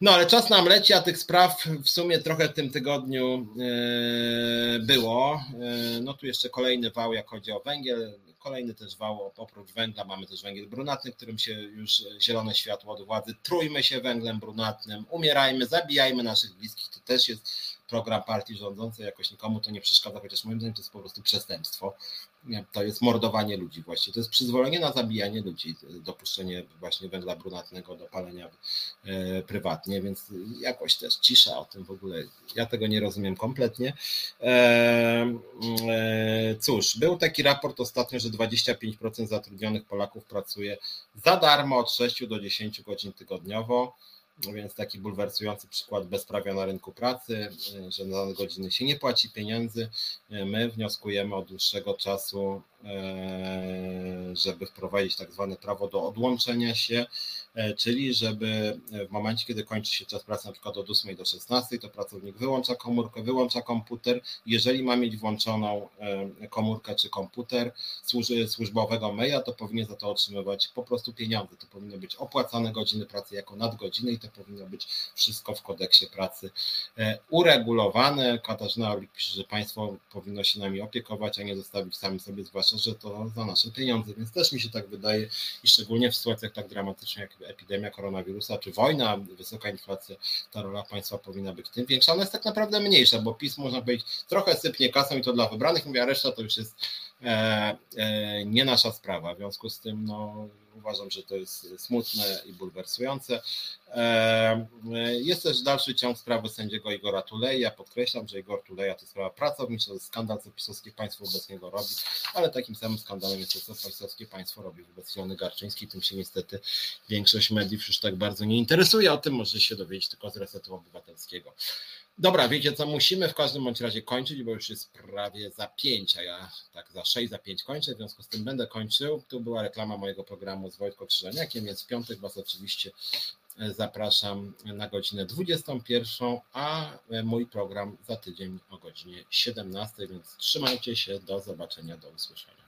No ale czas nam leci, a tych spraw w sumie trochę w tym tygodniu e, było. E, no tu jeszcze kolejny wał, jak chodzi o węgiel, kolejny też wał, oprócz węgla mamy też węgiel brunatny, którym się już zielone światło od władzy. Trójmy się węglem brunatnym, umierajmy, zabijajmy naszych bliskich, to też jest program partii rządzącej, jakoś nikomu to nie przeszkadza, chociaż moim zdaniem to jest po prostu przestępstwo. To jest mordowanie ludzi właściwie. To jest przyzwolenie na zabijanie ludzi, dopuszczenie właśnie węgla brunatnego do palenia e, prywatnie, więc jakoś też cisza o tym w ogóle. Ja tego nie rozumiem kompletnie. E, e, cóż, był taki raport ostatnio, że 25% zatrudnionych Polaków pracuje za darmo od 6 do 10 godzin tygodniowo. No więc taki bulwersujący przykład bezprawia na rynku pracy, że na godziny się nie płaci pieniędzy. My wnioskujemy od dłuższego czasu żeby wprowadzić tak zwane prawo do odłączenia się, e, czyli żeby w momencie, kiedy kończy się czas pracy na przykład od 8 do 16, to pracownik wyłącza komórkę, wyłącza komputer. Jeżeli ma mieć włączoną e, komórkę czy komputer służbowego maila, to powinien za to otrzymywać po prostu pieniądze. To powinny być opłacane godziny pracy jako nadgodziny i to powinno być wszystko w kodeksie pracy uregulowane. Katarzyna Orlik pisze, że państwo powinno się nami opiekować, a nie zostawić sami sobie zwłaszcza że to za nasze pieniądze, więc też mi się tak wydaje i szczególnie w sytuacjach tak dramatycznych jak epidemia koronawirusa czy wojna, wysoka inflacja, ta rola państwa powinna być tym większa. Ona jest tak naprawdę mniejsza, bo PiS można powiedzieć trochę sypnie kasą i to dla wybranych, mówię, a reszta to już jest nie nasza sprawa. W związku z tym no, uważam, że to jest smutne i bulwersujące. E, jest też dalszy ciąg sprawy sędziego Igora Tuleja. Podkreślam, że Igor Tuleja to sprawa pracownicza, to skandal, co pisowskie państwo wobec niego robi, ale takim samym skandalem jest to, co pisowskie państwo robi wobec Ilony Garczyńskiej. Tym się niestety większość mediów już tak bardzo nie interesuje. O tym może się dowiedzieć tylko z Resetu Obywatelskiego. Dobra, wiecie co, musimy w każdym bądź razie kończyć, bo już jest prawie za pięć, a ja tak za sześć, za pięć kończę, w związku z tym będę kończył. Tu była reklama mojego programu z Wojtko Krzyżaniakiem, więc w piątek Was oczywiście e, zapraszam na godzinę 21, a e, mój program za tydzień o godzinie 17, więc trzymajcie się, do zobaczenia, do usłyszenia.